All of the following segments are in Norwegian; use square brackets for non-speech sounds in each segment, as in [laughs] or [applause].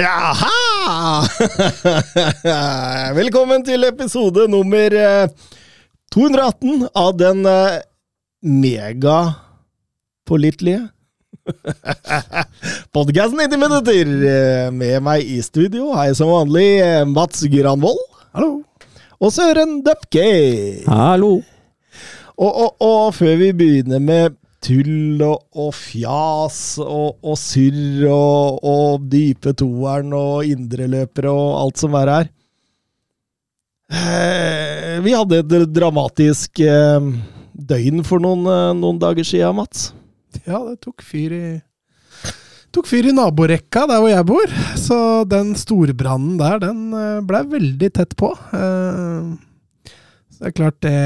Jaha! [laughs] Velkommen til episode nummer eh, 218 av den eh, megapålitelige [laughs] podkasten 90 minutter. Eh, Med meg i studio har jeg som vanlig eh, Mats Granvold. Hallo. Og Søren Dupkey. Hallo. Og, og, og før vi begynner med tull og, og fjas og, og surr og, og dype toeren og indreløpere og alt som er her eh, Vi hadde et dramatisk eh, døgn for noen, eh, noen dager siden, Mats. Ja, det tok fyr i Tok fyr i naborekka der hvor jeg bor. Så den storbrannen der, den ble veldig tett på. Det er klart, det,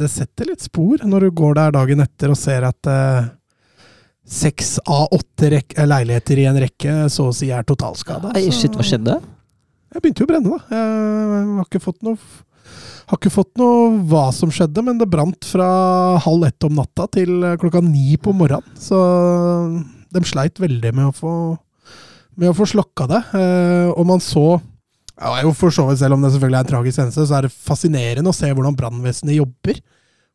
det setter litt spor når du går der dagen etter og ser at eh, seks av åtte eh, leiligheter i en rekke så å si er totalskada. Shit, hva skjedde? Jeg begynte jo å brenne, da. Jeg har ikke fått noe har ikke fått noe hva som skjedde, men det brant fra halv ett om natta til klokka ni på morgenen. Så de sleit veldig med å få, med å få slokka det. Eh, og man så ja, jo for så vidt Selv om det selvfølgelig er en tragisk hendelse, så er det fascinerende å se hvordan brannvesenet jobber.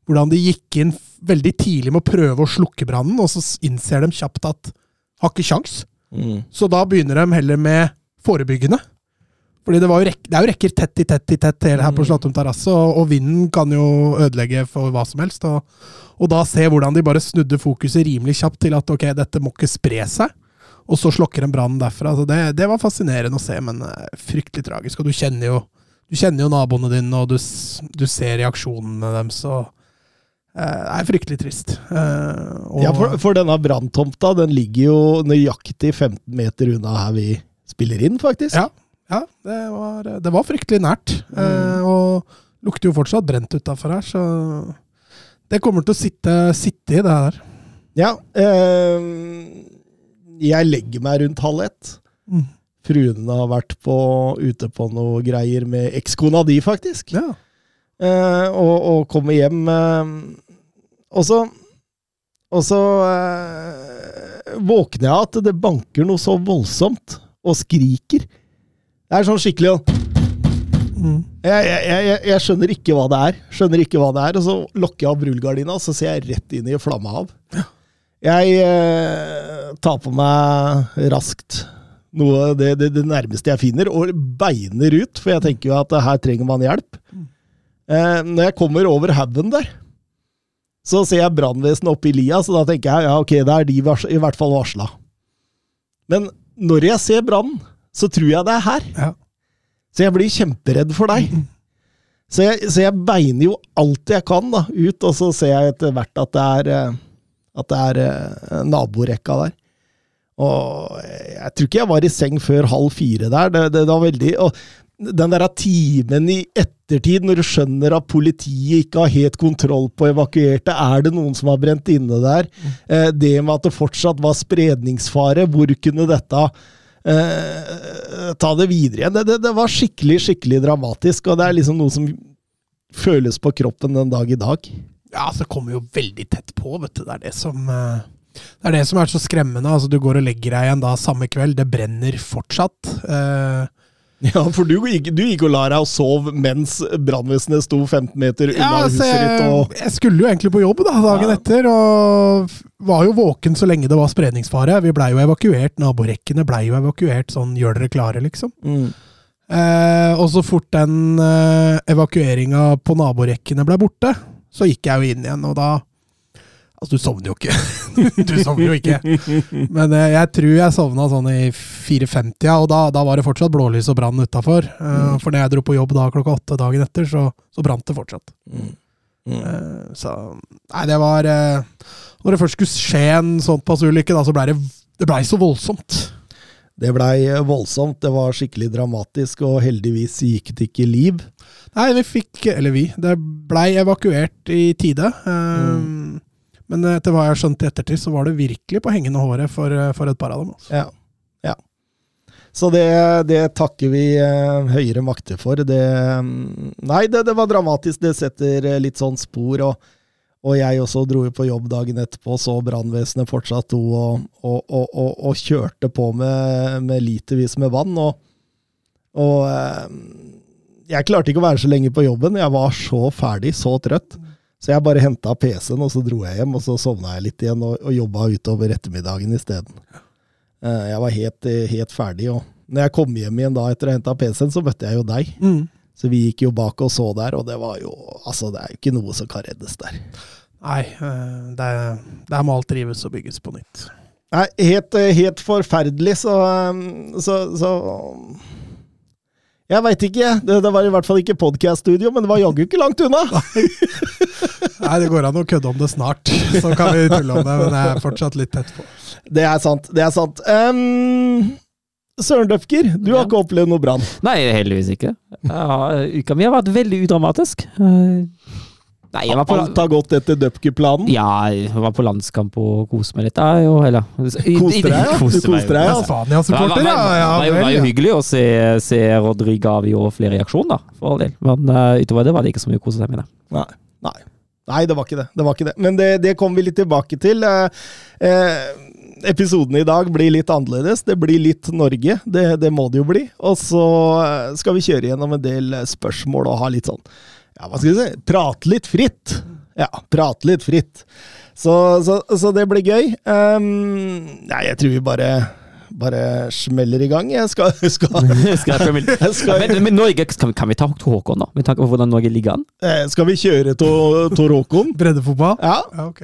Hvordan de gikk inn veldig tidlig med å prøve å slukke brannen, og så innser de kjapt at har ikke kjangs. Så da begynner de heller med forebyggende. Fordi det, var jo det er jo rekker tett i tett i tett her på Slottum terrasse, og, og vinden kan jo ødelegge for hva som helst. Og, og da se hvordan de bare snudde fokuset rimelig kjapt til at ok, dette må ikke spre seg. Og så slokker en brann derfra. Altså det, det var fascinerende å se, men eh, fryktelig tragisk. Og du kjenner jo, du kjenner jo naboene dine, og du, du ser reaksjonene deres. Og, eh, det er fryktelig trist. Eh, og, Ja, for, for denne branntomta den ligger jo nøyaktig 15 meter unna her vi spiller inn, faktisk. Ja, ja det, var, det var fryktelig nært. Mm. og lukter jo fortsatt brent utafor her, så det kommer til å sitte, sitte i det her. Ja, eh, jeg legger meg rundt halv ett. Mm. Fruen har vært på, ute på noe greier med ekskona di, faktisk. Ja. Eh, og, og kommer hjem eh, Og så Og så eh, våkner jeg av at det banker noe så voldsomt, og skriker. Det er sånn skikkelig Mm. jeg, jeg, jeg, jeg skjønner ikke hva det er. Skjønner ikke hva det er, Og så lokker jeg av rullegardina, og så ser jeg rett inn i flammehav. Jeg eh, tar på meg raskt noe det, det, det nærmeste jeg finner, og beiner ut, for jeg tenker jo at her trenger man hjelp. Eh, når jeg kommer over haugen der, så ser jeg brannvesenet oppe i lia, så da tenker jeg ja, ok, da er de i hvert fall varsla. Men når jeg ser brannen, så tror jeg det er her. Ja. Så jeg blir kjemperedd for deg. Så jeg, så jeg beiner jo alt jeg kan da, ut, og så ser jeg etter hvert at det er, eh, at det er eh, naborekka der. Og jeg tror ikke jeg var i seng før halv fire der. Det, det, det var veldig Den der timen i ettertid, når du skjønner at politiet ikke har helt kontroll på evakuerte, er det noen som har brent inne der? Eh, det med at det fortsatt var spredningsfare, hvor kunne dette eh, ta det videre igjen? Det, det, det var skikkelig, skikkelig dramatisk, og det er liksom noe som føles på kroppen den dag i dag. Ja, så kommer jo veldig tett på, vet du. Det er det som eh, det er det som er så skremmende. Altså, du går og legger deg igjen da samme kveld, det brenner fortsatt. Eh, Ja, for du gikk, du gikk og la deg og sov mens brannvesenet sto 15 meter unna ja, huset altså, ditt. jeg, og... jeg skulle jo egentlig på jobb da, dagen Ja. etter, og var jo våken så lenge det var spredningsfare. Vi blei jo evakuert, naborekkene blei jo evakuert sånn gjør dere klare, liksom. Mm. Eh, og så fort den eh, evakueringa på naborekkene ble borte, så gikk jeg jo inn igjen, og da Altså, du sovner jo ikke. [laughs] du sovner jo ikke. Men eh, jeg tror jeg sovna sånn i 4.50, ja, og da, da var det fortsatt blålys og brann utafor. Mm. For når jeg dro på jobb da klokka åtte dagen etter, så, så brant det fortsatt. Mm. Mm. Eh, så Nei, det var eh, Når det først skulle skje en sånn passulykke, da, så blei det, det ble så voldsomt. Det blei voldsomt, det var skikkelig dramatisk, og heldigvis gikk det ikke liv. Nei, vi fikk Eller vi. Det blei evakuert i tide. Eh, Men etter hva jeg har skjønt i ettertid, så var det virkelig på hengende håret for, eh, for et par av dem. Altså. Ja. ja. Så det, det takker vi eh, høyere makter for. Det, mm, nei, det, det var dramatisk. Det setter eh, litt sånn spor. og og jeg også dro på jobb dagen etterpå, så brannvesenet fortsatt sto og, og, og, og, kjørte på med, med litervis med vann. Og, eh, jeg klarte ikke å være så lenge på jobben. Jeg var så ferdig, så trøtt. Så jeg bare henta PC-en, og så dro jeg hjem, og så sovna jeg litt igjen og, og jobba utover ettermiddagen isteden. Eh, jeg var helt, helt ferdig. og når jeg kom hjem igjen da etter å ha henta PC-en, så møtte jeg jo deg. Så vi gikk jo bak og så der, og det var jo Altså, det er jo ikke noe som kan reddes der. Nei, eh, det, der må alt rives og bygges på nytt. Nei, helt, eh, helt forferdelig, så, um, så, så Jeg veit ikke. Det, det var i hvert fall ikke podkast-studio, men det var jaggu ikke langt unna. [laughs] Nei, det går an å kødde om det snart, så kan vi tulle om det, men jeg er fortsatt litt tett på. Det er sant. Det er sant. Um, Søren Døfker, du har ikke opplevd noe brann? Nei, heldigvis ikke. Uka mi har vært veldig udramatisk. Eh, Nei, jeg var på, Alt har gått etter Døpker-planen? ja, jeg var på landskamp og koste meg litt. Jo, eller, Koste deg, ja? [laughs] Du Koste deg, ja? Spania-supporter, det ja. var, ja, var, var jo hyggelig å se, se Gavi og flere i aksjon, da, for all del. Men uh, utover det var det ikke så mye å kose seg med. Nei. Nei. Nei, det var ikke det. Det var ikke det. Men det, det kommer vi litt tilbake til. Uh, eh, episoden i dag blir litt annerledes. Det blir litt Norge. Det, det må det jo bli. Og så eh, skal vi kjøre gjennom en del eh, spørsmål og ha litt sånn Ja, hva skal vi si? Prate litt fritt. Ja, prate litt fritt. Så, så, så det blir gøy. Um, nei, jeg tror vi bare bare smeller i gang. Jeg skal, [laughs] skal, Skal jeg [laughs] jeg skal, men, men Norge, kan, vi- kan vi ta Tor Håkon, da? Med tanke på hvordan Norge ligger an? eh, skal vi kjøre Tor Håkon? Breddefotball? Ja, Ja, ok.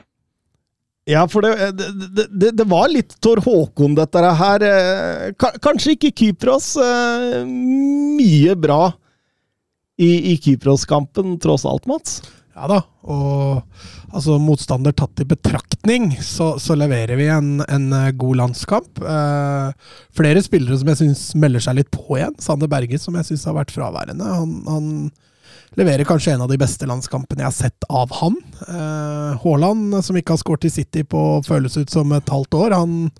Ja, for det, det, det, det var litt Tor Håkon, dette her. Eh, Kanskje ikke Kypros. eh, Mye bra i, i Kypros-kampen, tross alt, Mats. Ja da, og altså motstander tatt i betraktning, så, så leverer vi en, en eh, god landskamp. Eh, flere spillere som jeg syns melder seg litt på igjen. Sander Berge, som jeg syns har vært fraværende. Han, han leverer kanskje en av de beste landskampene jeg har sett av han. Eh, Haaland, som ikke har skåret i City på føles ut som et halvt år, han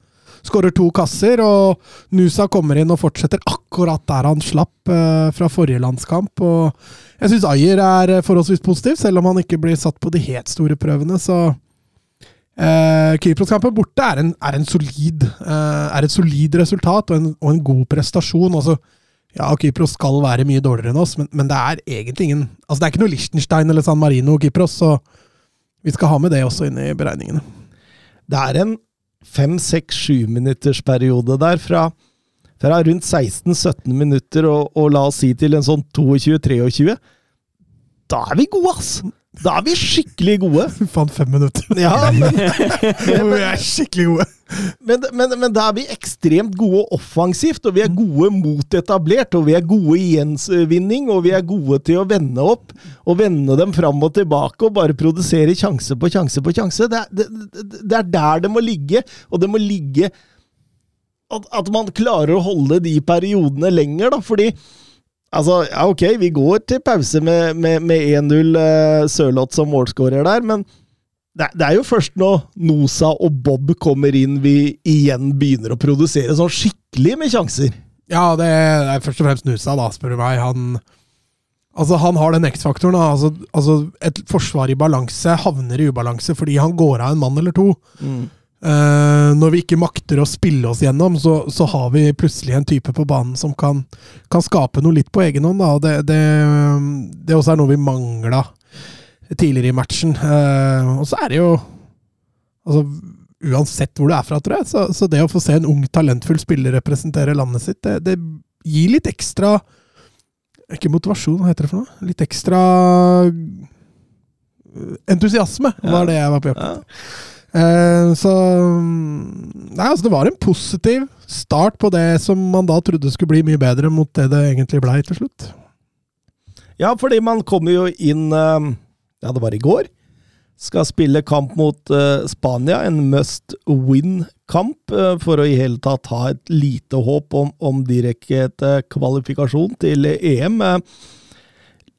skårer to kasser, og Nusa kommer inn og fortsetter akkurat der han slapp eh, fra forrige landskamp. og jeg syns Ayer er forholdsvis positiv, selv om han ikke blir satt på de helt store prøvene. Så eh, Kypros-kampen borte er, en, er, en solid, eh, er et solid resultat og en, og en god prestasjon. Altså, ja, Kypros skal være mye dårligere enn oss, men, men det er egentlig ingen Altså, det er ikke noe Liechtenstein eller San Marino Kypros, så vi skal ha med det også inn i beregningene. Det er en fem, seks, sju minutters periode der fra, fra rundt 16-17 minutter og, og la oss si til en sånn 22-23. Da er vi gode, ass! Da er vi skikkelig gode. [laughs] Vi fant fem minutter. Ja, [laughs] men, [laughs] vi er skikkelig gode. men, men, men da er vi ekstremt gode offensivt, og vi er gode mot etablert, og vi er gode i gjensvinning, og vi er gode til å vende opp, og vende dem fram og tilbake, og bare produsere sjanse på sjanse på sjanse. Det er, det, det- det er der det må ligge, og det må ligge at, at man klarer å holde de periodene lenger, da, fordi Altså, ja, ok, vi går til pause med, med, med 1-0 uh, Sørloth som målskårer der, men det, det er jo først når Nosa og Bob kommer inn vi igjen begynner å produsere sånn skikkelig med sjanser. Ja, det er først og fremst Nusa, da, spør du meg. Han, altså, han har den X-faktoren. Altså, altså, et forsvar i balanse havner i ubalanse fordi han går av en mann eller to. Eh, når vi ikke makter å spille oss gjennom, så, så har vi plutselig en type på banen som kan, kan skape noe litt på egen hånd. Da. og Det, det, det også er noe vi mangla tidligere i matchen. Uh, og så er det jo Altså, uansett hvor du er fra, tror jeg. Så, så det å få se en ung, talentfull spiller representere landet sitt, det, det gir litt ekstra Ikke motivasjon, hva heter det for noe? Litt ekstra entusiasme, var det jeg var på jobb Ja. Eh, så Nei, altså, det var en positiv start på det som man da trodde skulle bli mye bedre, mot det det egentlig blei til slutt. Ja, fordi man kommer jo inn eh, Ja, det var i går. Skal spille kamp mot eh, Spania. En must win-kamp for å i hele tatt ha et lite håp om, om direkte kvalifikasjon til EM.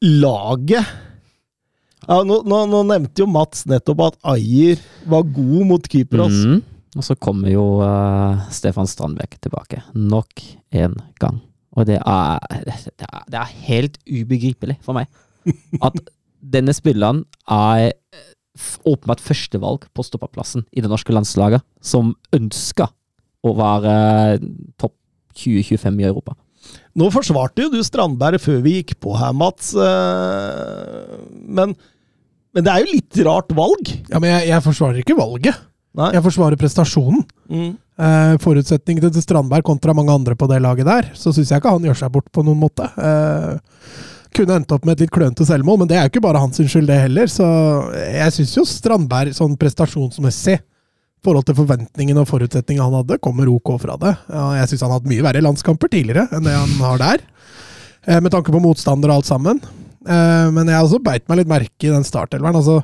Laget ja, nå, nå, nå nevnte jo Mats nettopp at Ayer var god mot Kypros. Mm. Og så kommer jo uh, Stefan Strandbekk tilbake. Nok en gang. Og det er, det er, det er helt ubegripelig for meg [laughs] at denne spilleren er f- åpenbart førstevalg på stoppaplassen i det norske landslaget, som ønsker å være topp 20-25 i Europa. Nå forsvarte jo du Strandberg før vi gikk på her, Mats. eh, Men, men det er jo litt rart valg. Ja, Men jeg, jeg forsvarer ikke valget. Nei. Jeg forsvarer prestasjonen. Mm. Eh, forutsetningene til Strandberg kontra mange andre på det laget der, så syns jeg ikke han gjør seg bort på noen måte. Eh, kunne endt opp med et litt klønete selvmål, men det er jo ikke bare hans skyld, det heller. Så jeg syns jo Strandberg sånn prestasjonsmessig, forhold til forventningene og forutsetningene han hadde, kommer ok fra det. Jeg syns han har hatt mye verre landskamper tidligere enn det han har der. Eh, med tanke på motstander og alt sammen. Eh, men jeg også beit meg litt merke i den startelveren. Altså,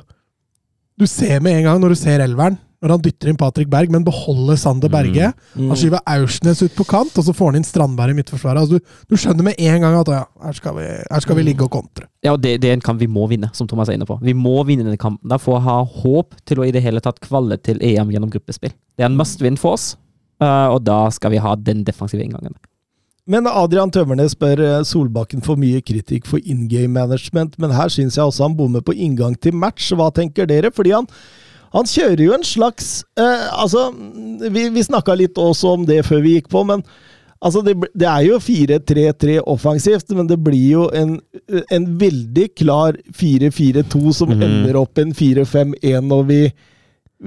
du ser med en gang når du ser elveren, når han dytter inn Patrick Berg, men beholder Sander Berge. Mm. Han skyver Aursnes ut på kant, og så får han inn Strandberg i midtforsvaret. Altså, du, du skjønner med en gang at ja, her skal vi, her skal vi ligge og kontre. Ja, og det, det er en kamp vi må vinne, som Thomas er inne på. Vi må vinne denne kampen der for å ha håp til å i det hele tatt kvalle til EM gjennom gruppespill. Det er en must win for oss, eh, og da skal vi ha den defensive inngangen. Men Adrian Tømmernes spør eh, Solbakken for mye kritikk for in game management, men her syns jeg også han bommer på inngang til match. Hva tenker dere? Fordi han, han kjører jo en slags eh, Altså, vi, vi snakka litt også om det før vi gikk på, men altså det, det er jo 4-3-3 offensivt, men det blir jo en, en veldig klar 4-4-2 som mm. ender opp en 4-5-1 når vi,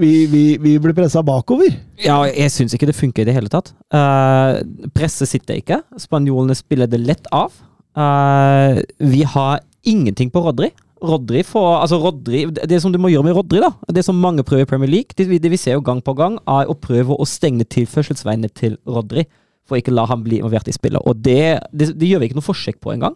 vi, vi, vi blir pressa bakover. Ja, jeg syns ikke det funker i det hele tatt. Uh, presset sitter ikke. Spanjolene spiller det lett av. Uh, vi har ingenting på Rodri. Rodri får, altså Rodri, Det som du må gjøre med Rodri, da, det som mange prøver i Premier League, det, det vi ser jo gang på gang, er å prøve å stenge tilførselsveiene til Rodri. For ikke la ham bli involvert i spillet. Og det, det, det gjør vi ikke noe forsøk på engang.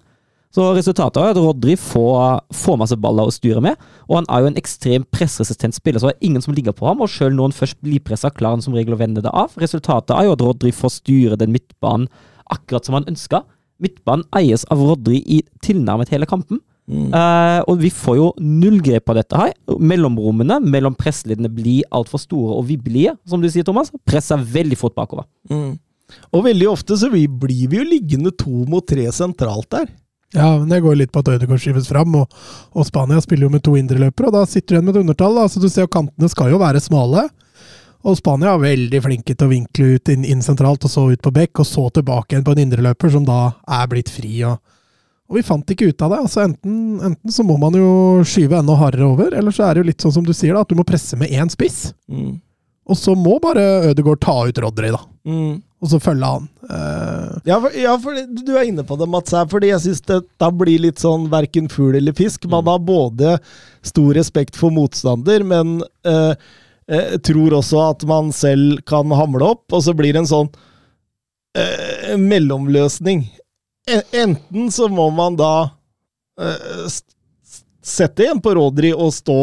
Så resultatet er at Rodri får, får masse baller å styre med, og han er jo en ekstremt pressresistent spiller, så det er ingen som ligger på ham, og selv når han først blir pressa, klarer han som regel å vende det av. Resultatet er jo at Rodri får styre den midtbanen akkurat som han ønsker. Midtbanen eies av Rodri i tilnærmet hele kampen. Eh, og vi får jo null grep på dette her. Mellomrommene mellom pressledene blir altfor store og vibbelige, som du sier, Thomas. Presser veldig fort bakover. Og veldig ofte så vi- blir vi jo liggende to mot tre sentralt der. Ja, men det går litt på at Ødegaard skyves fram, og, og Spania spiller jo med to indreløpere, og da sitter du igjen med et undertall. Da. Så du ser jo kantene skal jo være smale. Og Spania er veldig flinke til å vinkle ut inn, inn sentralt, og så ut på bekk, og så tilbake igjen på en indreløper som da er blitt fri. Og, og vi fant ikke ut av det. altså enten, enten så må man jo skyve enda hardere over, eller så er det jo litt sånn som du sier, da, at du må presse med én spiss. Og så må bare Ødegaard ta ut Rodry, da. Og så følge han. Uh... Ja, for, ja, for du er inne på det, Mats, her, fordi jeg syns dette blir litt sånn verken fugl eller fisk. Man har både stor respekt for motstander, men uh, eh, tror også at man selv kan hamle opp, og så blir det en sånn eh, mellomløsning. Enten så må man da s- sette en på Rodri og stå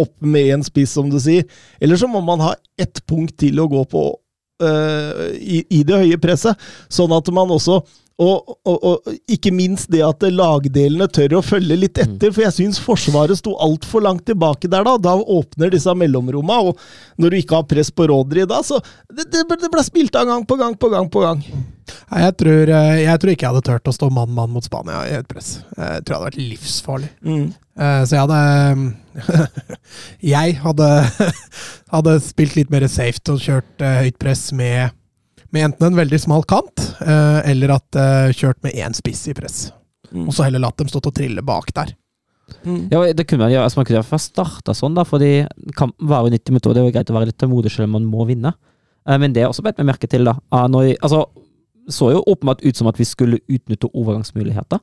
opp med en spiss, som du sier, eller så må man ha ett punkt til å gå på uh, i, i det høye presset, sånn at man også og, og, og ikke minst det at lagdelene tør å følge litt etter, for jeg syns Forsvaret sto altfor langt tilbake der da. Da åpner disse mellomromma, og når du ikke har press på Rodri da, så Det, det, ble- det ble spilt av gang på gang på gang på gang. Nei, jeg tror, eh, jeg tror ikke jeg hadde turt å stå mann-mann mot Spania i et press. Jeg tror det hadde vært livsfarlig. Mm. Så jeg hadde [laughs] Jeg hadde, [laughs] hadde spilt litt mer safe og kjørt eh, høyt press med, med enten en veldig smal kant, eh, eller at eh, kjørt med én spiss i press. Og så heller latt dem stå og trille bak der. Ja, det kunne man gjøre. Altså, man kunne iallfall starta sånn, da, fordi kampen varer jo 90 minutter, og det er jo greit å være litt tålmodig selv om man må vinne. Eh, Men det er også bedt meg merke til, da. Ah, Når, altså, så jo åpenbart ut som at vi skulle utnytte overgangsmuligheter.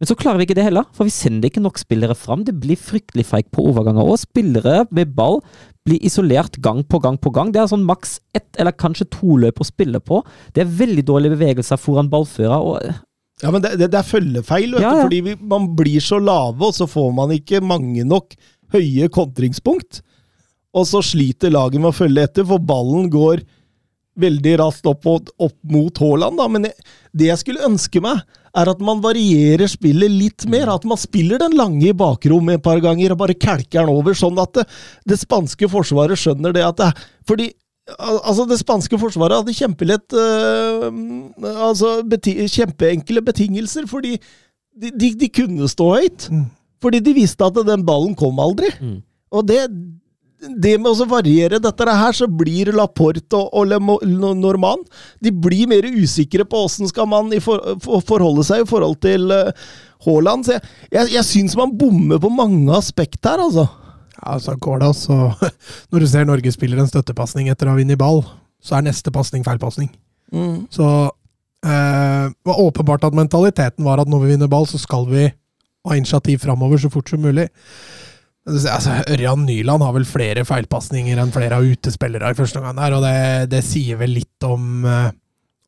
Men så klarer vi ikke det heller, for vi sender ikke nok spillere fram. Det blir fryktelig feigt på overganger. Og spillere med ball blir isolert gang på gang på gang. Det er sånn maks ett eller kanskje to løp å spille på. Det er veldig dårlige bevegelser foran ballfører. og Ja, men det, det, det er følgefeil, vet Ja, du. Fordi vi, man blir så lave, og så får man ikke mange nok høye kontringspunkt. Og så sliter laget med å følge etter, for ballen går veldig raskt opp, opp mot Haaland. Da. Men jeg, det jeg skulle ønske meg, er at man varierer spillet litt mer. At man spiller den lange i bakrom et par ganger og bare kelker den over, sånn at det, det spanske forsvaret skjønner det at det Fordi Altså, Det spanske forsvaret hadde kjempelett øh, Altså beti kjempeenkle betingelser, fordi de, de, de kunne stå høyt. Mm. Fordi de visste at den ballen kom aldri. Mm. Og det, det med å variere dette her, så blir Laporte og, og Le Normand Norman De blir mer usikre på åssen skal man i for, for, forholde seg i forhold til øh, Haaland. Så jeg, jeg, jeg syns man bommer på mange aspekt her, altså. Ja, så går det altså. [laughs] Når du ser Norge spiller en støttepasning etter å ha vunnet ball, så er neste pasning feilpasning. Så eh, det var åpenbart at mentaliteten var at når vi vinner ball, så skal vi ha initiativ framover så fort som mulig. Altså, Ørjan Nyland har vel flere feilpasninger enn flere av utespillere i første omgang der, og det, det sier vel litt om, eh,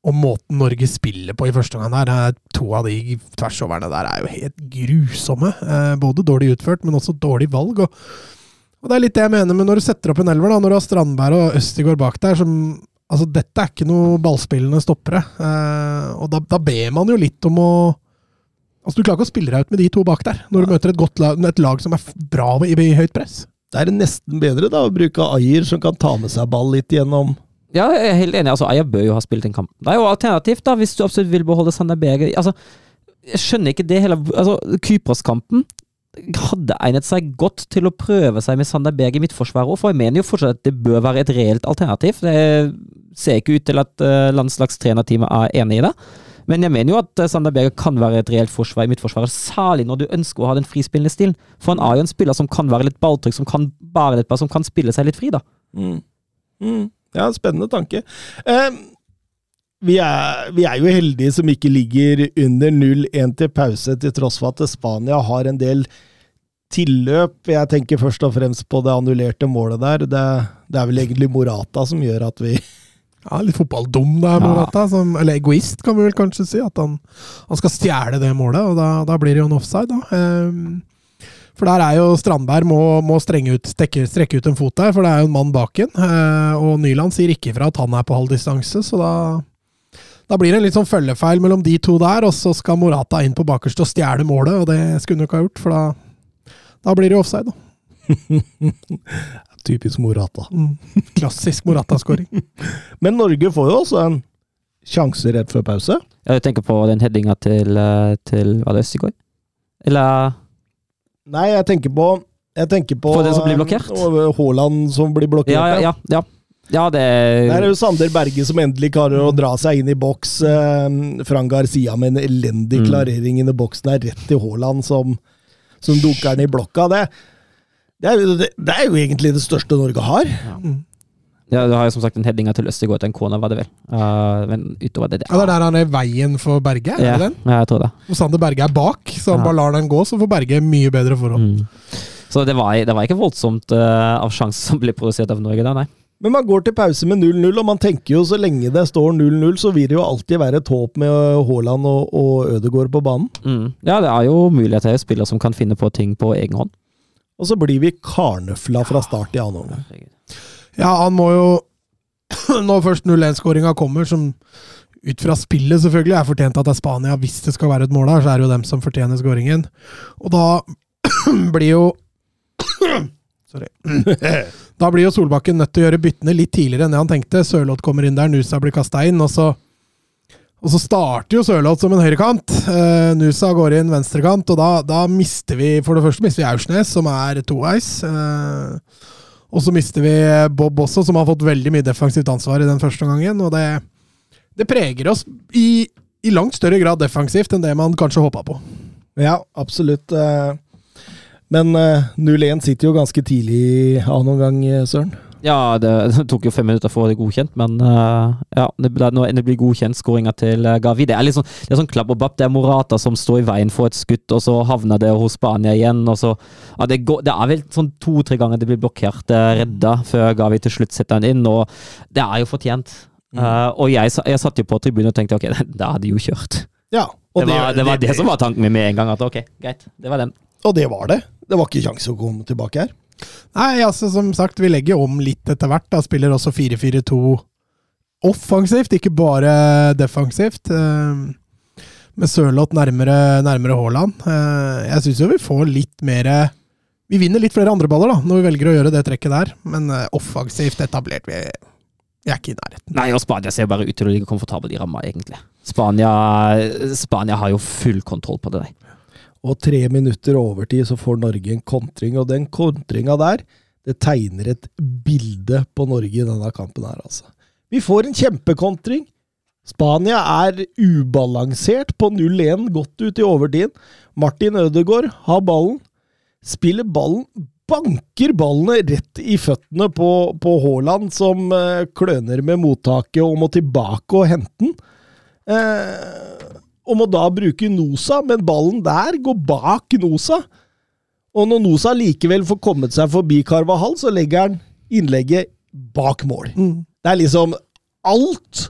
om måten Norge spiller på i første omgang der. To av de tversoverne der er jo helt grusomme. Eh, både dårlig utført, men også dårlig valg. og og det er litt det jeg mener med når du setter opp en elver, da, når du har Strandberg og Østigård bak der, som Altså, dette er ikke noe ballspillende stoppere. Eh, og da, da ber man jo litt om å Altså, Du klarer ikke å spille deg ut med de to bak der, når du møter et, godt lag, et lag som er bra i, i høyt press. Da er det nesten bedre da å bruke Ayer, som kan ta med seg ball litt gjennom Ja, jeg er helt enig. altså Ayer bør jo ha spilt en kamp. Det er jo alternativt, da, hvis du absolutt vil beholde Sander Berger. Altså, jeg skjønner ikke det hele Altså, Kypros-kampen hadde egnet seg godt til å prøve seg med Sander Berg i midtforsvaret òg, for jeg mener jo fortsatt at det bør være et reelt alternativ. Det ser ikke ut til at uh, landslagstrenerteamet er enig i det. Men jeg mener jo at eh, Sander Berger kan være et reelt forsvar i midtforsvaret, særlig når du ønsker å ha den frispillende stilen. For han er jo en spiller som kan være litt balltrykk, som kan bare litt, som kan spille seg litt fri, da. Mm. Mm. Ja, spennende tanke. Eh, vi, er, vi er jo heldige som ikke ligger under 0-1 til pause, til tross for at Spania har en del tilløp. Jeg tenker først og fremst på det annullerte målet der. Det, det er vel egentlig Morata som gjør at vi Ja, Litt fotballdum der, Ja. Morata. Som, eller egoist, kan vi vel kanskje si. At han, han skal stjele det målet, og da, da blir det jo en offside, da. Um, for der er jo Strandberg må, må ut, strekke, strekke ut en fot der, for det er jo en mann bak en. Eh, og Nyland sier ikke ifra at han er på halv distanse, så da da blir det en litt sånn følgefeil mellom de to der, og så skal Morata inn på bakerste og stjele målet, og det skulle hun jo ikke ha gjort, for da, da blir det jo offside, da. [laughs] Typisk Morata. Mm. [laughs] Klassisk Morata-skåring. [laughs] Men Norge får jo også en sjanse rett før pause. Jeg tenker på den headinga til, eh, til Var det Østigård? Eller Nei, jeg tenker på jeg tenker på For den som blir blokkert? eh, Haaland som blir blokkert. Ja, ja, ja. ja. ja det Der er jo Sander Berge som endelig klarer å dra seg inn i boks. Eh, Fran Garcia med en elendig Mm. klarering inn i boksen er rett til Haaland som, som dunker den i blokka. Det, det, er jo, det, det er jo egentlig det største Norge har. Mm. Ja, du har jo som sagt en headinga til Østegård til en kone, var det vel. Uh, men utover det, det Ja, det er der han er veien for Berge, er ja, det den? ja, jeg tror det. Og Sander Berge er bak, så han Ja. bare lar den gå, så får Berge mye bedre forhold. Mm. Så det var, det var ikke voldsomt uh, av sjanser som ble produsert av Norge da, nei. Men man går til pause med 0-0, og man tenker jo så lenge det står 0-0, så vil det jo alltid være et håp med Haaland og, og Ødegaard på banen. Mm. Ja, det er jo mulighet til spillere som kan finne på ting på egen hånd. Og så blir vi karnøfla fra start i annen omgang. Ja, han må jo [clears throat] Når først 0-1-skåringa kommer, som ut fra spillet selvfølgelig er fortjent at det er Spania, hvis det skal være et mål her, så er det jo dem som fortjener skåringen. Og da [clears throat] blir jo [clears throat] Sorry. [laughs] Da blir jo Solbakken nødt til å gjøre byttene litt tidligere enn det han tenkte. Sørloth kommer inn der, Nusa blir kasta inn, og så og så starter jo Sørloth som en høyrekant. Uh, Nusa går inn venstrekant, og da, da mister vi For det første mister vi Aursnes, som er toveis. Uh, og så mister vi Bob også, som har fått veldig mye defensivt ansvar i den første gangen. Og det, det preger oss i, i langt større grad defensivt enn det man kanskje håpa på. Ja, absolutt. eh. Men eh, 0-1 sitter jo ganske tidlig av noen gang, eh, Søren. Ja, det, det [laughs] tok jo fem minutter for å få det godkjent, men uh, ja, det, det blir godkjent skåringa til uh, Gavi Det er litt sånn, det er sånn klabb og bapp. Det er Morata som står i veien for et skudd, og så havner det hos Spania igjen. og så, ja, det, går, det er vel sånn to-tre ganger det blir blokkert, uh, redda, før Gavi til slutt setter den inn, og det er jo fortjent. Uh, og jeg, jeg satt jo på tribunen og tenkte ok, [laughs] da hadde de jo kjørt. Ja, Det var det, var det som var tanken min med en gang. at ok, greit, det var den. Og det var det. Det var ikke kjangs å komme tilbake her. Nei, altså som sagt, vi legger om litt etter hvert. da Spiller også 4-4-2 offensivt, ikke bare defensivt. eh, Med Sørloth nærmere, nærmere Haaland. Eh, Jeg syns jo vi får litt mer Vi vinner litt flere andre baller da, når vi velger å gjøre det trekket der, men eh, offensivt etablert vi, jeg er ikke i nærheten. Nei, og Spania ser bare ut til å ligge komfortabelt i ramma, egentlig. Spania, Spania har jo full kontroll på det. der. Og tre minutter overtid så får Norge en kontring, og den kontringa der, det tegner et bilde på Norge i denne kampen her, altså. Vi får en kjempekontring. Spania er ubalansert på 0-1, godt ut i overtiden. Martin Ødegaard har ballen, spiller ballen, banker ballene rett i føttene på, på Haaland, som eh, kløner med mottaket og må tilbake og hente den. Eh, og må da bruke Nosa, men ballen der går bak Nosa. Og når Nosa likevel får kommet seg forbi Carvahall, så legger han innlegget bak mål. Det er liksom Alt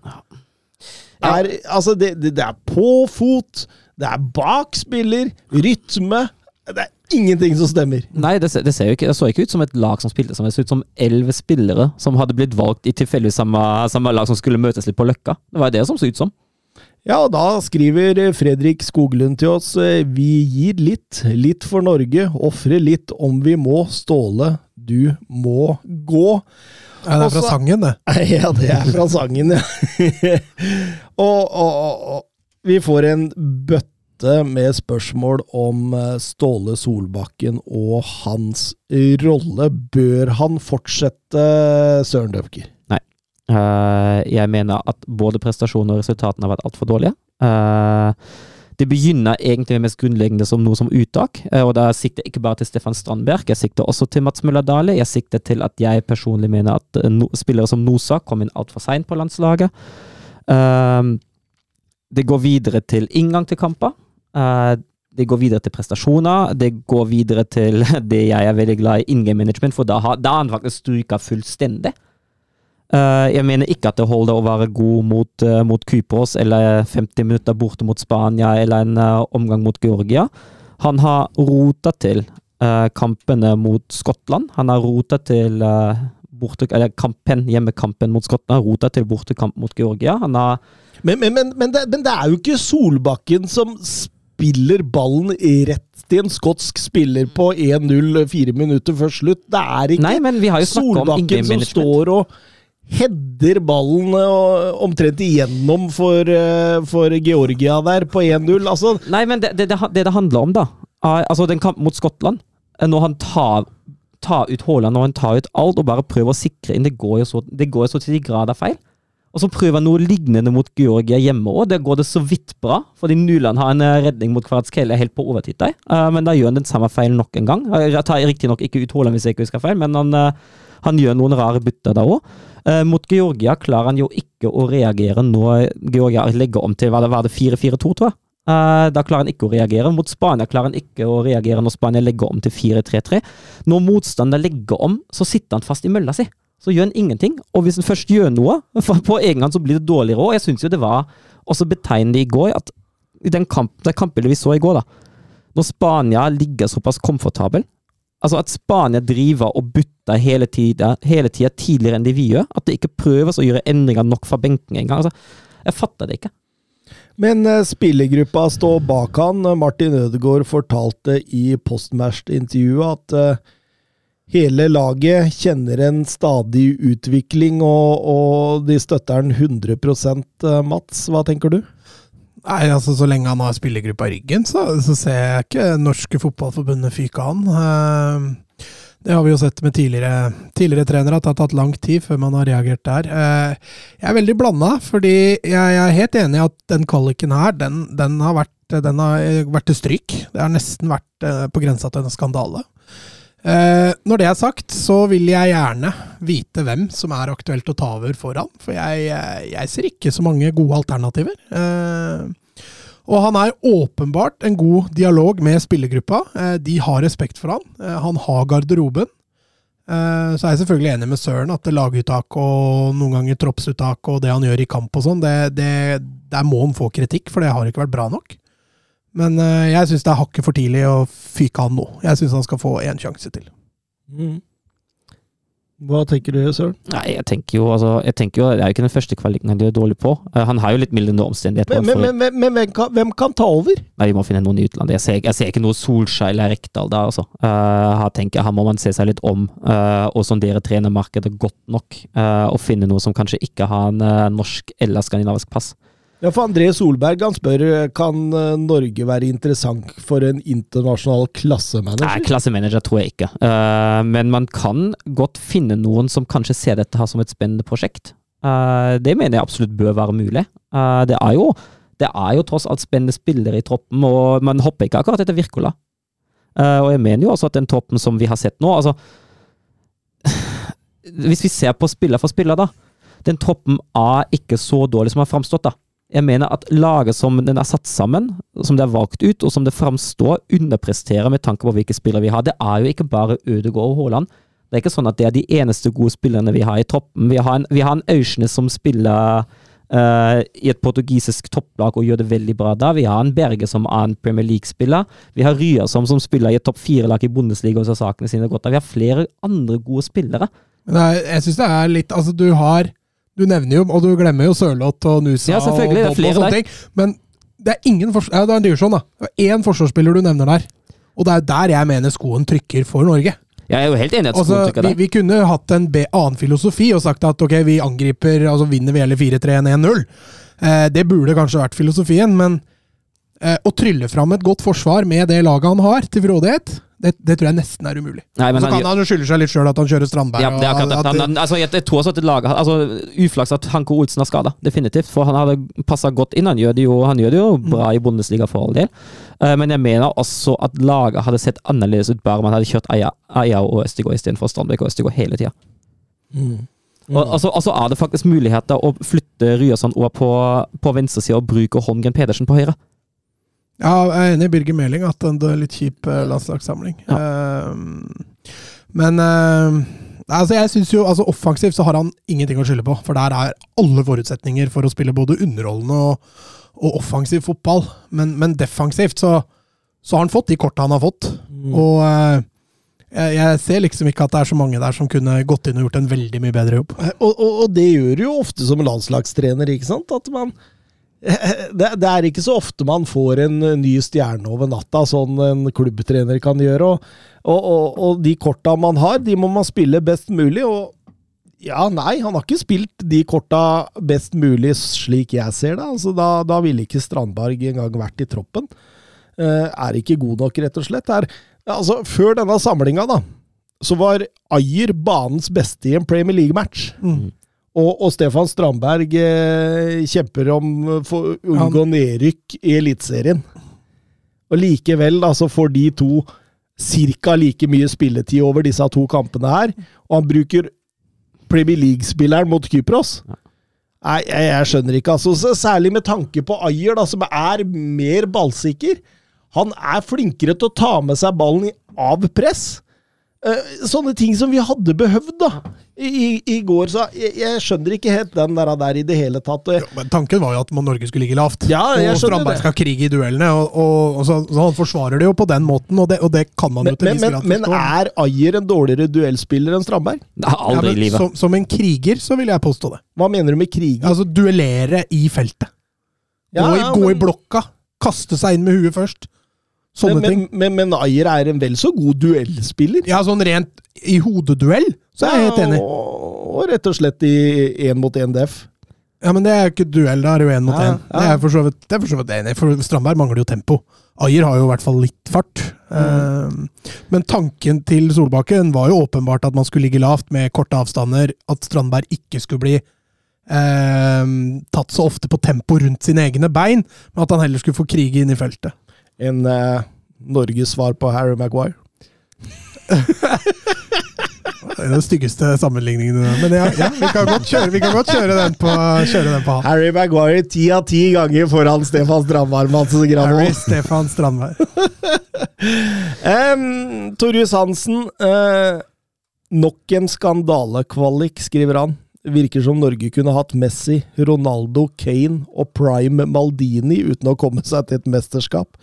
er Altså, det, det, det er på fot, det er bak spiller, rytme Det er ingenting som stemmer. Nei, det, det, ser jo ikke, det så ikke ut som et lag som spilte sammen. Det så ut som elleve spillere som hadde blitt valgt i tilfeldigvis samme, samme lag som skulle møtes litt på Løkka. Det var det som så ut som. Ja, og da skriver Fredrik Skoglund til oss eh, Vi gir litt, litt for Norge, ofre litt om vi må. Ståle, du må gå. Ja, det er fra sangen, det. [laughs] Ja, det er fra sangen, ja. [laughs] og, og, og, og vi får en bøtte med spørsmål om eh, Ståle Solbakken og hans rolle. Bør han fortsette, Søren Døpker? Eh, jeg mener at både prestasjonen og resultatene har vært altfor dårlige. Eh, det begynner egentlig mest grunnleggende som noe som uttak, eh, og da sikter jeg ikke bare til Stefan Strandberg, jeg sikter også til Mats Møller Dale. Jeg sikter til at jeg personlig mener at spillere som Nosa kom inn altfor seint på landslaget. Det går videre til inngang til kamper. Det går videre til prestasjoner. Det går videre til [laughs] det jeg er veldig glad i, in game management, for da har han faktisk stryka fullstendig. Eh, jeg mener ikke at det holder å være god mot, uh, mot Kypros eller 50 minutter borte mot Spania eller en eh, omgang mot Georgia. Han har rota til eh, kampene mot Skottland. Han har rota til eh, borte, eller kampen, hjemmekampen mot Skottland. Rota til bortekamp mot Georgia. Han har Men, men, men, men, det, men det er jo ikke Solbakken som spiller ballen rett til en skotsk spiller på 1-0 fire minutter før slutt. Det er ikke Nei, Solbakken som står og header ballen eh, omtrent igjennom for, eh, for Georgia der på 1-0. Altså, Nei, men det det, det det handler om, da Altså, den kampen mot Skottland eh, Når han tar, tar ut Haaland, når han tar ut alt og bare prøver å sikre inn, det går jo så, det går jo så til de grader feil. Og så prøver han noe lignende mot Georgia hjemme òg. Der går det så vidt bra, fordi Nuland har en eh, redning mot Kvaratskhelia helt på overtid der. Eh, men da gjør han den samme feilen nok en gang. Eh, Jeg tar riktignok ikke ut Haaland hvis jeg ikke husker feil, men han, han gjør noen rare bytter da òg. Mot Georgia klarer han jo ikke å reagere når Georgia legger om til hva det var det 4-4-2, tror jeg. Da klarer han ikke å reagere. Mot Spania klarer han ikke å reagere når Spania legger om til 4-3-3. Når motstander legger om, så sitter han fast i mølla si. Så gjør han ingenting. Og hvis han først gjør noe, på egen hånd så blir det dårligere òg. Jeg syns jo det var også betegnende i går at i den kamp, det kampbildet vi så i går, da, når Spania ligger såpass komfortabel Altså at Spania driver og butter hele tida, hele tida tidligere enn de vi gjør. At det ikke prøves å gjøre endringer nok fra benken engang. Altså, jeg fatter det ikke. Men eh, spillergruppa står bak han. Martin Ødegaard fortalte i postmatch-intervjuet at eh, hele laget kjenner en stadig utvikling, og, og de støtter han 100 eh, Mats, hva tenker du? Nei, altså Så lenge han har spillergruppa i ryggen, så, så ser jeg ikke norske fotballforbundet fyke han. Eh, Det har vi jo sett med tidligere, tidligere trenere, at det har tatt lang tid før man har reagert der. Eh, Jeg er veldig blanda, fordi jeg er helt enig i at den kvaliken her, den, den har vært den har vært til stryk. Det har nesten vært på grensa til en skandale. Eh, når det er sagt, så vil jeg gjerne vite hvem som er aktuelt å ta over for han. For jeg, eh, jeg ser ikke så mange gode alternativer. Eh, og han er åpenbart en god dialog med spillergruppa. Eh, de har respekt for han. Eh, han har garderoben. Eh, så er jeg selvfølgelig enig med Søren at laguttak og noen ganger troppsuttak og det han gjør i kamp og sånn, der må han få kritikk, for det har ikke vært bra nok. Men eh, jeg syns det er hakket for tidlig å fyke han nå. Jeg syns han skal få én sjanse til. Mm. Hva tenker du, Søren? Nei, jeg tenker jo altså, jeg tenker jo, Det er jo ikke den første kvaliken han gjør dårlig på. Eh, han har jo litt mildere omstendigheter. Men, men, men, men, hvem, kan, hvem kan ta over? Nei, vi må finne noen i utlandet. Jeg ser, jeg ser ikke noe Solskjær eller Rekdal der, altså. Uh, her tenker jeg her må man se seg litt om uh, og sondere trenermarkedet godt nok. Uh, og finne noe som kanskje ikke har en norsk eller skandinavisk pass. Ja, for André Solberg han spør kan eh, Norge være interessant for en internasjonal klassemanager. Nei, klassemanager tror jeg ikke. Uh, men man kan godt finne noen som kanskje ser dette her som et spennende prosjekt. Uh, det mener jeg absolutt bør være mulig. Uh, det, er jo, det er jo tross alt spennende spillere i troppen, og man hopper ikke akkurat etter Wirkola. og jeg mener jo også at den troppen som vi har sett nå altså [sighs] Hvis vi ser på spiller for spiller, da. Den troppen er ikke så dårlig som har framstått, da. Jeg mener at laget som den er satt sammen, som det er valgt ut, og som det framstår, underpresterer med tanke på hvilke spillere vi har. Det er jo ikke bare Ødegaard og Haaland. Det er ikke sånn at det er de eneste gode spillerne vi har i troppen. Vi har en, vi har en Aursnes som spiller uh, i et portugisisk topplag og gjør det veldig bra da. Vi har en Berge som er en Premier League-spiller. Vi har Ryersom som spiller i et topp fire-lag i Bundesliga og så sakene sine godt da. Vi har flere andre gode spillere. Men jeg syns det er litt Altså, du har du nevner jo, og du glemmer jo Sørloth og Nusa ja, og Bob og sånne ting. Men det er ingen forsvar, ja, det er en Dyrsson, da. Det er én forsvarsspiller du nevner der. Og det er der jeg mener skoen trykker for Norge. Jeg er jo helt enig at altså, skoen trykker der. Vi, vi, kunne hatt en annen filosofi og sagt at ok, vi angriper, altså vinner vi hele 4-3-1-1-0. Eh, det burde kanskje vært filosofien, men eh, å trylle fram et godt forsvar med det laget han har til rådighet, det, det, tror jeg nesten er umulig. Nei, så kan han jo skylde seg litt sjøl at han kjører Strandberg. Ja, det er akkurat det. Han, altså, jeg, jeg, tror også at laget, altså, Uflaks at Hanko Olsen er skada, definitivt. For han hadde passa godt inn. Han gjør det jo, gjør det jo mm. bra i Bundesliga for all del. Uh, men jeg mener også at laget hadde sett annerledes ut bare om han hadde kjørt Aya, Eia og Østegård istedenfor Strandberg og Østegård hele tida. Mm. Mm. Og, altså, altså, er det faktisk muligheter å flytte Ryerson over på, på venstresida og bruke Holmgren Pedersen på høyre. Ja, jeg er enig i Birger Meling at det er litt kjip uh, landslagssamling. Ja. Uh, men uh, altså jeg synes jo, altså offensivt så har han ingenting å skylde på. For der er alle forutsetninger for å spille både underholdende og, og offensiv fotball. Men, men defensivt så, så, har han fått de korta han har fått. Mm. Og jeg, jeg, ser liksom ikke at det er så mange der som kunne gått inn og gjort en veldig mye bedre jobb. Og, og, og det gjør du jo ofte som landslagstrener, ikke sant? At man [laughs] det, det, er ikke så ofte man får en ny stjerne over natta, sånn en klubbtrener kan gjøre. Og, og, og, og de korta man har, de må man spille best mulig. Og ja, nei, han har ikke spilt de korta best mulig slik jeg ser det. Altså, da, da ville ikke Strandberg engang vært i troppen. Uh, er ikke god nok, rett og slett. Er, altså, før denne samlinga, da, så var Ayer banens beste i en Premier League-match. Mm. Og, og, Stefan Strandberg eh, kjemper om å unngå nedrykk i Eliteserien. Og likevel altså får de to ca. like mye spilletid over disse to kampene her. Og han bruker Premier League-spilleren mot Kypros. Nei, jeg, jeg, skjønner ikke. altså, Særlig med tanke på Ayer, da, som er mer ballsikker. Han er flinkere til å ta med seg ballen av press. Uh, sånne ting som vi hadde behøvd da, i, i går. Så jeg, jeg, skjønner ikke helt den der, der i det hele tatt. Ja, men Tanken var jo at Norge skulle ligge lavt. Ja, og Strandberg skal krige i duellene. Og, og, og så, så, Han forsvarer det jo på den måten, og det, og det kan man jo til en viss grad forstå. Men er Ayer en dårligere duellspiller enn Strandberg? Nei, aldri i livet. Som, som, en kriger så vil jeg påstå det. Hva mener du med kriger? Altså Duellere i feltet. Gå, i, gå i blokka. Kaste seg inn med huet først. Sånne men, ting. Men, men, Ayer er en vel så god duellspiller? Ja, sånn rent i hodeduell, så er jeg helt enig. Og, og rett og slett i én mot én def. Ja, men det er jo ikke duell, da er det jo én mot én. Ja, ja. Det er er for så vidt enig for Strandberg mangler jo tempo. Ayer har jo i hvert fall litt fart. Mm. Uh, men tanken til Solbakken var jo åpenbart at man skulle ligge lavt med korte avstander. At Strandberg ikke skulle bli eh, tatt så ofte på tempo rundt sine egne bein, men at han heller skulle få krige inn i feltet. En uh, Norges svar på Harry Maguire. [laughs] Det er den styggeste sammenligningen. Men ja, ja vi, kan godt kjøre, vi kan godt kjøre den på, kjøre den på han. Harry Maguire ti av ti ganger foran Stefan Strandberg. Harry Stefan Strandberg. [laughs] Um, Torjus Hansen. uh, nok en skandalekvalik, skriver han. Virker som Norge kunne hatt Messi, Ronaldo, Kane og prime Maldini uten å komme seg til et mesterskap.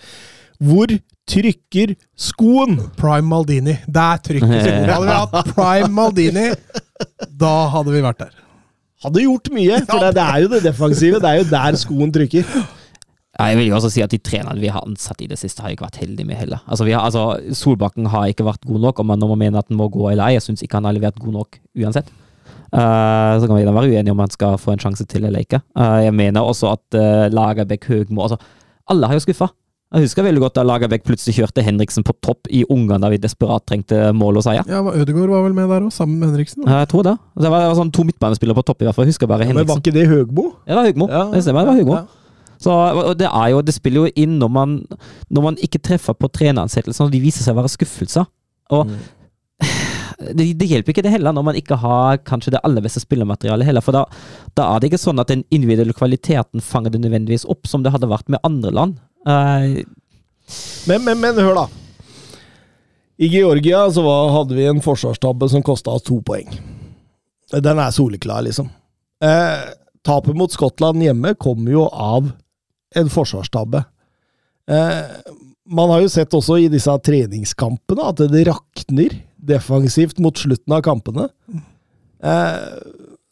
Hvor trykker skoen? Prime Maldini. Der trykker skoen. [laughs] Hadde vi hatt Prime Maldini, da hadde vi vært der. Hadde gjort mye, for det, det er jo det defensive. Det er jo der skoen trykker. Ja, jeg vil jo også si at De trenerne vi har ansatt i det siste, har ikke vært heldige med heller. Altså, vi har, altså, Solbakken har ikke vært god nok, om man, når man mener at han må gå eller lei. Jeg syns ikke han har levert god nok uansett. Eh, så kan vi da være uenige om han skal få en sjanse til eller ikke. Uh, jeg mener også at uh, Lagerbäck, Høgmo altså, Alle har jo skuffa. Jeg husker veldig godt da Lagerbäck plutselig kjørte Henriksen på topp i Ungarn, da vi desperat trengte mål og seier. Ja, Ødegaard var vel med der òg, sammen med Henriksen? Eh, Jeg tror det. Det var, det var sånn to midtbanespillere på topp, i hvert fall. Jeg husker bare Men var ikke det Høgmo? Ja, det var Høgmo. Ja. Det stemmer, det var Høgmo. Ja. Så, det, er jo, det spiller jo inn når man, når man ikke treffer på treneransettelsen, og de viser seg å være skuffelser. Og det, det hjelper ikke det heller når man ikke har kanskje det aller beste spillermaterialet heller, for da, da er det ikke sånn at den individuelle kvaliteten fanger det nødvendigvis opp, som det hadde vært med andre land. Uh, Men, men, men hør, da. I Georgia så var, hadde vi en forsvarstabbe som kosta oss to poeng. Den er soleklar, liksom. Eh, tapet mot Skottland hjemme kommer jo av en forsvarstabbe. Eh, man har jo sett også i disse treningskampene at det rakner defensivt mot slutten av kampene. Eh,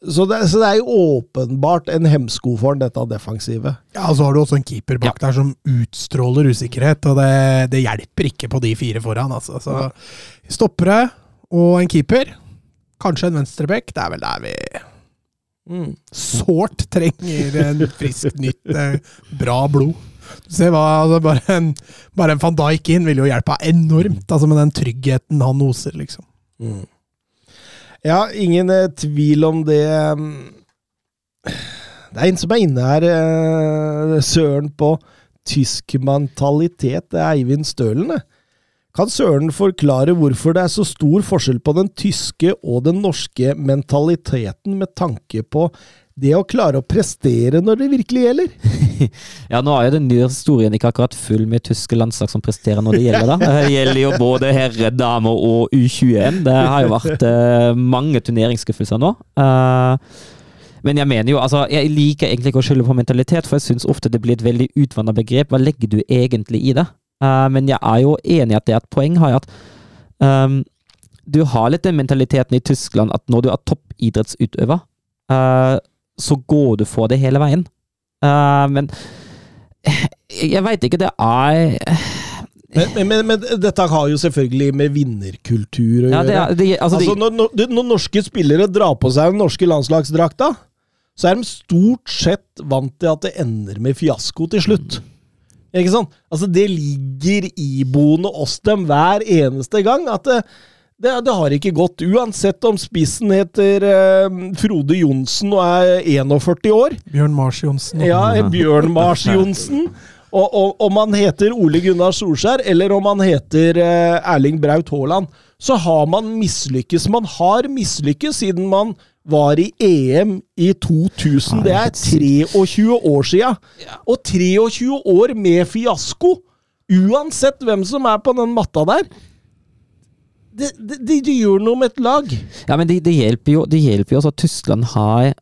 så, det, så det er jo åpenbart en hemsko for den, dette defensivet. Ja, og så har du også en keeper bak der som utstråler usikkerhet, og det, det hjelper ikke på de fire foran. Altså. Så stoppere og en keeper, kanskje en venstrebekk, det er vel der vi Mm. sårt trenger en frisk, nytt, eh, bra blod. Se hva, altså bare, en, bare en van Dijk inn ville jo hjelpa enormt, altså med den tryggheten han oser, liksom. Mm. Ja, ingen eh, tvil om det. mm. Det er en som er inne her, eh, Søren, på tysk mentalitet. Det er Eivind Stølen, det. Kan Søren forklare hvorfor det er så stor forskjell på den tyske og den norske mentaliteten med tanke på det å klare å prestere når det virkelig gjelder? [laughs] Ja, nå er jo den nye historien ikke akkurat full med tyske landslag som presterer når det gjelder, da. Det gjelder jo både herre, dame og U21. Det har jo vært uh, mange turneringsskuffelser nå. Uh, men jeg mener jo, altså, jeg liker egentlig ikke å skylde på mentalitet, for jeg syns ofte det blir et veldig utvanna begrep. Hva legger du egentlig i det? Uh, men jeg er jo enig i at det er et poeng har jeg at um, du har litt den mentaliteten i Tyskland at når du er toppidrettsutøver, eh, så går du for det hele veien. Uh, men jeg veit ikke, det er Men, men, men, dette har jo selvfølgelig med vinnerkultur å ja, gjøre. det det, altså, Altså, når, når, når norske spillere drar på seg den norske landslagsdrakta, så er de stort sett vant til at det ender med fiasko til slutt. Ikke sant? Altså, det ligger iboende oss dem hver eneste gang. At det, det, det har ikke gått. Uansett om spissen heter eh, Frode Johnsen og er 41 år. Bjørn Mars Johnsen. Ja, Bjørn Mars Johnsen. Og, og om han heter Ole Gunnar Solskjær, eller om han heter eh, Erling Braut Haaland, så har man mislykkes. Man har mislykkes siden man var i EM i 2000. Det er 23 år sia. Og 23 år med fiasko! Uansett hvem som er på den matta der. Det, det, de, det gjør noe med et lag. ja, men det, de hjelper Det hjelper jo også at Tyskland har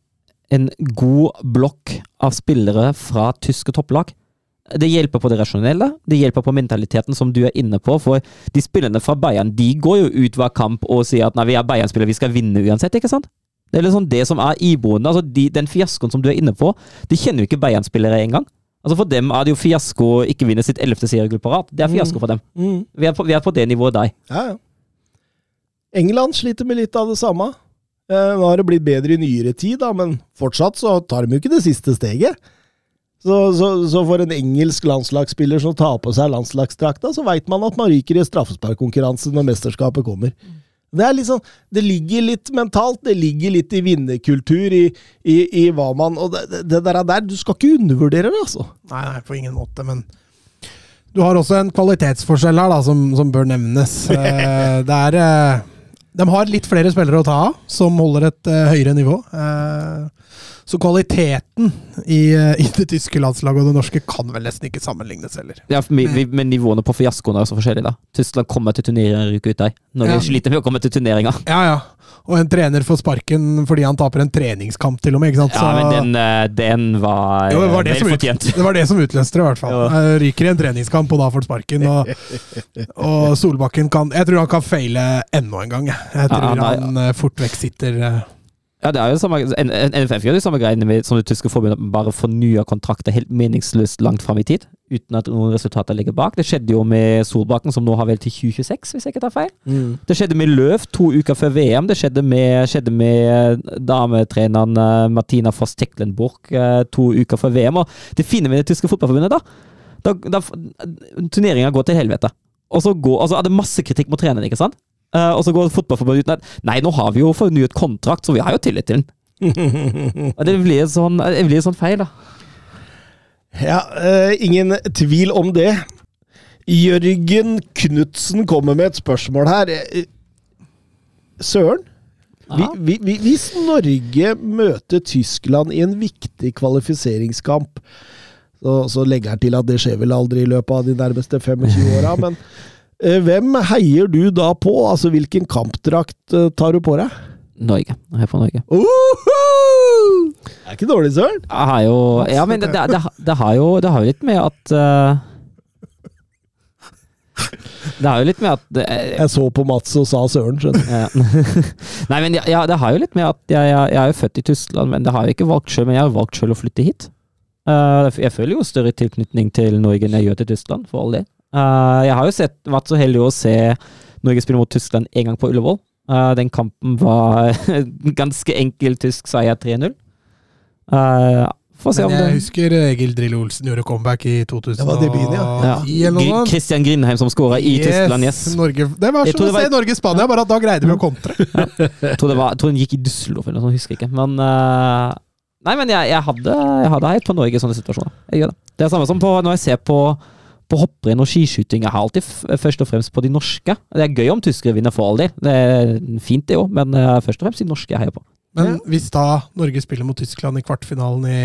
en god blokk av spillere fra tyske topplag. Det hjelper på det rasjonelle, det hjelper på mentaliteten som du er inne på. For de spillerne fra Bayern de går jo ut hver kamp og sier at nei, vi er Bayern-spillere, vi skal vinne uansett. ikke sant? Det er liksom det som er iboende. altså de, Den fiaskoen som du er inne på, de kjenner jo ikke Bayern-spillere engang. Altså For dem er det jo fiasko å ikke vinne sitt ellevte seriegull på rad. Det er fiasko for dem. Mm. Vi er på, vi er på det nivået der. Ja, ja. England sliter med litt av det samme. Eh, nå har det blitt bedre i nyere tid, da, men fortsatt så tar de jo ikke det siste steget. Så, så, så for en engelsk landslagsspiller som tar på seg landslagsdrakta, så veit man at man ryker i straffesparkkonkurranse når mesterskapet kommer. Det er liksom, det ligger litt mentalt, det ligger litt i vinnerkultur, i, i, i hva man Og det, det der, der, du skal ikke undervurdere det, altså. Nei, nei, på ingen måte, men du har også en kvalitetsforskjell her da, som, som bør nevnes. [laughs] Eh, det er eh, De har litt flere spillere å ta av, som holder et eh, høyere nivå. Eh, så kvaliteten i, eh, i det tyske landslaget og det norske kan vel nesten ikke sammenlignes heller. Ja, vi, vi, men nivåene på fiaskoene er så forskjellige, da. Tyskland kommer til turneringer og ryker ut der. Norge Ja. sliter med å komme til turneringer. [laughs] Ja, ja. Og en trener får sparken fordi han taper en treningskamp, til og med. ikke sant? Ja, men den, eh, den var, Jo, det, var det, vel som ut, det var det som utløste det, i hvert fall. Eh, Ryker i en treningskamp, og da får han sparken. Og, [laughs] og Solbakken kan Jeg tror han kan feile enda en gang. jeg. tror Ja, han han eh, fort vekk sitter eh, Ja, det er jo samme, NFF gjør de samme greiene med, som det tyske forbundet, bare fornyer kontrakter helt meningsløst langt fram i tid, uten at noen resultater ligger bak. Det skjedde jo med Solbakken, som nå har vel til 2026, hvis jeg ikke tar feil. Det skjedde med Løv to uker før VM. Det skjedde med, skjedde med dametreneren eh, Martina Foss Tecklenburg eh, to uker før VM. Og det fine med det tyske fotballforbundet, da, da, da Turneringa går til helvete. Og så går, altså, er det masse kritikk mot treneren, ikke sant? Eh, og så går fotballforbundet uten at Nei, nå har vi jo fornyet kontrakt, så vi har jo tillit til den. [laughs] Det blir sånn, det blir sånn feil, da. Ja, uh, ingen tvil om det. Jørgen Knutsen kommer med et spørsmål her. Eh, Søren? Vi, Ja. vi, vi, hvis Norge møter Tyskland i en viktig kvalifiseringskamp så, så legger jeg til at det skjer vel aldri i løpet av de nærmeste 25 åra, men hvem heier du da på? Altså, hvilken kampdrakt eh, tar du på deg? Norge. Jeg er på Norge. Uhu! Det er ikke dårlig, Søren. Jeg har jo Ja, men det, det, det, det har jo Det har jo litt med at uh, Det har jo litt med at eh, Jeg så på Mats og sa Søren, skjønner du. Ja. [laughs] Nei, men ja, det har jo litt med at jeg, jeg, jeg er jo født i Tyskland, men det har jeg ikke valgt selv, men jeg har valgt sjøl å flytte hit. Uh, jeg føler jo større tilknytning til Norge enn jeg gjør til Tyskland, for all del. Eh, jeg har jo sett, vært så heldig å se Norge spille mot Tyskland en gang på Ullevål. Uh, den kampen var [laughs] ganske enkel tysk seier 3-0. Uh, om Men jeg det husker Egil Drillo Olsen gjorde comeback i 2010 Det var debuten, ja. ja. eller noe sånt. Christian Grindheim som skåra i Tyskland, yes. Norge, det var som å var- se Norge-Spania, bare at da greide vi å [laughs] kontre. Jeg tror, det var, jeg tror den gikk i Düsseldorf eller noe sånt, husker jeg ikke. Men uh... Nei, men jeg, jeg hadde jeg hadde heit på Norge i sånne situasjoner. Jeg gjør det. Det er samme som på, når jeg ser på, på hopprenn og skiskyting. Jeg har alltid f først og fremst på de norske. Det er gøy om tyskere vinner, for all del. Det er fint, det òg, men uh, først og fremst de norske jeg heier på. Men hvis da Norge spiller mot Tyskland i kvartfinalen i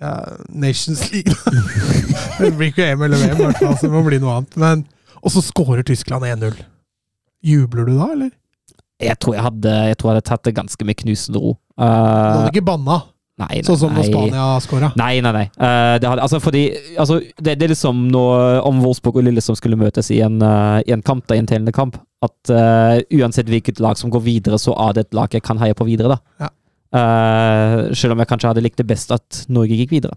ja, Nations League [laughs] Det blir ikke EM eller VM, i hvert fall, så det må bli noe annet. Men, og så scorer Tyskland 1-0. Jubler du da, eller? Jeg tror jeg hadde, jeg tror jeg hadde tatt det ganske med knusende ro. Du Eh, hadde ikke banna, nei, nei, sånn som når. Spania skåra? Nei, nei, nei. Uh, det, hadde, altså fordi, altså, det, det er liksom når, om Wolfsburg og Lillestrøm skulle møtes i en, uh, i en kamp, da, i en telende kamp, at uh, uansett hvilket lag som går videre, så er det et lag jeg kan heie på videre. da. Ja. Eh, selv om jeg kanskje hadde likt det best at Norge gikk videre.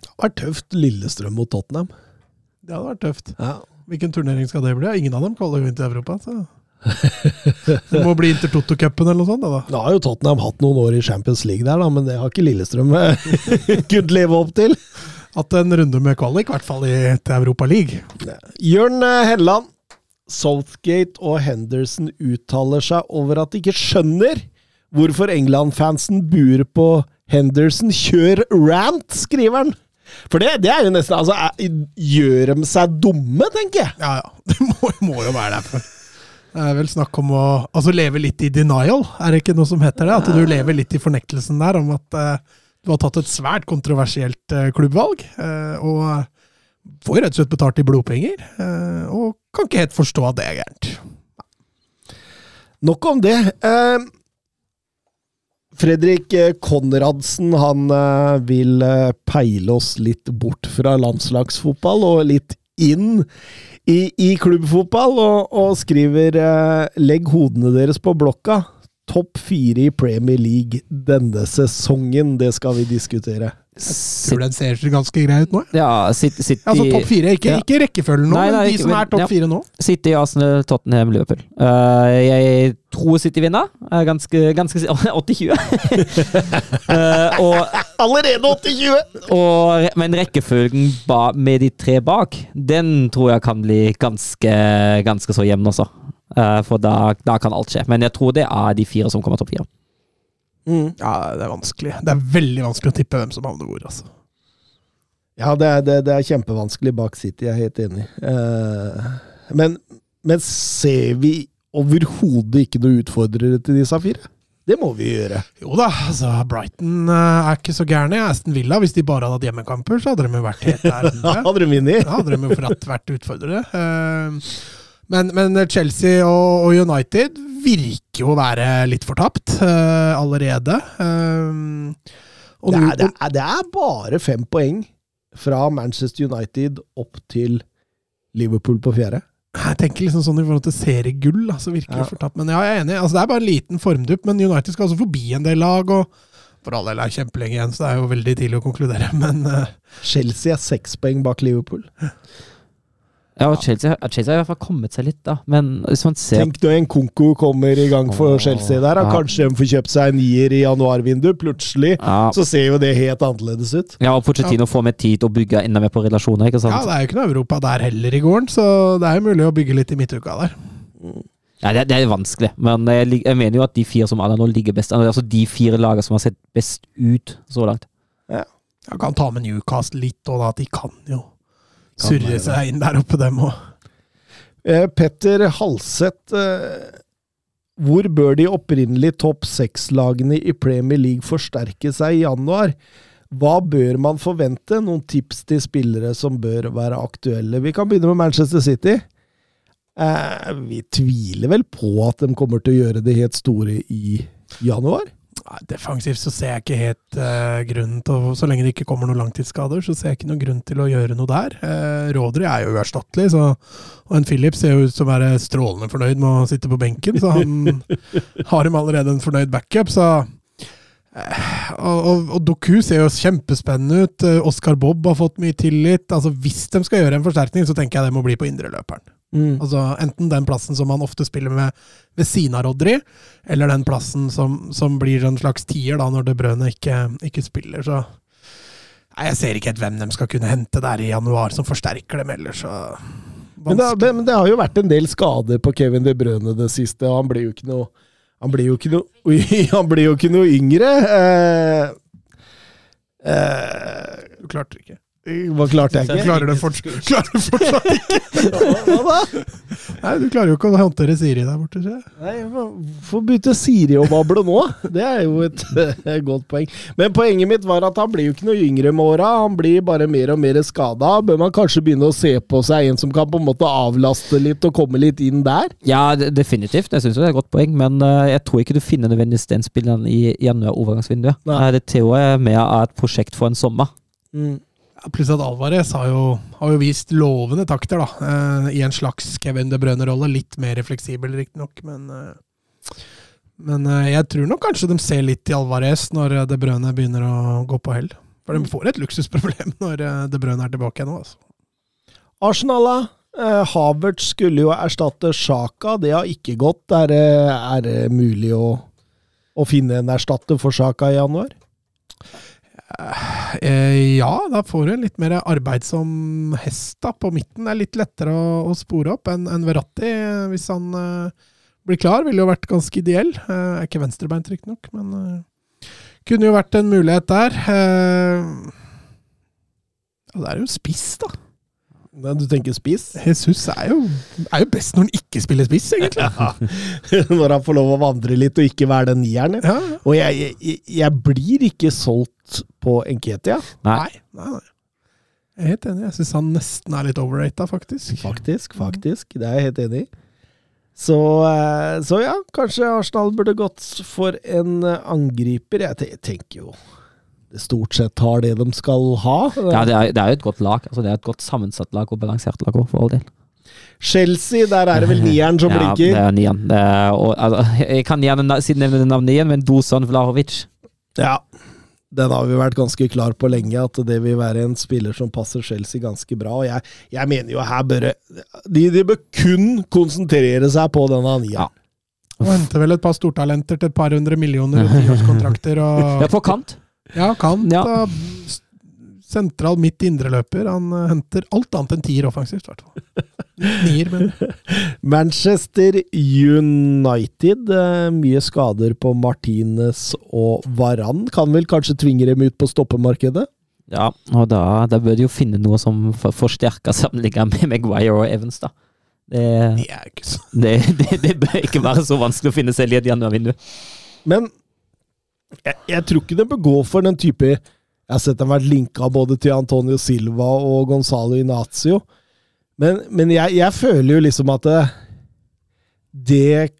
Det hadde vært tøft Lillestrøm mot Tottenham. Det hadde vært tøft. Ja. Hvilken turnering skal det bli? Ingen av dem kvaler jo inn til Europa. så... Det må bli Intertoto-cupen eller noe sånt. Da. Nå har jo Tottenham hatt noen år i Champions League der, da, men det har ikke Lillestrøm eh, [laughs] kunnet leve opp til. Hatt en runde med kvalik, i hvert fall i, til Europa League. Jørn eh, Helland, Southgate og Henderson uttaler seg over at de ikke skjønner hvorfor England-fansen buer på Henderson. Kjør rant, skriver han! For det, det er jo nesten altså, Gjør de seg dumme, tenker jeg? Ja, ja. [laughs] Det må, må jo være derfor. Det er vel snakk om å altså leve litt i denial, er det ikke noe som heter det? At du lever litt i fornektelsen der om at uh, du har tatt et svært kontroversielt uh, klubbvalg. Uh, og får rett og slett betalt i blodpenger. og kan ikke helt forstå at det er gærent. Nok om det. Fredrik Konradsen han vil peile oss litt bort fra landslagsfotball og litt inn i, i klubbfotball, og, og skriver eh, 'Legg hodene deres på blokka'. Topp fire i Premier League denne sesongen, det skal vi diskutere. Tror den ser ganske grei ut nå. Ja, City, City, Altså topp fire, ikke, Ja. ikke rekkefølgen nå, Nei, nei, men de ikke- som er topp ja. fire nå. City, Arsenal, Tottenham, Liverpool. Uh, jeg tror City vinner. Jeg er ganske, ganske 80-20. uh, [laughs] [laughs] og Allerede 80-20! Men rekkefølgen ba, med de tre bak, den tror jeg kan bli ganske, ganske så jevn også. Eh, for da, da kan alt skje. Men jeg tror det er de fire som kommer topp fire. Mm. Ja, det er vanskelig. Det er veldig vanskelig å tippe hvem som havner hvor, altså. Ja, det er, det, det er kjempevanskelig bak City, jeg er helt enig. Eh, men, men ser vi overhodet ikke noen utfordrere til disse fire? Det må vi gjøre. Jo da, altså Brighton eh, er ikke så gærne. Aston Villa, hvis de bare hadde hatt hjemmekamper, så hadde de jo vært helt [laughs] der. Hadde de vunnet. Da hadde de jo forratt vært utfordrere. Eh, Men, men Chelsea og, og United virker jo å være litt fortapt uh, allerede. Og Det er, det, er, det er bare fem poeng fra Manchester United opp til Liverpool på fjerde. Jeg tenker liksom sånn i forhold til seriegull, så så virker Ja. det fortapt. Men ja, jeg er enig. Altså, det er bare en liten formdupp, men United skal også forbi en del lag. og For all del er kjempelenge igjen, så det er jo veldig tidlig å konkludere. [laughs] Men uh, Chelsea er seks poeng bak Liverpool. Ja, og Chelsea, Chelsea har i hvert fall kommet seg litt, da. Men hvis man ser Tenk når en Konko kommer i gang for Åh, Chelsea der. ja. Kanskje de får kjøpt seg en nier i januarvinduet. Plutselig ja, så ser jo det helt annerledes ut. ja, og Pochettino får mer tid til å bygge enda mer på relasjoner, ikke sant? ja, det er jo ikke noe Europa der heller i gården, så det er jo mulig å bygge litt i midtuka der. Ja, det, det er vanskelig, men jeg, jeg mener jo at de fire som er der nå, ligger best. Altså de fire lagene som har sett best ut så langt. Ja. Jeg kan ta med Newcastle litt, og da at de kan jo surre seg inn der oppe, dem òg. Eh, Petter Halseth, eh, hvor bør de opprinnelige topp seks-lagene i Premier League forsterke seg i januar? Hva bør man forvente? Noen tips til spillere som bør være aktuelle? Vi kan begynne med Manchester City. Eh, vi tviler vel på at de kommer til å gjøre det helt store i januar? Defensivt så ser jeg ikke helt uh, grunnen til å Så lenge det ikke kommer noen langtidsskader, så ser jeg ikke noen grunn til å gjøre noe der. Uh, Rodry er jo uerstattelig, så Og en Philip ser jo ut som å være strålende fornøyd med å sitte på benken, så han [laughs] har dem allerede en fornøyd backup, så uh, og, og, og Doku ser jo kjempespennende ut. Uh, Oscar Bob har fått mye tillit. Altså Hvis de skal gjøre en forsterkning, så tenker jeg det må bli på indreløperen. Altså Enten den plassen som han ofte spiller med ved siden av Rodri, eller den plassen som, som blir en slags tier da når De Brøne ikke, ikke spiller. Så Nei, Jeg ser ikke helt hvem de skal kunne hente der i januar som forsterker dem ellers. Så Men det, det, men det har jo vært en del skader på Kevin De Brøne det siste, og han blir jo ikke noe Han blir jo ikke noe, [laughs] han blir jo ikke noe yngre. Eh, eh, Du klarte det ikke. Hva klarte jeg ikke? klarer det fortsatt, klarer det fortsatt ikke! [laughs] Hva da? Nei, Du klarer jo ikke å håndtere Siri der borte. tror jeg. Nei, Hvorfor bytte Siri og bable nå. Det er jo [laughs] et, godt poeng. Men poenget mitt var at han blir jo ikke noe yngre med åra. Han blir bare mer og mer skada. Bør man kanskje begynne å se på seg en som kan på en måte avlaste litt og komme litt inn der? Ja, de- definitivt. Jeg syns det er et godt poeng, men eh, jeg tror ikke du finner nødvendigvis den spilleren i januar-overgangsvinduet. Det Theo er mer av et prosjekt for en sommer. Ja, Pluss at Alvarez har jo, har jo vist lovende takter, da. eh, I en slags Kevin De Brønne-rolle. Litt mer fleksibel, riktignok, men eh, Men eh, jeg tror nok kanskje de ser litt i Alvarez når De Brønne begynner å gå på hell. For de får et luksusproblem [laughs] når De Brønne er tilbake nå, altså. Arsenal, da. Havertz skulle jo erstatte Sjaka. Det har ikke gått. Er, er det mulig å, å finne en erstatter for Sjaka i januar? Eh, ja, da får du litt mer arbeidsom hest da, på midten. Det er litt lettere å, å spore opp enn en Verratti. Hvis han eh, blir klar, ville jo vært ganske ideell. Eh, er ikke venstrebeint, riktignok, men eh, kunne jo vært en mulighet der. Eh, ja, det er jo spiss, da. Men Du tenker spiss? Jesus er jo, er jo best når han ikke spiller spiss, egentlig. [laughs] Når han får lov å vandre litt og ikke være den nieren. Ja, Og jeg, jeg, jeg blir ikke solgt på Enketia, Nei. nei, nei, nei. Jeg er helt enig. Jeg syns han nesten er litt overrata, faktisk. faktisk. Faktisk. Det er jeg helt enig i. Så, eh, så ja, kanskje Arsenal burde gått for en eh, angriper. Jeg tenker jo stort sett har det de skal ha. Ja, det er, det er jo et godt lag. Altså, det er et godt sammensatt lag og balansert lag for all del. Chelsea, der er det vel nieren som [laughs] Ja, det blinker. er nieren. Det er, og, altså, [laughs] jeg kan gjerne nevne navnet igjen, men Dusan Vlahovic. Ja. Den har vi vært ganske klar på lenge, at det vil være en spiller som passer Chelsea ganske bra. Og jeg, jeg mener jo her bør de, de bør kun konsentrere seg på denne nieren. Ja. Og henter vel et par stortalenter til et par hundre millioner tiårskontrakter. [laughs] Og, Ja, på kant. Ja, kant. Ja. Sentral midt indreløper. Han eh, henter alt annet enn tier offensivt, i hvert fall. Nier, men [laughs] Manchester United. eh, mye skader på Martinez og Varan. Kan vel kanskje tvinge dem ut på stoppemarkedet? Ja, og da, da bør de jo finne noe som for- forsterker sammenlignet med Maguire og Evans, da. Det, det, det, det bør ikke være så vanskelig å finne selv i et januarvindu. Men jeg, jeg tror ikke det bør gå for den type Jeg har sett dem vært linka både til Antonio Silva og Gonzalo Inazio. Men, men jeg, jeg føler jo liksom at det, det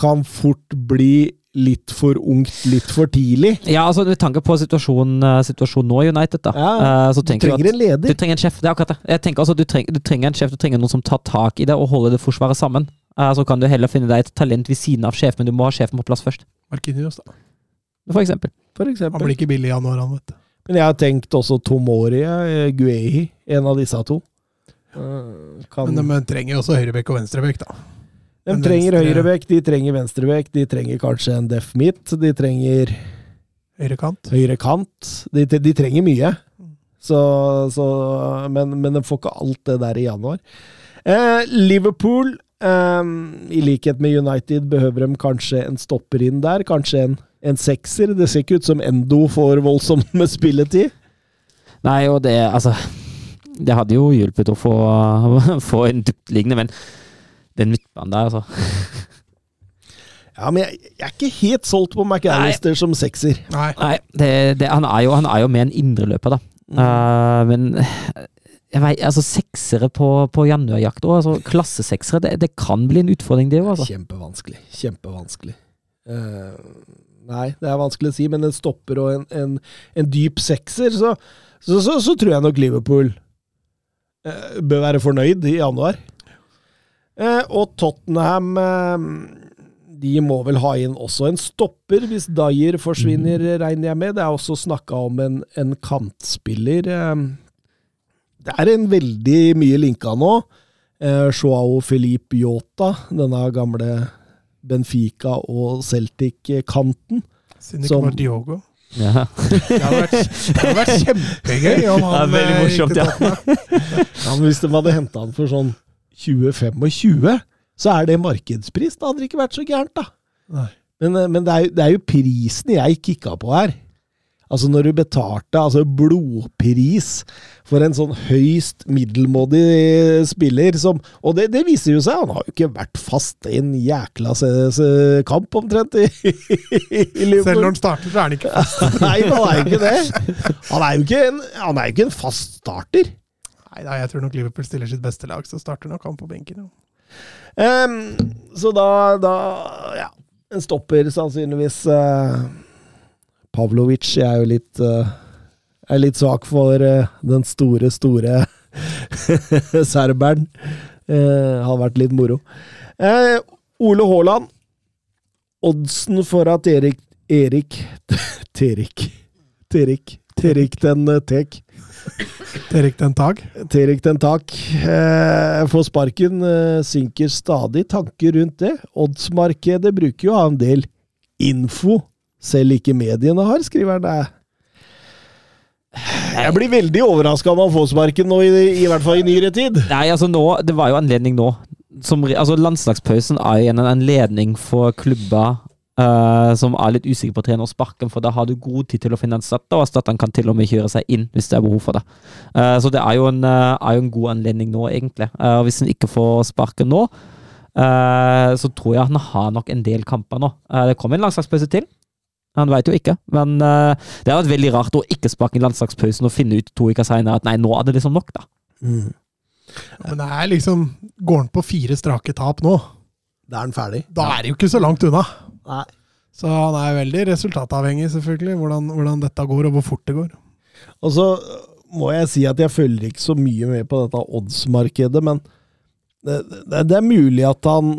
kan fort bli litt for ungt, litt for tidlig. Ja, altså med tanke på situasjonen, eh, situasjonen nå i United, da. Ja, eh, så Du trenger at en leder. du trenger en sjef. Det er akkurat det. Jeg tenker altså, du, treng, du trenger en sjef, du trenger noen som tar tak i det og holder det forsvaret sammen. Eh, så kan du heller finne deg et talent ved siden av sjef, men du må ha sjefen på plass først. Markinius, da. For eksempel. For Han blir ikke billig i januar, han, vet du. Men jeg har tenkt også Tomori, eh, Guehi, en av disse to. Eh, Kan, Men de trenger også høyrebekk og venstrebekk, da. de men trenger venstre- høyrebekk, de trenger venstrebekk, de trenger kanskje en def midt, de trenger Høyrekant. høyre kant. De, de, de trenger mye. Så, så, men, men de får ikke alt det der i januar. Eh, Liverpool, eh, i likhet med United, behøver de kanskje en stopper inn der. Kanskje en, en sekser. Det ser ikke ut som Endo får voldsomt med [laughs] spilletid. Nei, og det Altså, det hadde jo hjulpet å få, [laughs] få en dyptliggende, men den midtbanen der, altså. [laughs] Ja, men jeg, jeg er ikke helt solgt på McAllister som sekser. Nei. Nei, det, det, han, er jo, han er jo med en indreløper, da. Uh, men jeg vet, altså seksere på, på januarjakt òg, altså klasseseksere, det, det kan bli en utfordring, det òg, altså. Kjempevanskelig. Kjempevanskelig. Eh, nei, det er vanskelig å si, men en stopper og en, en, en dyp sekser, så, så, så, så tror jeg nok Liverpool eh, bør være fornøyd i januar. Eh, og Tottenham eh, de må vel ha inn også en stopper hvis Dyer forsvinner, regner jeg med. Det er også snakka om en, en kantspiller. eh, det er en veldig mye linka nå. Eh, Joao Felipe Yota, denne gamle Benfica og Celtic-kanten. Siden det ikke var Diogo. Ja. [laughs] Det hadde vært, det hadde vært kjempegøy om [laughs] han Ja, veldig eh, morsomt, ja. [laughs] Ja, hvis de hadde henta han for sånn 20-25, så er det markedspris. Da hadde det ikke vært så gærent, da. Nei. Men, eh, men det, er, det er jo prisen jeg kikka på her. Altså når du betalte altså blodpris for en sånn høyst middelmådig spiller som Og det, det viser jo seg, han har jo ikke vært fast i en jækla kamp omtrent i, [laughs] i Liverpool. Selv når han starter, så er han ikke fast. [laughs] Nei, han er jo ikke det. Han er jo ikke en, han er jo ikke en fast starter. Nei, nei, jeg tror nok Liverpool stiller sitt beste lag, så starter nok han på benken. Ja. Um, så da, da Ja, en stopper sannsynligvis. eh, Pavlovic jeg er jo litt eh, er litt svak for eh, den store, store [laughs] serberen. Uh, har vært litt moro. Eh, Ole Haaland. Oddsen for at Erik Erik [laughs] Terik Terik Terik den eh, tek. Erik Den tak. Terik den tak. Eh, får sparken, eh, synker stadig tanker rundt det. Oddsmarkedet bruker jo å ha en del info, selv ikke mediene har, skriver han. det. Jeg blir veldig overraska om han får sparken nå, i, i hvert fall i nyere tid. Nei, altså nå, det var jo anledning nå. Som, altså Landslagspausen er igjen en anledning for klubber uh, som er litt usikre på å trene og sparken, for da har du god tid til å finne en erstatter, og erstatteren kan til og med kjøre seg inn hvis det er behov for det. Uh, så det er jo, en, uh, er jo en god anledning nå, egentlig. Og hvis han ikke får sparken nå, så tror jeg han har nok en del kamper nå. Det kommer en landslagspause til. Han veit jo ikke, men uh, det har vært veldig rart å ikke sparke i landslagspausen og finne ut to uker seinere at nei, nå er det liksom nok, da. Men det er liksom Går han på fire strake tap nå, Da er han ferdig. da er det jo ikke så langt unna. Nei. Så han er veldig resultatavhengig, selvfølgelig, hvordan, hvordan dette går, og hvor fort det går. Og så må jeg si at jeg følger ikke så mye med på dette oddsmarkedet, men det, det, det er mulig at han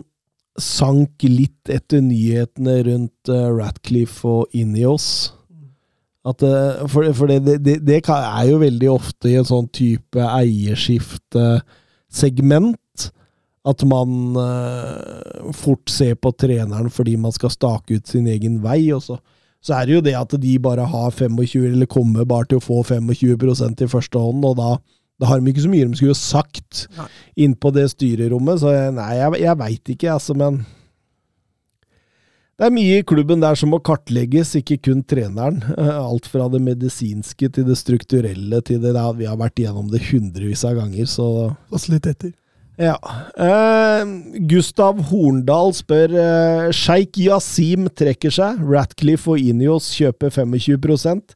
sank litt etter nyhetene rundt uh, Ratcliffe og Ineos. At, eh, for for det, det, det, det er jo veldig ofte i en sånn type eierskiftesegment at man eh, fort ser på treneren fordi man skal stake ut sin egen vei. og så så er det jo det at de bare har 25, eller kommer bare til å få 25% i første hånd, og da, Da har de ikke så mye de skulle sagt Nei. inn på det styrerommet, så jeg, nei, jeg, jeg veit ikke, altså, men det er mye i klubben der som må kartlegges, ikke kun treneren. [laughs] Alt fra det medisinske til det strukturelle til det der. Vi har vært gjennom det hundrevis av ganger, så Fasiliteter. Ja. Uh, Gustav Horndal spør uh, Sheikh Yasim trekker seg. Ratcliffe og Inios kjøper 25%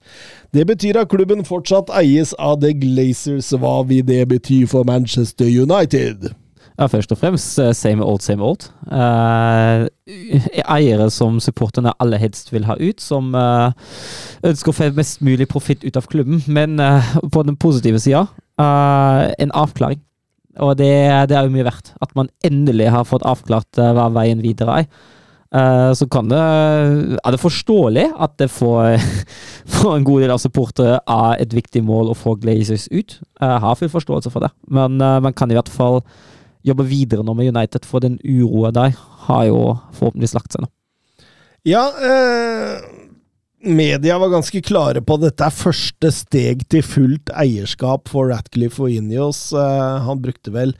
Det betyr at klubben fortsatt eies av The Glazers. Hva vil det bety for Manchester United? Ja, først og fremst eh, same old, same old. Uh, eiere som supporterne aller helst vil ha ut, som uh, ønsker å få mest mulig profitt ut av klubben. Men uh, på den positive sida, eh, en avklaring. Og det, det er jo mye verdt. At man endelig har fått avklart eh, hva veien videre er. Eh, så kan det Er det forståelig at det får, [laughs] for en god del av supportere er et viktig mål å få Glazers ut. Jeg har full forståelse for det, men eh, man kan i hvert fall jobbe videre nå med United, for den uroa der har jo forhåpentligvis lagt seg nå. Ja, eh, media var ganske klare på at dette er første steg til fullt eierskap for Ratcliffe og Inios. Eh, han brukte vel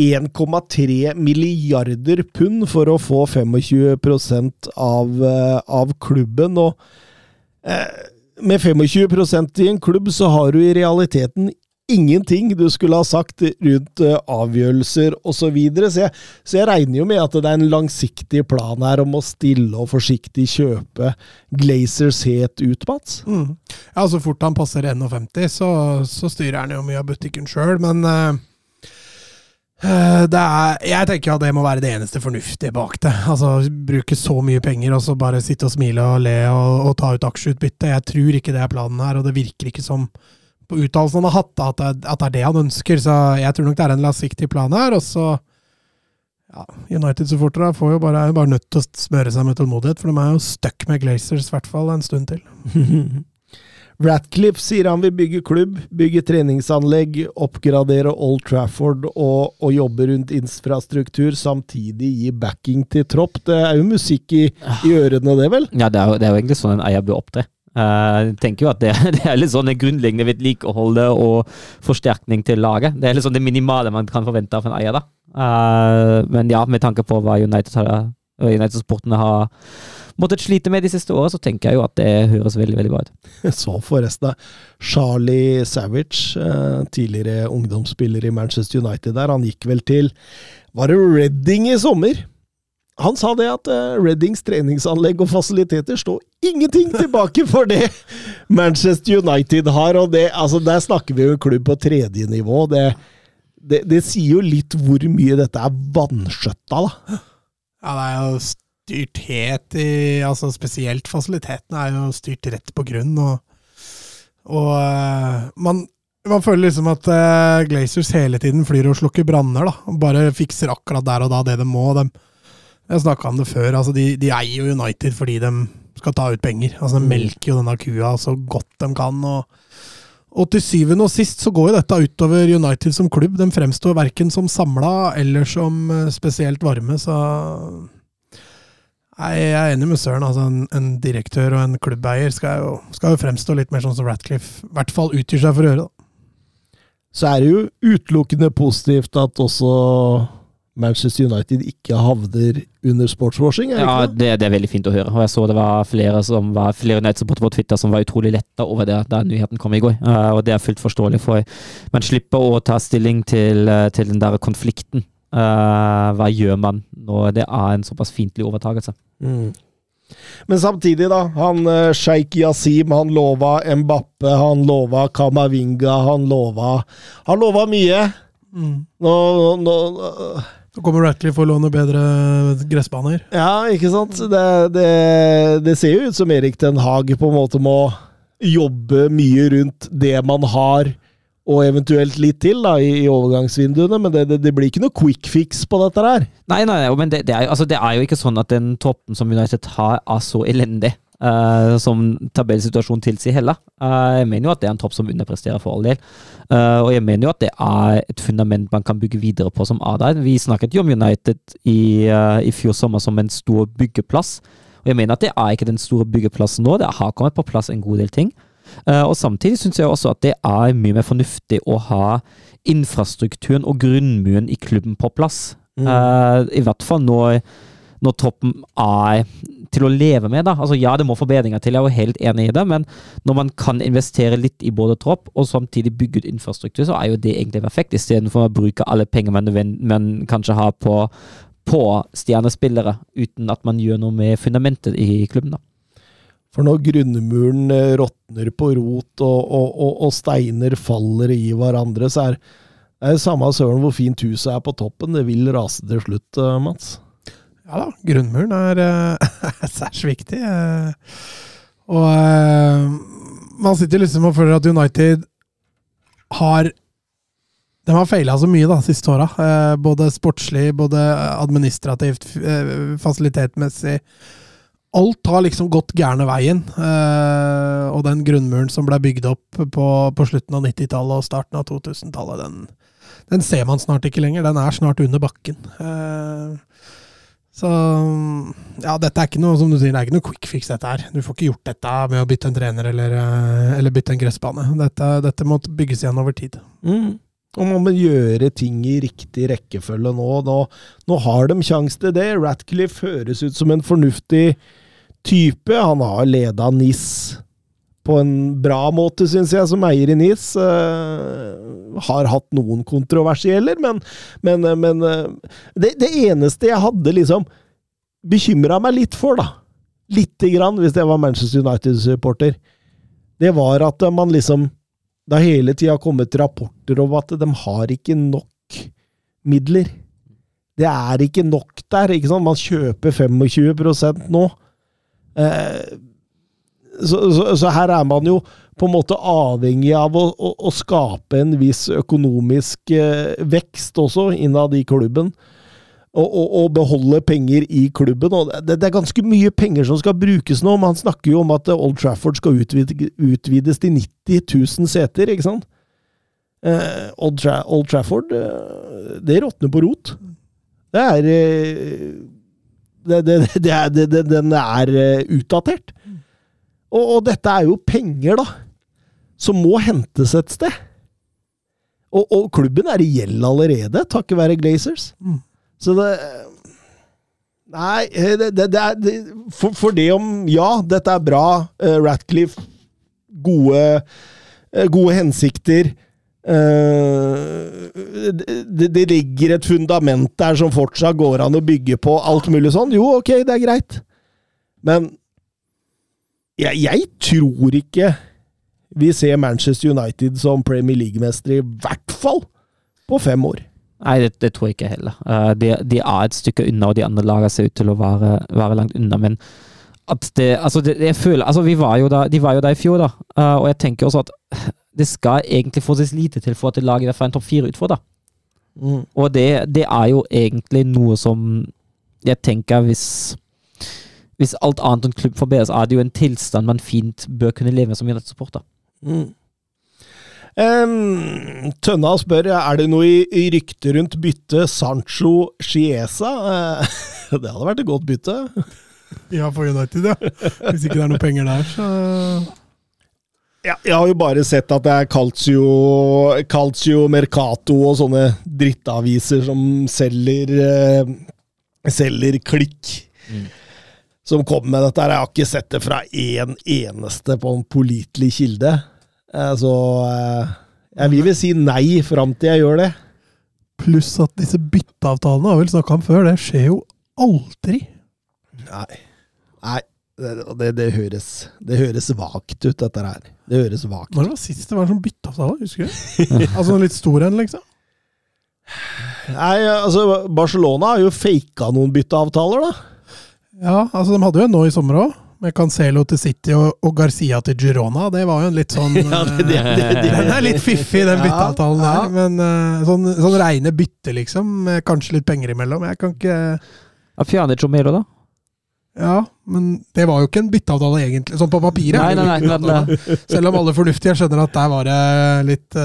1,3 milliarder pund for å få 25 av, eh, av klubben. Og eh, med 25% i en klubb, så har du i realiteten ingenting du skulle ha sagt rundt eh, avgjørelser osv. Så, videre. så, jeg- så jeg regner jo med at det er en langsiktig plan her om å stille og forsiktig kjøpe Glazers helt ut, Mats. Mm. Ja, så fort han passer 51, så, så styrer han jo mye av butikken sjøl, men eh, det er, jeg tenker at det må være det eneste fornuftige bak det. Altså Bruke så mye penger og så bare sitte og smile og le og, og ta ut aksjeutbytte. Jeg tror ikke det er planen her, og det virker ikke som på uttalelsen han har hatt, at det, at det er det han ønsker. Så jeg tror nok det er en langsiktig plan her. Og så ja, United-supporterne får jo bare, er jo bare nødt til å smøre seg med tålmodighet, for de er jo stuck med Glazers, i hvert fall en stund til. [laughs] Ratcliffe sier han vil bygge klubb, bygge treningsanlegg, oppgradere Old Trafford og, og jobbe rundt infrastruktur, samtidig gi backing til tropp. Det er jo musikk i, i ørene, det, vel? Ja, det er, jo, det er jo egentlig sånn en eier bør opptre. Eh, jeg tenker jo at det, [laughs] det er litt sånn det grunnleggende vedlikeholdet og forsterkning til laget. Det er litt sånn det minimale man kan forvente av en eier, da. Eh, men ja, med tanke på hva United-sportene har måttet slite med de siste årene, så tenker jeg jo at det høres veldig veldig bra ut. [laughs] Så forresten, Charlie Savage, eh, tidligere ungdomsspiller i Manchester United der, han gikk vel til Var det Reading i sommer? Han sa det at Reddings treningsanlegg og fasiliteter står ingenting tilbake for det [laughs] Manchester United har, og det, altså der snakker vi jo klubb på tredje nivå. Det, det, det sier jo litt hvor mye dette er vanskjøtta, da. Ja, det er jo styrt helt i Altså spesielt fasilitetene er jo styrt rett på grunn, og, og eh, man, man føler liksom at eh, Glazers hele tiden flyr og slukker branner, da. Og bare fikser akkurat der og da det de må. De, jeg snakka om det før, altså de, de eier jo United fordi de skal ta ut penger. Altså De melker jo denne kua så godt de kan. og og til syvende og sist så går jo dette utover United som klubb. De fremstår verken som samla eller som eh, spesielt varme, så Nei, Jeg er enig med Søren. altså En, en direktør og en klubbeier skal jo, skal jo fremstå litt mer sånn som Ratcliffe i hvert fall utgir seg for å gjøre. da. Så er det jo utelukkende positivt at også Manchester United ikke havner under sportswashing. er det Ja, ikke det? det, det er veldig fint å høre. Og jeg så det var flere som var flere United-supportere på Twitter som var utrolig letta over det da nyheten kom i går. Eh, og det er fullt forståelig, for man slipper å ta stilling til, eh, til den der konflikten. Eh, hva gjør man når det er en såpass fiendtlig overtakelse? Mm. Men samtidig, da. Han Sheikh Yasim, han lova Mbappe, han lova Kamavinga, han lova Han lova mye. Nå, nå Så kommer Ratcliffe og låner bedre gressbaner. Ja, ikke sant? Det, det, det ser jo ut som Erik Den Haag på en måte må jobbe mye rundt det man har, og eventuelt litt til da, i, i overgangsvinduene, men det, det, det blir ikke noe quick fix på dette her. Nei, nei, nei, men det, det, er, altså, det er jo ikke sånn at den toppen som United har, er så elendig. Eh, som tabellsituasjonen tilsier heller. Uh, jeg mener jo at det er en topp som underpresterer for all del. Uh, og jeg mener jo at det er et fundament man kan bygge videre på som er. Vi snakket jo om United i, eh, i fjor sommer som en stor byggeplass. Og jeg mener at det er ikke den store byggeplassen nå. Det har kommet på plass en god del ting. Og samtidig syns jeg også at det er mye mer fornuftig å ha infrastrukturen og grunnmuren i klubben på plass. Mm. I hvert fall når, når troppen er til å leve med. da. Altså Ja, det må forbedringer til, jeg er jo helt enig i det, men når man kan investere litt i både tropp og samtidig bygge ut infrastruktur, så er jo det egentlig perfekt, istedenfor å bruke alle penger man, man kanskje har på, på stjernespillere, uten at man gjør noe med fundamentet i klubben. da. For når grunnmuren eh, råtner på rot og, og, og, og steiner faller i hverandre, så er det samme søren hvor fint huset er på toppen. Det vil rase til slutt, eh, Mats. Ja da, grunnmuren er, eh, [laughs] er særs viktig. eh. Og eh, man sitter liksom og føler at United har De har feila så mye da, siste åra. Både sportslig, både administrativt, fasilitetmessig. Alt har liksom gått gærne veien. Og den grunnmuren som ble bygd opp på, på slutten av 90-tallet og starten av 2000-tallet, den, den ser man snart ikke lenger. Den er snart under bakken. Så ja, dette er ikke noe som du sier, det er ikke noe quick fix, dette her. Du får ikke gjort dette med å bytte en trener eller, eh, eller bytte en gressbane. Dette, dette må bygges igjen over tid. Mm. Og man må gjøre ting i riktig rekkefølge nå. Nå, nå har de sjanse til det. Ratcliffe høres ut som en fornuftig type. Han har leda NIS på en bra måte, syns jeg, som eier i NIS. Uh, har hatt noen kontroversieller, men, men, men uh, det, det eneste jeg hadde liksom bekymra meg litt for, da, lite grann, hvis jeg var Manchester United-supporter, det var at man liksom det har hele tida kommet rapporter om at de har ikke nok midler. Det er ikke nok der. ikke sant? Man kjøper 25 nå. Eh, så, så, så her er man jo på en måte avhengig av å, å, å skape en viss økonomisk eh, vekst også innad i klubben. Og, og, og beholde penger i klubben. Og det, det er ganske mye penger som skal brukes nå. Man snakker jo om at Old Trafford skal utvide, utvides til 90 000 seter, ikke sant? Eh, Old, Tra Old Trafford, eh, det råtner på rot. Det er eh, det, det, er, Den er eh, utdatert. Og, og dette er jo penger, da, som må hentes et sted. Og, og klubben er i gjeld allerede, takket være Glazers. Mm. Så det Nei, det, det, det er det, for, for det om Ja, dette er bra. Uh, Ratcliffe, gode, uh, gode hensikter. Uh, det, det ligger et fundament der som fortsatt går an å bygge på. Alt mulig sånn. Jo, ok, det er greit. Men jeg, jeg tror ikke vi ser Manchester United som Premier League-mestere, i hvert fall på fem år. Nei, det, det tror jeg ikke heller. Eh, de, de er et stykke unna, og de andre lagene ser ut til å være, være langt unna. Men at det Altså, det, jeg føler Altså, vi var jo da, de var jo der i fjor, da. Eh, og jeg tenker også at det skal egentlig forholdsvis lite til for at et lag i hvert fall en topp fire-utfordrer. Mm. Og det, det er jo egentlig noe som jeg tenker hvis Hvis alt annet enn klubb forbedres, er det jo en tilstand man fint bør kunne leve med som United-supporter. Mm. Um, Tønna spør er det noe i, i rykte rundt byttet Sancho Chiesa. Eh, [laughs] det hadde vært et godt bytte. [laughs] Ja, for United, ja. Hvis ikke det er noe penger der, så Ja, jeg har jo bare sett at det er Calcio, Calcio Mercato og sånne drittaviser som selger uh, Selger klikk. Mm. Som kom med dette. her. Jeg har ikke sett det fra én eneste på en pålitelig kilde. Eh, Så eh, jeg vil vel si nei fram til jeg gjør det. Pluss at disse bytteavtalene har vel snakka om før, det skjer jo aldri. Nei. Nei. Det, det, det, høres, det høres vagt ut, dette her. Det høres vagt Når var sist det var en sånn bytteavtale? Husker du? [laughs] altså en litt stor en, liksom? Nei, altså, Barcelona har jo faka noen bytteavtaler, da. Ja, altså de hadde jo en nå i sommer òg. Med Cancelo til City og, og Garcia til Girona. Det var jo en litt sånn [laughs] Ja, det- det- det- det- Den er litt fiffig, den Ja, bytteavtalen ja. der. Men uh, sånn, sånn reine bytte, liksom. Med kanskje litt penger imellom. Jeg kan ikke Ja, Pjanic Chomero, da? Ja, men det var jo ikke en bytteavtale, egentlig. Sånn på papiret. Nei, nei, nei, eh, [laughs] Selv om alle fornuftige skjønner at der var det litt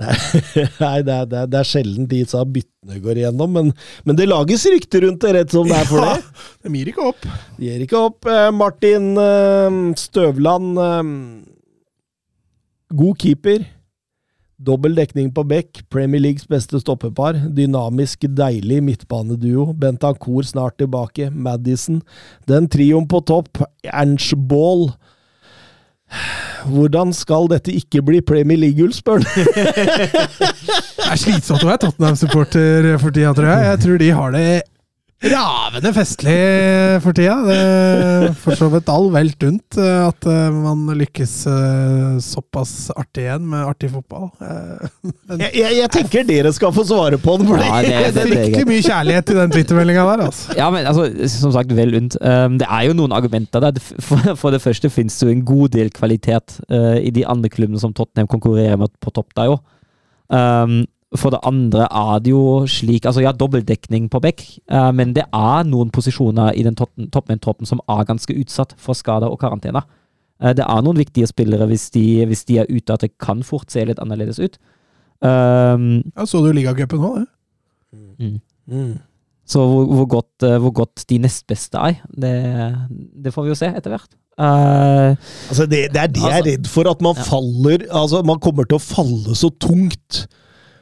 [laughs] Nei, det er, det er, det er sjelden disse byttene går igjennom, men, men det lages rykter rundt det rett som det er for det. [laughs] De gir ikke opp. De gir ikke opp. Eh, Martin eh, Støvland eh, God keeper. Dobbel dekning på bekk. Premier Leagues beste stoppepar. Dynamisk, deilig midtbaneduo. Bentancour snart tilbake. Madison. Den trioen på topp. Ernst Ball. Hvordan skal dette ikke bli Premier League-gull, spør han? [laughs] Det er slitsomt å være Tottenham-supporter for tida, tror jeg. Jeg tror de har det ravende festlig for tida. Det er for så vidt all velt unt eh, at eh, man lykkes eh, såpass artig igjen med artig fotball. [laughs] Men Jeg, jeg, jeg tenker dere skal få svare på den. for Ja, det, [laughs] det er det, det er fryktelig mye kjærlighet i den Twitter-meldinga der, altså. Ja, men altså, som sagt, vel unt. Um, det er jo noen argumenter der. For, for det første finnes det jo en god del kvalitet uh, i de andre klubbene som Tottenham konkurrerer med på topp der jo. For det andre er det jo slik Altså, ja, dobbeltdekning på bekk, uh, men det er noen posisjoner i den toppmenntroppen som er ganske utsatt for skader og karantene. Uh, det er noen viktige spillere hvis de, hvis de er ute, at det kan fort se litt annerledes ut. Um, Ja, så du ligacupen nå, det? Mm. Så hvor, hvor, godt, eh, hvor godt de nest beste er, det, det får vi jo se etter hvert. Uh, Altså det, det er det jeg er Altså, redd for, at man ja. faller Altså, man kommer til å falle så tungt.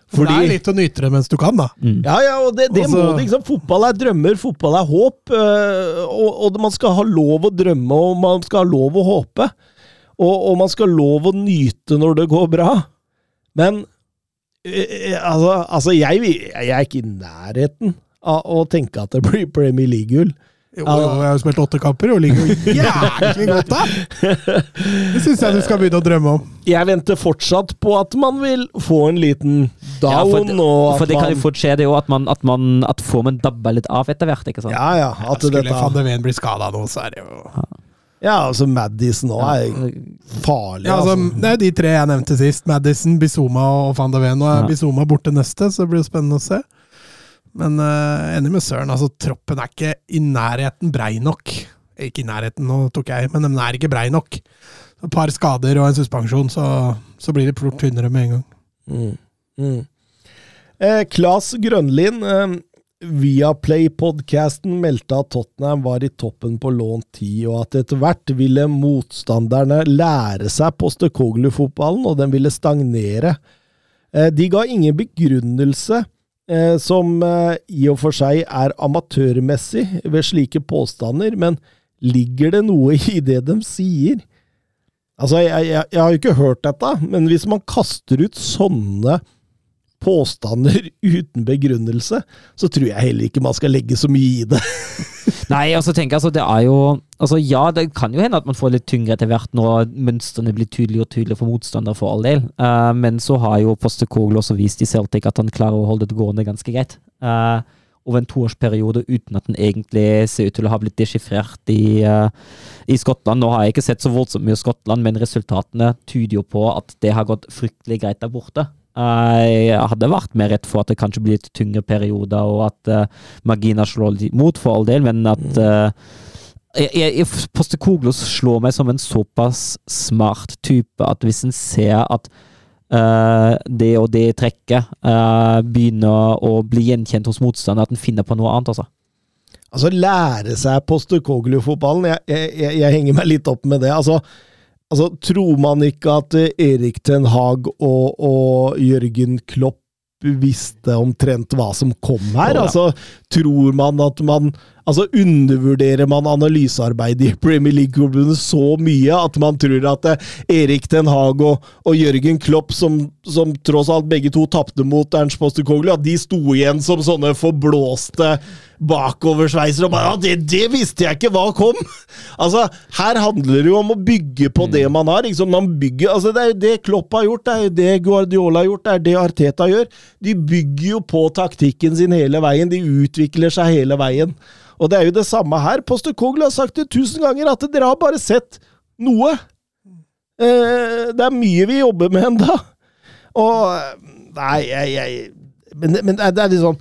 For det er litt å nyte det mens du kan, da. mm. Ja, ja, og det, det Også... må du. Liksom. Fotball er drømmer, fotball er håp. øh, Og, og man skal ha lov å drømme, og man skal ha lov å håpe. Og, og man skal ha lov å nyte når det går bra. Men øh, altså, altså jeg, jeg er ikke i nærheten av å tenke at det blir Premier League-gull. Jo, jo, jeg har jo spilt åtte kamper og ligger jo [laughs] jævlig godt an! Det syns jeg du skal begynne å drømme om. Jeg venter fortsatt på at man vil få en liten Ja, down, for det, for det kan jo fort skje, det òg, at, man, at, man, at formen dabber litt av etter hvert. ikke sant? Ja, ja. At Skulle van de Ven bli skada nå, så er det jo ja, altså Madison òg er farlig. ja, altså, altså. Det er de tre jeg nevnte sist. Madison, Bizuma og van de Ven. Nå er Ja. Bizuma borte neste, så det blir jo spennende å se. Men uh, enig med Søren. altså Troppen er ikke i nærheten brei nok. Ikke i nærheten, nå tok jeg, men den er ikke brei nok. Et par skader og en suspensjon, så, så blir det fort tynnere med en gang. Mm. Mm. Eh, Klas Grønlin, eh, Viaplay-podcasten meldte at Tottenham var i toppen på lån 10, og at etter hvert ville motstanderne lære seg Postekoglu-fotballen, og den ville stagnere. Eh, de ga ingen begrunnelse, som eh, i og for seg er amatørmessig ved slike påstander, men ligger det noe i det de sier? Altså, jeg, jeg, jeg har jo ikke hørt dette, men hvis man kaster ut sånne påstander [laughs] uten begrunnelse, så tror jeg heller ikke man skal legge så mye i det. [laughs] Nei, altså tenk, altså det er jo altså Ja, det kan jo hende at man får litt tyngre etter hvert når mønstrene blir tydeligere og tydeligere for motstander, for all del. Uh, men så har jo Postekoglu også vist i Celtic at han klarer å holde det gående ganske greit. Uh, over en toårsperiode uten at den egentlig ser ut til å ha blitt deskifrert i, uh, i Skottland. Nå har jeg ikke sett så voldsomt mye Skottland, men resultatene tyder jo på at det har gått fryktelig greit der borte. Eh, Jeg hadde vært mer redd for at det kanskje blir litt tyngre perioder, og at uh, marginer slår litt imot, for all del, men at uh, jeg, jeg, Postekoglu slår meg som en såpass smart type at hvis en ser at uh, det og det trekket uh, begynner å bli gjenkjent hos motstanderen, at en finner på noe annet, altså. Altså, lære seg Postekoglu-fotballen, jeg, jeg, jeg henger meg litt opp med det. Altså, altså tror man ikke at eh, Erik Ten Hag og, og Jørgen Klopp visste omtrent hva som kom her? Altså, tror man at man Altså, undervurderer man analysearbeidet i Premier League-klubbene så mye at man tror at eh, Erik Ten Haag og, og Jørgen Klopp, som, som tross alt begge to tapte mot Ernst Postekoglu, at de sto igjen som sånne forblåste bakoversveiser og bare ja, det, det visste jeg ikke hva kom! [laughs] Altså, her handler det jo om å bygge på det man har. Liksom, man bygger, altså, det er jo det Klopp har gjort, det er jo det Guardiola har gjort, det er det Arteta gjør. De bygger jo på taktikken sin hele veien, de utvikler seg hele veien. Og det er jo det samme her. Poster Kogl har sagt det tusen ganger, at dere har bare sett noe. Eh, det er mye vi jobber med enda. Og Nei, jeg, jeg men, men det er- litt sånn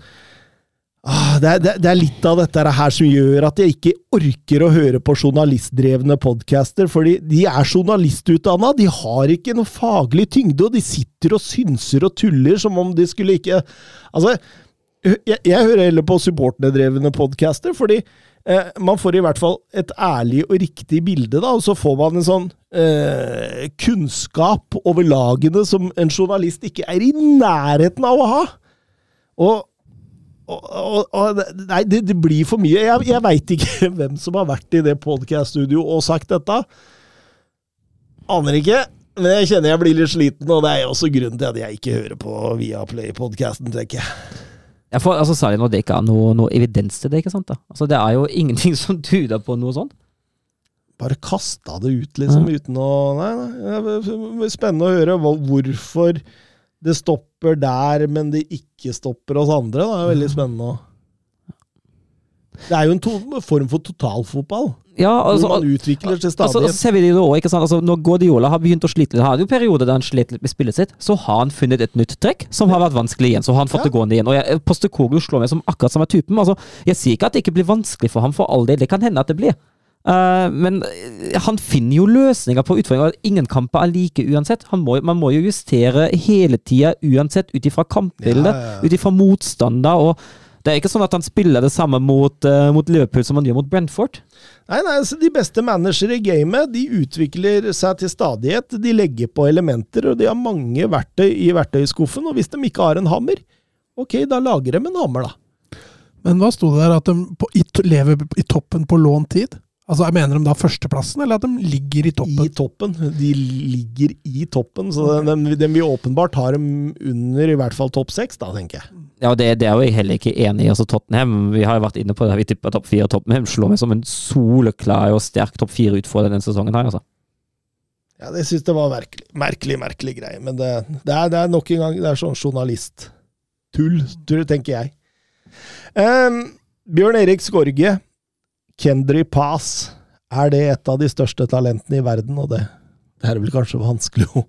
ah, det, er, det er litt av dette her som gjør at jeg ikke orker å høre på journalistdrevne podcaster, fordi de er journalistutdanna, de har ikke noe faglig tyngde, og de sitter og synser og tuller som om de skulle ikke Altså, jeg, jeg hører heller på supporterdrevne podcaster, fordi eh, man får i hvert fall et ærlig og riktig bilde, da, og så får man en sånn eh, kunnskap over lagene som en journalist ikke er i nærheten av å ha. Og og, og, og, nei, det, det, blir for mye. Jeg, jeg veit ikke [laughs] hvem som har vært i det podcast-studioet og sagt dette. Aner ikke. Men jeg kjenner jeg blir litt sliten, og det er også grunnen til at jeg ikke hører på Viaplay-podkasten, tenker jeg. Ja, for, altså, Særlig når det ikke er noe, noe, evidens til det. ikke sant da? Altså, Det er jo ingenting [laughs] som tyder på noe sånt. Bare kasta det ut, liksom, ja. uten å Nei, nei. Spennende å høre hvorfor det stopper der, men det ikke stopper oss andre. Det er veldig spennende. Det er jo en form for totalfotball. Ja, altså, hvor man utvikler seg stadig. Altså, ser vi det også, ikke sant? Altså, når Guardiola har begynt å slite litt, har jo perioder der han slet litt med spillet sitt, så har han funnet et nytt trekk som har vært vanskelig igjen. Så har han fått ja. det gående igjen. Og jeg, Postekoglu slår meg som akkurat samme typen. Altså, jeg sier ikke at det ikke blir vanskelig for ham, for all del. Det kan hende at det blir. Uh, men eh, han finner jo løsninger på utfordringer. Ingen kamper er like uansett. Må, man må jo justere hele tida uansett, ut ifra kampbildet, ja, ja, ja. ut ifra motstander. og det er ikke sånn at han spiller det samme mot, uh, mot Liverpool som han gjør mot Brentford. Nei, nei, altså De beste managere i gamet de utvikler seg til stadighet. De legger på elementer, og de har mange verktøy i verktøyskuffen. Og hvis de ikke har en hammer, ok, da lager de en hammer, da. Men hva sto det der? At de på, i, lever i toppen på lånt tid? Altså, jeg Mener de da førsteplassen, eller at de ligger i toppen? I toppen. De ligger i toppen, så den, den vil åpenbart ha dem under i hvert fall topp seks, da, tenker jeg. Ja, det, det, er jo jeg heller ikke enig i. altså Tottenham, vi har jo vært inne på det, vi tipper topp fire. Tottenham slår meg som en soleklar og sterk topp fire utfordrer denne sesongen her, altså. Ja, det syns jeg var merkelig, merkelig, merkelig greie, men det, det, er, det, er, nok en gang det er sånn journalisttull, tenker jeg. Um, Bjørn Erik Skorge Kendry Pass, er det et av de største talentene i verden? Og det, det er vel kanskje vanskelig å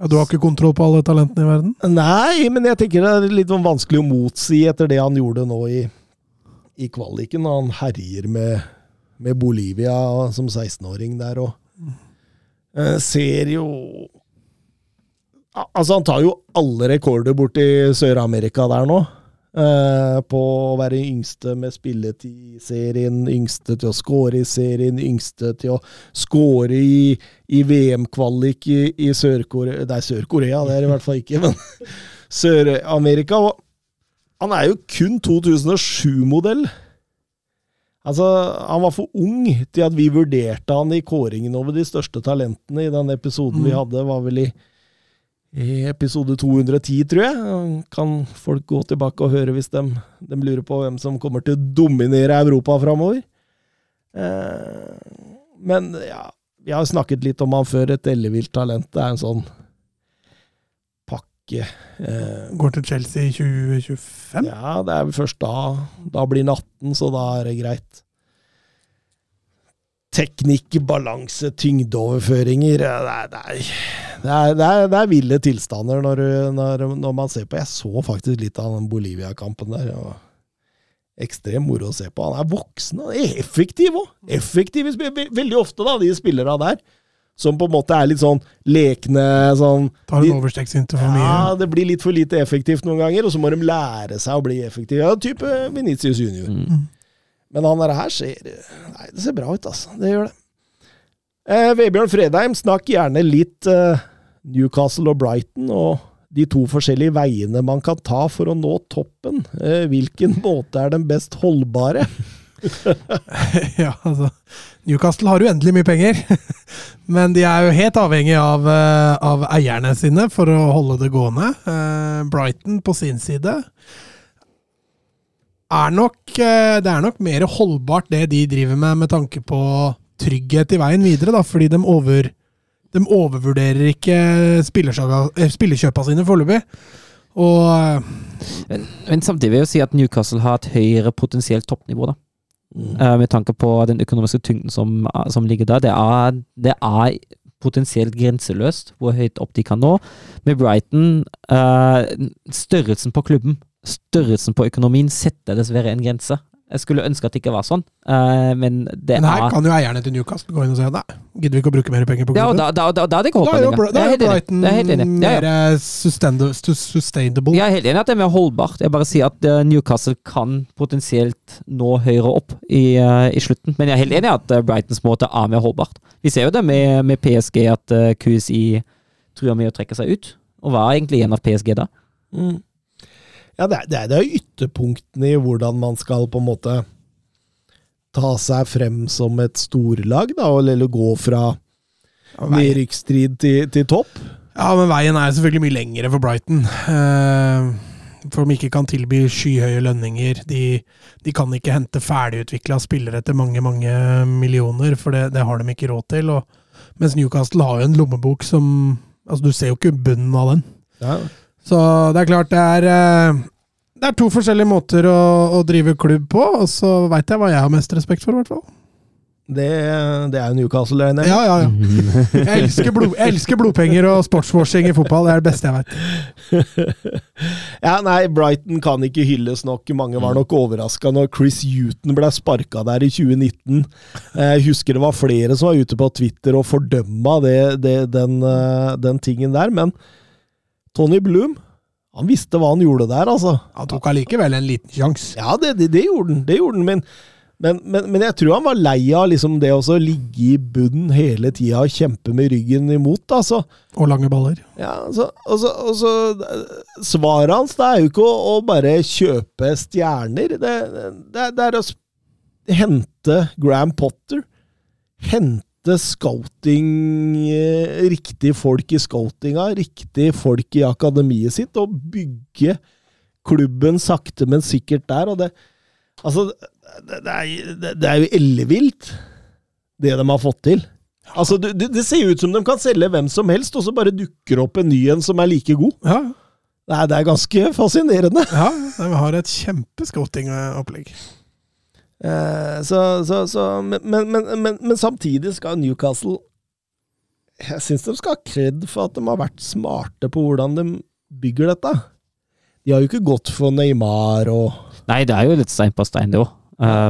ja, Du har ikke kontroll på alle talentene i verden? Nei, men jeg tenker det er litt sånn vanskelig å motsi etter det han gjorde nå i, i kvaliken. Han herjer med, med Bolivia som 16-åring der og uh, ser jo Altså, han tar jo alle rekorder borti Sør-Amerika der nå. Uh, på å være yngste med spilletid i serien, yngste til å score i serien, yngste til å score i, i VM-kvalik i, i Sør-Korea Nei, Sør-Korea, det er i hvert fall ikke, men [laughs] Sør-Amerika. Han er jo kun 2007-modell. Altså, Han var for ung til at vi vurderte han i kåringen over de største talentene i den episoden mm. vi hadde. var vel i i episode 210, tror jeg. Kan folk gå tilbake og høre hvis de, de lurer på hvem som kommer til å dominere Europa framover. Eh, men ja, vi har snakket litt om han før. Et ellevilt talent. Det er en sånn pakke. Eh, Går til Chelsea i 2025? Ja, det er vel først da. Da blir han 18, så da er det greit teknikk, balanse, tyngdeoverføringer det er, det, er, det, er, det er, ville tilstander når, når, når, man ser på. Jeg så faktisk litt av den Bolivia-kampen der. og Ekstrem moro å se på. Han er voksen og effektiv òg! Effektiv, veldig ofte, da, de spillerne der. Som på en måte er litt sånn lekne sånn, Tar en overstegsinte for mye. Ja, det blir litt for lite effektivt noen ganger, og så må de lære seg å bli effektive. Ja, type Venitius junior. Mm. Men han der her ser Nei, det ser bra ut, altså. Det gjør det. Eh, Vebjørn Fredheim, snakk gjerne litt eh, Newcastle og Brighton, og de to forskjellige veiene man kan ta for å nå toppen. Eh, hvilken [laughs] måte er den best holdbare? [laughs] ja, altså Newcastle har uendelig mye penger, [laughs] men de er jo helt avhengig av, uh, av eierne sine for å holde det gående. Uh, Brighton på sin side er nok, eh, det er nok mer holdbart, det de driver med, med tanke på trygghet i veien videre. Da, fordi de, over, de overvurderer ikke eh, spillekjøpa sine foreløpig. Og eh, men, men, samtidig vil jeg si at Newcastle har et høyere potensielt toppnivå. da. Mm. med tanke på den økonomiske tyngden som, som ligger der. Det er, det er, potensielt grenseløst hvor høyt opp de kan nå. Med Brighton, uh, størrelsen på klubben størrelsen på økonomien setter dessverre en grense. Jeg skulle ønske at det ikke var sånn, eh, men det Men her er kan jo eierne til Newcastle gå inn og si nei, gidder vi ikke å bruke mer penger på ja, klubben? da, da, da, da Da er da er er jo. Brighton er. Ja, ja. mer eh, sustainable. Jeg er helt enig i at det er mer holdbart. Jeg bare sier at eh, Newcastle kan potensielt nå høyere opp i, i slutten. Men jeg er helt enig i at Brightons måte er mer holdbart. Vi ser jo det med, med PSG, at QSI truer med å trekke seg ut. Og hva er egentlig en av PSG da. Mm. Ja, det er, det, er, er ytterpunktene i hvordan man skal på en måte ta seg frem som et storlag, da, eller gå fra nedrykksstrid til, til topp. ja, men veien er selvfølgelig mye lengre for Brighton. Eh, for de ikke kan tilby skyhøye lønninger. De, de kan ikke hente ferdigutvikla spillere til mange, mange millioner, for det, det har de ikke råd til. Og, mens Newcastle har jo en lommebok som Altså, du ser jo ikke bunnen av den. Ja. Så det er klart det er eh, Det er to forskjellige måter å, å drive klubb på, og så veit jeg hva jeg har mest respekt for, i hvert fall. Det, det er jo Newcastle, regner jeg. Ja, ja, ja. Jeg elsker, blod, jeg elsker blodpenger og sportswashing i fotball. Det er det beste jeg veit. [laughs] Ja, nei, Brighton kan ikke hylles nok. Mange var nok overraska når Chris Huton ble sparka der i 2019. Jeg husker det var flere som var ute på Twitter og fordømma det, det, den, eh, den tingen der, men Tony Bloom han visste hva han gjorde der, altså. Han tok allikevel en liten sjanse. Ja, det, det, det gjorde han, det gjorde han, men, men, men, men jeg tror han var lei av liksom det å ligge i bunnen hele tida og kjempe med ryggen imot. altså. Og lange baller. Ja, altså, altså, altså Svaret hans det er jo ikke å, å bare kjøpe stjerner. Det, det, er- å hente Graham Potter. Hente scouting eh, Riktige folk i scoutinga, riktige folk i akademiet sitt, og bygge klubben sakte, men sikkert der. Og det, altså, det, det, er, det, er jo ellevilt, det de har fått til. Altså, det, det det ser ut som de kan selge hvem som helst, og så bare dukker opp en ny en som er like god. Ja, Nei, det er ganske fascinerende. ja de har et kjempescouting-opplegg. Eh, så, så, så, men, men, men, men, samtidig skal Newcastle Jeg syns de skal ha kred for at de har vært smarte på hvordan de bygger dette. De har jo ikke gått for Neymar og Nei, det er jo litt stein på stein, det òg.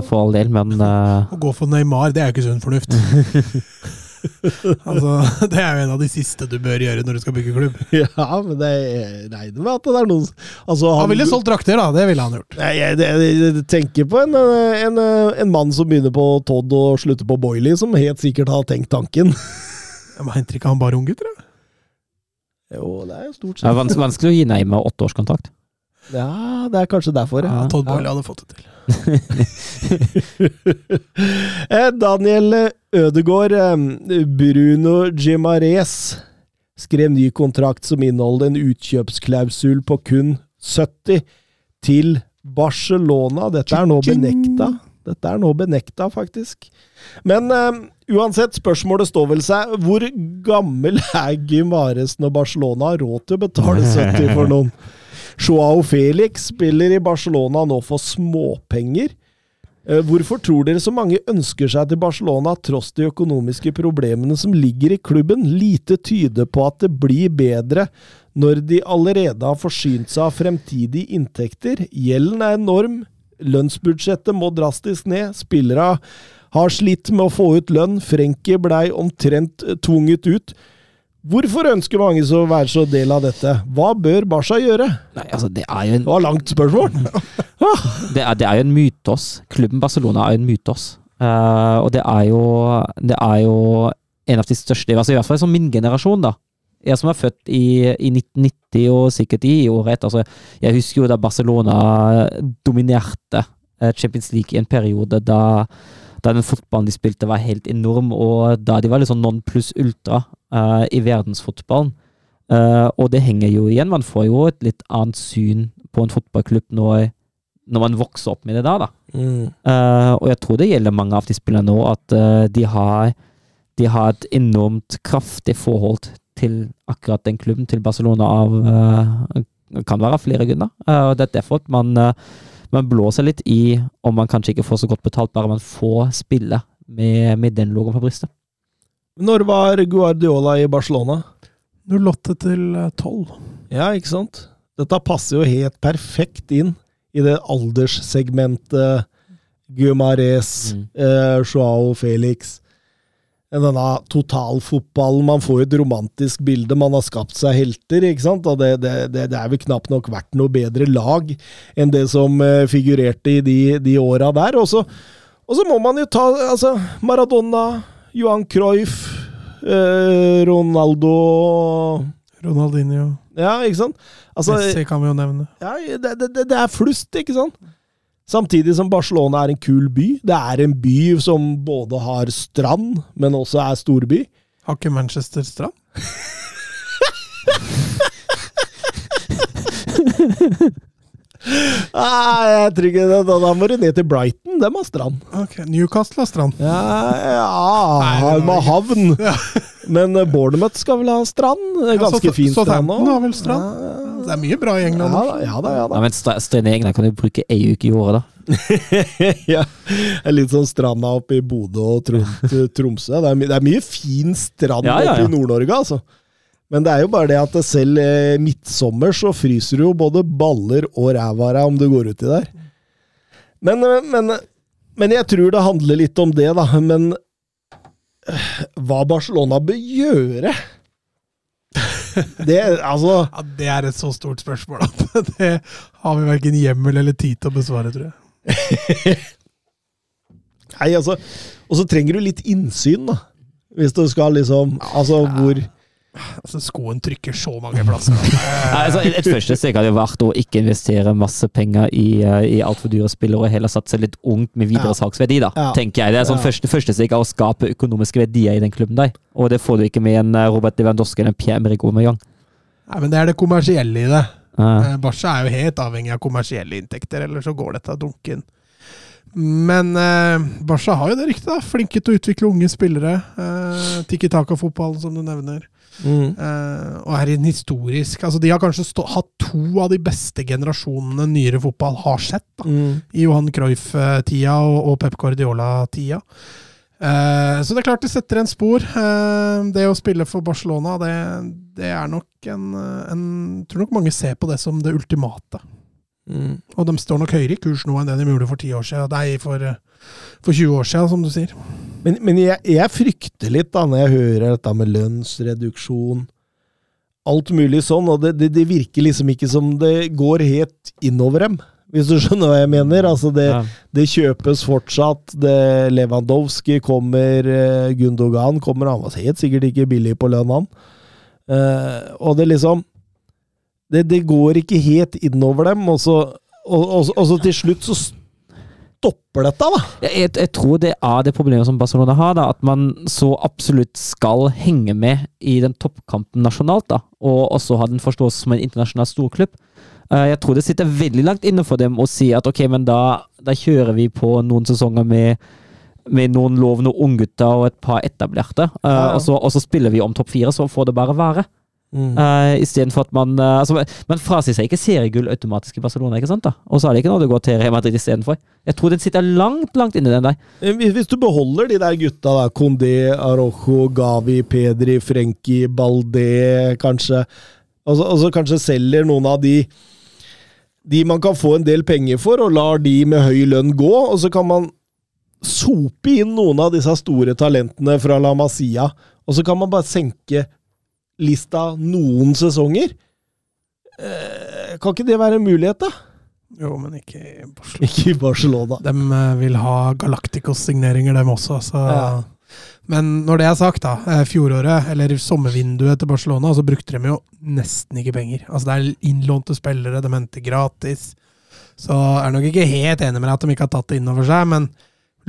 for all del, men eh, Å gå for Neymar, det er jo ikke sunn fornuft. [laughs] [laughs] altså, det er jo en av de siste du bør gjøre når du skal bygge klubb. [laughs] Ja, men det jeg regner med at det er noen altså, Han ville solgt drakter, da. Det ville han gjort. Jeg, jeg, jeg, jeg tenker på en, en, en mann som begynner på Todd og slutter på Boiley, som helt sikkert har tenkt tanken. [laughs] Men henter ikke han bare unggutter, da? Jo, det er jo stort sett det er vanskelig å gi års åtteårskontrakt. Ja, det er kanskje derfor, ja. Ja, Todd Ja. Hadde fått det til. [laughs] Eh, Daniel Ødegård, eh, Bruno Gimares, skrev ny kontrakt som inneholder en utkjøpsklausul på kun 70 til Barcelona. Dette er nå benekta. Dette er nå benekta, faktisk. Men uh, uansett, spørsmålet står vel seg. Hvor gammel er Gimares når Barcelona har råd til å betale 70 for noen? [laughs] Joao Felix spiller i Barcelona nå for småpenger. Eh, Hvorfor tror dere så mange ønsker seg til Barcelona tross de økonomiske problemene som ligger i klubben? Lite tyder på at det blir bedre når de allerede har forsynt seg av fremtidige inntekter. Gjelden er enorm, lønnsbudsjettet må drastisk ned, spillere har slitt med å få ut lønn, Frenkie blei omtrent eh, tvunget ut. Hvorfor ønsker mange så å være så del av dette? Hva bør Barca gjøre? Nei, altså, det er en Det var langt spørsmål. [laughs] det er, det er jo en mytos. Klubben Barcelona er jo en mytos. Uh, og det er jo Det er jo en av de største altså I hvert fall som min generasjon, da. Jeg som er født i, i 1990 og sikkert i året etter. Altså, jeg husker jo da Barcelona dominerte eh, Champions League i en periode da, da den fotballen de spilte, var helt enorm, og da de var litt sånn non pluss ultra uh, i verdensfotballen. Uh, og det henger jo igjen. Man får jo et litt annet syn på en fotballklubb når, når man vokser opp med det da. da. Mm. Uh, og jeg tror det gjelder mange av de spillerne nå, at eh, de, har, de har et enormt kraftig forhold til akkurat den klubben, til Barcelona, av eh, kan være flere grunner. Eh, og det er derfor at man, eh, man blåser litt i om man kanskje ikke får så godt betalt, bare man får spille med, med den logoen på brystet. Når var Guardiola i Barcelona? 08 til 12. Ja, ikke sant? Dette passer jo helt perfekt inn i det alderssegmentet Guimarez, Mm. eh, Joao Felix Denne totalfotballen. Man får jo et romantisk bilde. Man har skapt seg helter, ikke sant? Og det, det, det, det er vel knapt nok vært noe bedre lag enn det som eh, figurerte i de, de åra der. Og så, må man jo ta altså, Maradona, Johan Cruyff, eh, Ronaldo Ronaldinho. Ja, ikke sant? Altså, Messi kan vi jo nevne. ja, det, det, det- det er flust, ikke sant? Samtidig som Barcelona er en kul by. Det er en by som både har strand, men også er storby. Har ikke Manchester strand? Nei, [laughs] jeg tror ikke det. Da, må du ned til Brighton. Dem har strand. Ok, Newcastle har strand. Ja, ja Nei, med havn. Ja. Men eh, Bournemouth skal vel ha strand? Er Ja, Ganske så- fin strand Southampton nå. har vel strand? Ja, Det er mye bra i ja, da, ja da. Ja, Ja, men stra- i England kan du bruke ei uke i året, da. [laughs] ja, litt sånn stranda oppe i Bodø og Trom [laughs] Tromsø. Det er, det er mye fin strand Ja, ja, oppe ja. i Nord-Norge, altså. Men det er jo bare det at selv eh, midtsommer så fryser du jo både baller og ræva av deg om du går uti der. Men, eh, men, men jeg tror det handler litt om det, da. Men eh, hva Barcelona bør gjøre [laughs] Det, altså Ja, det er et så stort spørsmål at [laughs] det har vi verken hjemmel eller tid til å besvare, tror jeg. Nei, altså Og så trenger du litt innsyn, da. Hvis du skal liksom Altså, hvor Altså, Skoen trykker så mange plasser. [laughs] Altså, et første steg hadde vært å ikke investere masse penger i, uh, i altfor dyre spillere, og heller satse litt ungt med videre Ja. salgsverdi, da, Ja. tenker jeg. Det er sånn Ja. første, første steg å skape økonomiske verdier i den klubben der. Og det får du ikke med en uh, Robert Lewandowski eller en Pierre-Emerick Aubameyang. Nei, men det er det kommersielle i det. Uh, Eh, Barca er jo helt avhengig av kommersielle inntekter, ellers så går dette dunken. Men eh, Barca har jo det ryktet, da. Flinke til å utvikle unge spillere. Eh, Tikki Taka-fotballen, som du nevner. Mm. Eh, og er en historisk Altså, de har kanskje stå, hatt to av de beste generasjonene nyere fotball har sett. da Mm. i Johan Cruyff-tida og, og Pep Guardiola-tida. Uh, så det er klart det setter en spor. Uh, det å spille for Barcelona, det, det er nok en, en Tror nok mange ser på det som det ultimate. Mm. Og de står nok høyere i kurs nå enn det de gjorde for 10 år siden. Nei, for, for 20 år siden, som du sier. Men, men jeg, jeg frykter litt da, når jeg hører dette med lønnsreduksjon. Alt mulig sånn, og det, det, det virker liksom ikke som det går helt innover dem. Hvis du skjønner hva jeg mener? Altså det, ja. det kjøpes fortsatt. Det Lewandowski kommer, eh, Gundogan kommer. Han var helt sikkert ikke billig på lønn, han. Uh, og det liksom det, det går ikke helt innover dem, og så, og, og, og så til slutt så stopper dette, da. Jeg, jeg, tror det er det problemet som Barcelona har, da, at man så absolutt skal henge med i den toppkampen nasjonalt, da, og også ha den forståelse som en internasjonal storklubb. Eh, jeg tror det sitter veldig langt inne for dem å si at ok, men da, da kjører vi på noen sesonger med, med noen lovende unggutter og et par etablerte, eh, Ja, ja. og, så, og så spiller vi om topp fire, så får det bare være. Mm. Uh, Istedenfor at man uh, altså, Man frasier seg ikke seriegull automatisk i Barcelona, ikke sant? da? Og så er det ikke noe det går til Real Madrid istedenfor. Jeg tror den sitter langt, langt inni den der. Eh, Hvis, du beholder de der gutta, da, Condé, Arojo, Gavi, Pedri, Frenkie, Balde, kanskje, og så, og så kanskje selger noen av de de man kan få en del penger for, og lar de med høy lønn gå, og så kan man sope inn noen av disse store talentene fra La Masia, og så kan man bare senke lista noen sesonger. Eh, kan ikke det være en mulighet, da? Jo, men ikke i Barcelona. Ikke i Barcelona. De eh, vil ha Galacticos-signeringer, dem også. Så. Ja. Men når det er sagt, da. eh, Fjoråret, eller sommervinduet til Barcelona, så brukte de jo nesten ikke penger. Altså Det er innlånte spillere, de henter gratis. Så jeg er nok ikke helt enig med deg at de ikke har tatt det inn over seg, men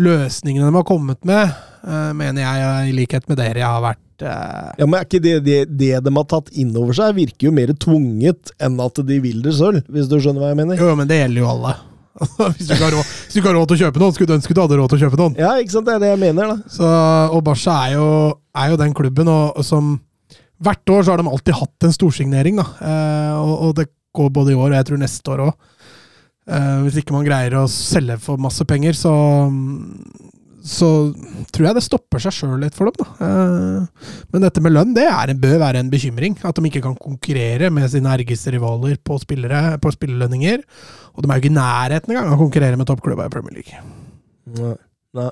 løsningene de har kommet med, mener jeg, i likhet med dere, jeg har vært Ja, men er ikke det, det, det de har tatt inn over seg, virker jo mer tvunget enn at de vil det selv, hvis du skjønner hva jeg mener? Jo, men det gjelder jo alle. [laughs] hvis, du råd, hvis du ikke har råd til å kjøpe noen, skulle du ønske du hadde råd til å kjøpe noen. Ja, ikke sant? Det er det jeg mener, da. Så, og Barca er jo, er jo den klubben og, og som Hvert år så har de alltid hatt en storsignering, da. Eh, og, og det går både i år og jeg tror neste år òg. Eh, hvis ikke man greier å selge for masse penger, så, så tror jeg det stopper seg sjøl litt for dem. Da. Eh, men dette med lønn det er, bør være en bekymring. At de ikke kan konkurrere med sine ergeste rivaler på, spillere, på spillelønninger. Og de er jo ikke i nærheten engang av å konkurrere med toppklubba i Premier League. Nei. Nei.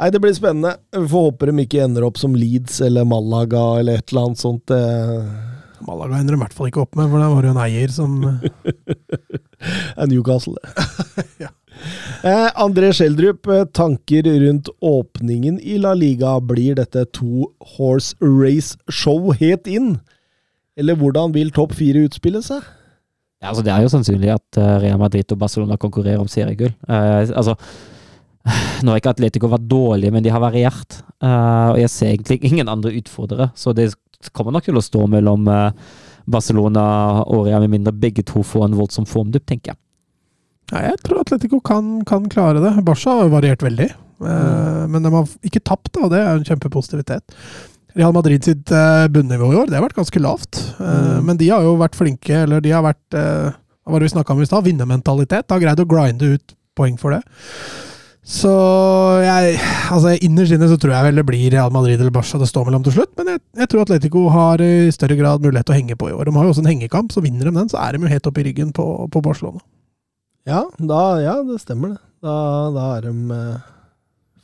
Nei, det blir spennende. Vi får håpe de ikke ender opp som Leeds eller Malaga eller et eller annet sånt. Det Malaga ender de i hvert fall ikke opp med, for der var det jo en eier som [laughs] er Newcastle. [laughs] Ja. Eh, André Schjelderup, eh, tanker rundt åpningen i La Liga. Blir dette to horse race-show helt inn? Eller hvordan vil topp fire utspille seg? Ja, altså Det er jo sannsynlig at eh, Real Madrid og Barcelona konkurrerer om seriegull. Eh, altså, [sighs] nå har ikke Atletico vært dårlige, men de har variert. Eh, og jeg ser egentlig [laughs] ingen andre utfordrere, så det kommer nok til å stå mellom eh, Barcelona og Real, med mindre begge to får en voldsom formdupp, tenker jeg. Ja, jeg tror Atletico kan, kan klare det. Barca har jo variert veldig. Mm. Men de har ikke tapt, da, og det er en kjempepositivitet. Real Madrid sitt eh, bunnivå i år det har vært ganske lavt. Eh, Mm. Men de har jo vært flinke, eller de har vært eh, Hva var det vi snakka om i stad? Vinnermentalitet. Har greid å grinde ut poeng for det. Så jeg altså Innerst inne så tror jeg vel det blir Real Madrid eller Barca det står mellom til slutt, men jeg, jeg tror Atletico har i større grad mulighet til å henge på i år. De har jo også en hengekamp, så vinner de den, så er de jo helt oppe i ryggen på, på Barcelona. Ja, da, ja, det stemmer det. Da, da er de eh,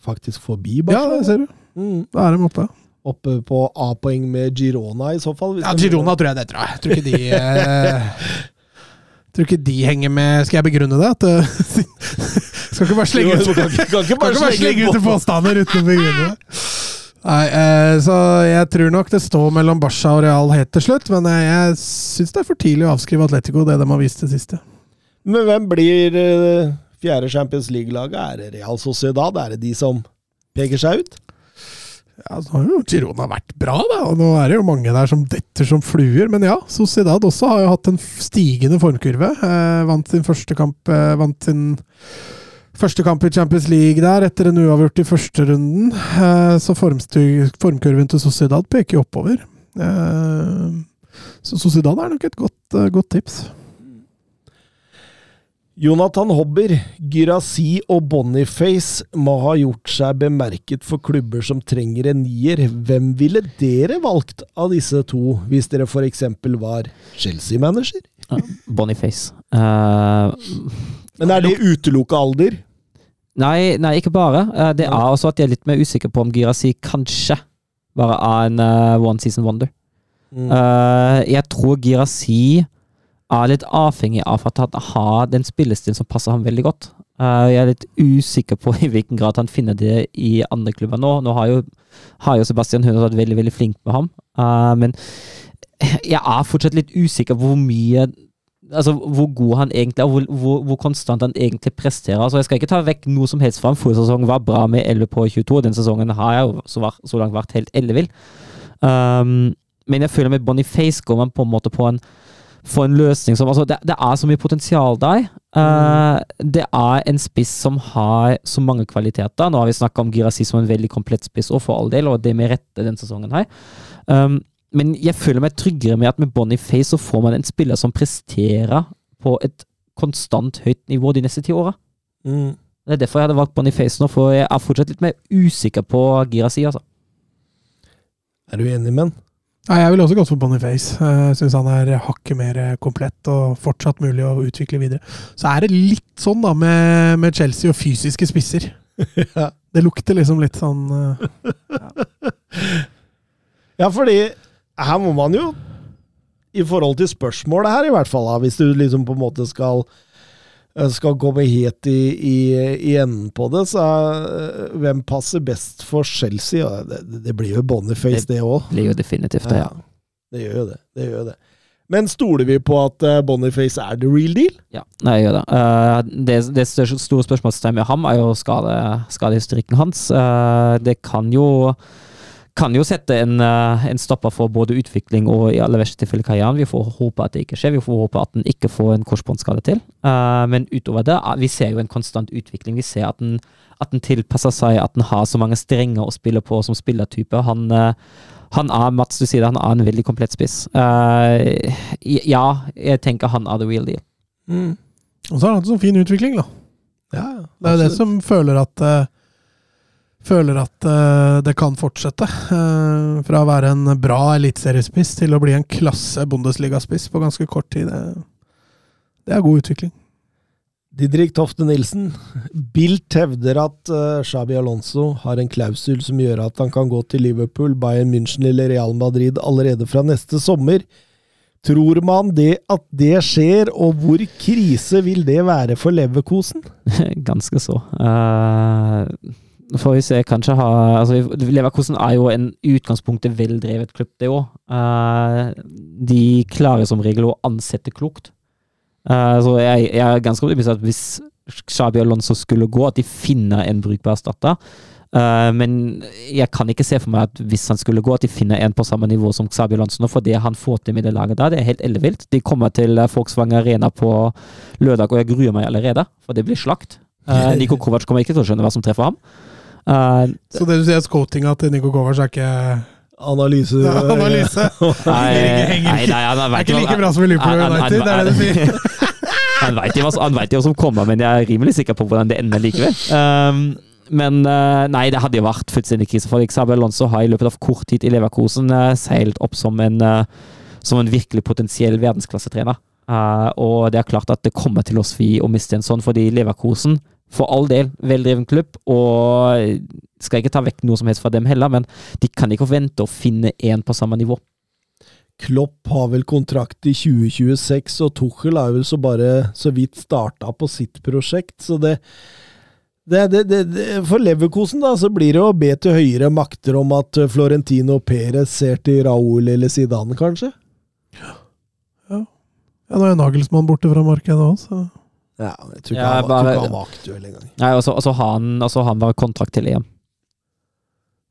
faktisk forbi Ja, det ser du. Mm. Da er de oppe. Oppe på A-poeng med Girona, i så fall. Ja, Girona tror jeg det, tror jeg. Tror ikke de eh, Tror ikke de henger med Skal jeg begrunne det? At, eh, [laughs] skal ikke bare slenge ut kan ikke- kan [laughs] ikke bare slenge slenge ut påstander uten å begrunne det. Nei, eh, så jeg tror nok det står mellom Barca og Real helt til slutt, men jeg, jeg syns det er for tidlig å avskrive Atletico, det de har vist det siste. Men hvem blir eh, fjerde Champions League-laget? Er det Real Sociedad? Er det de som peker seg ut? Ja, så har jo Girona vært bra, da, og nå er det jo mange der som detter som fluer. Men ja, Sociedad også har jo hatt en stigende formkurve. Eh, vant sin første kamp eh, Vant sin første kamp i Champions League der, etter en uavgjort i første runden. Eh, så formkurven til Sociedad peker jo oppover. Eh, så Sociedad er nok et godt, eh, godt tips. Jonathan Hobber, Gyrasi og Boniface må ha gjort seg bemerket for klubber som trenger en nier. Hvem ville dere valgt av disse to, hvis dere f.eks. var Chelsea-manager? Boniface. Uh, Men er det utelukka alder? nei, nei, ikke bare. Eh, det er også at jeg er litt mer usikker på om Girasi kanskje bare er en uh, one season wonder. Mm. Eh, jeg tror Girasi er litt avhengig av at han har den spillestilen som passer ham veldig godt. Eh, jeg er litt usikker på [laughs] i hvilken grad han finner det i andre klubber nå. Nå har jo, har jo Sebastian Hønes vært veldig veldig flink med ham, Eh, men jeg er fortsatt litt usikker hvor mye Altså hvor god han egentlig er, hvor, hvor, hvor konstant han egentlig presterer. Altså Jeg skal ikke ta vekk noe som helst fra ham. Forrige sesong var bra med 11 på 22. Den sesongen har jeg jo så, var, så langt vært helt ellevill. Um, men jeg føler med Boniface går man på en måte på en få en løsning som altså det, det er så mye potensial der. Uh, det er en spiss som har så mange kvaliteter. Nå har vi snakka om Girasi som en veldig komplett spiss, og for all del, og det med rette denne sesongen her. Um, men jeg føler meg tryggere med at med Boniface så får man en spiller som presterer på et konstant høyt nivå de neste ti åra. Mm. Det er derfor jeg hadde valgt Boniface nå, for jeg er fortsatt litt mer usikker på Girasi, altså. Er du enig med han? Nei, Jeg ville også gått for Boniface. Jeg syns han er hakket mer komplett og fortsatt mulig å utvikle videre. Så er det litt sånn da med, med Chelsea og fysiske spisser. [laughs] Ja. Det lukter liksom litt sånn ja. [laughs] Ja, fordi her må man jo, i forhold til spørsmålet her i hvert fall, da, hvis du liksom på en måte skal eh, skal komme helt i, i, i enden på det, så er, hvem passer best for Chelsea? Det, det blir jo Boniface, det òg. Blir jo definitivt det, ja. det gjør jo det. det gjør det. Men stoler vi på at eh, Boniface er the real deal? Ja, jeg gjør det. Eh, det, det store spørsmålstegnet med ham er jo skade, skadehistorikken hans. Eh, det kan jo kan jo sette en, eh, en stopper for både utvikling og i aller verste tilfelle karrieren. Vi får håpe at det ikke skjer. Vi får håpe at den ikke får en korsbåndskade til. Uh, men utover det, eh, vi ser jo en konstant utvikling. Vi ser at den, at den tilpasser seg, at den har så mange strenger å spille på som spillertype. Han, uh, han er Mats, du sier det, han er en veldig komplett spiss. Uh, ja, jeg tenker han er the real deal. Og så har han hatt en sånn fin utvikling, da. Ja, Det er jo det som føler at føler at eh, det kan fortsette. eh, fra å være en bra eliteseriespiss til å bli en klasse Bundesliga-spiss på ganske kort tid. Det, det er god utvikling. Didrik Tofte Nilsen. Bilt hevder at uh, Xabi Alonso har en klausul som gjør at han kan gå til Liverpool, Bayern München eller Real Madrid allerede fra neste sommer. Tror man det at det skjer, og hvor krise vil det være for Leverkosen? [laughs] Ganske så. Uh, får vi se, kanskje ha altså, Leverkosen er jo en utgangspunktet veldrevet klubb, det òg. Uh, de klarer som regel å ansette klokt. Uh, så jeg, jeg, er ganske optimistisk at hvis Xabi Alonso skulle gå, at de finner en brukbar erstatter. Uh, men jeg kan ikke se for meg at hvis han skulle gå, at de finner en på samme nivå som Xabi Alonso. For det han får til med det laget der, det er helt ellevilt. De kommer til Volkswagen Arena på lørdag, og jeg gruer meg allerede, for det blir slakt. Uh, [laughs] Niko Kovac kommer ikke til å skjønne hva som treffer ham. Så det du sier, scoutinga til Niko Kovac er ikke Analyse. Ja, [laughs] analyse. [laughs] Nei, nei, nei, han er ikke like bra som i Liverpool United, det er det du sier. [laughs] Han veit jo hva som kommer, men jeg er rimelig sikker på hvordan det ender likevel. Um, men uh, nei, det hadde jo vært fullstendig krise. For eksempel Lonzo har i løpet av kort tid i Leverkosen uh, seilt opp som en, uh, som en virkelig potensiell verdensklassetrener. og det er klart at det kommer til å svi å miste en sånn, fordi Leverkosen for all del, veldreven klubb, og skal ikke ta vekk noe som helst fra dem heller, men de kan ikke vente å finne én på samme nivå. Klopp har vel kontrakt i 2026, og Tuchel er vel så bare så vidt starta på sitt prosjekt, så det, det, det, det For Leverkosen da, så blir det å be til høyere makter om at Florentino Perez ser til Raúl eller Zidane, kanskje? Ja. ja. ja nå er Nagelsmann borte fra markedet òg, så ja, jeg tror ikke, ja, han, bare, han, var aktuell engang. Nei, og så har han, han bare kontrakt til EM.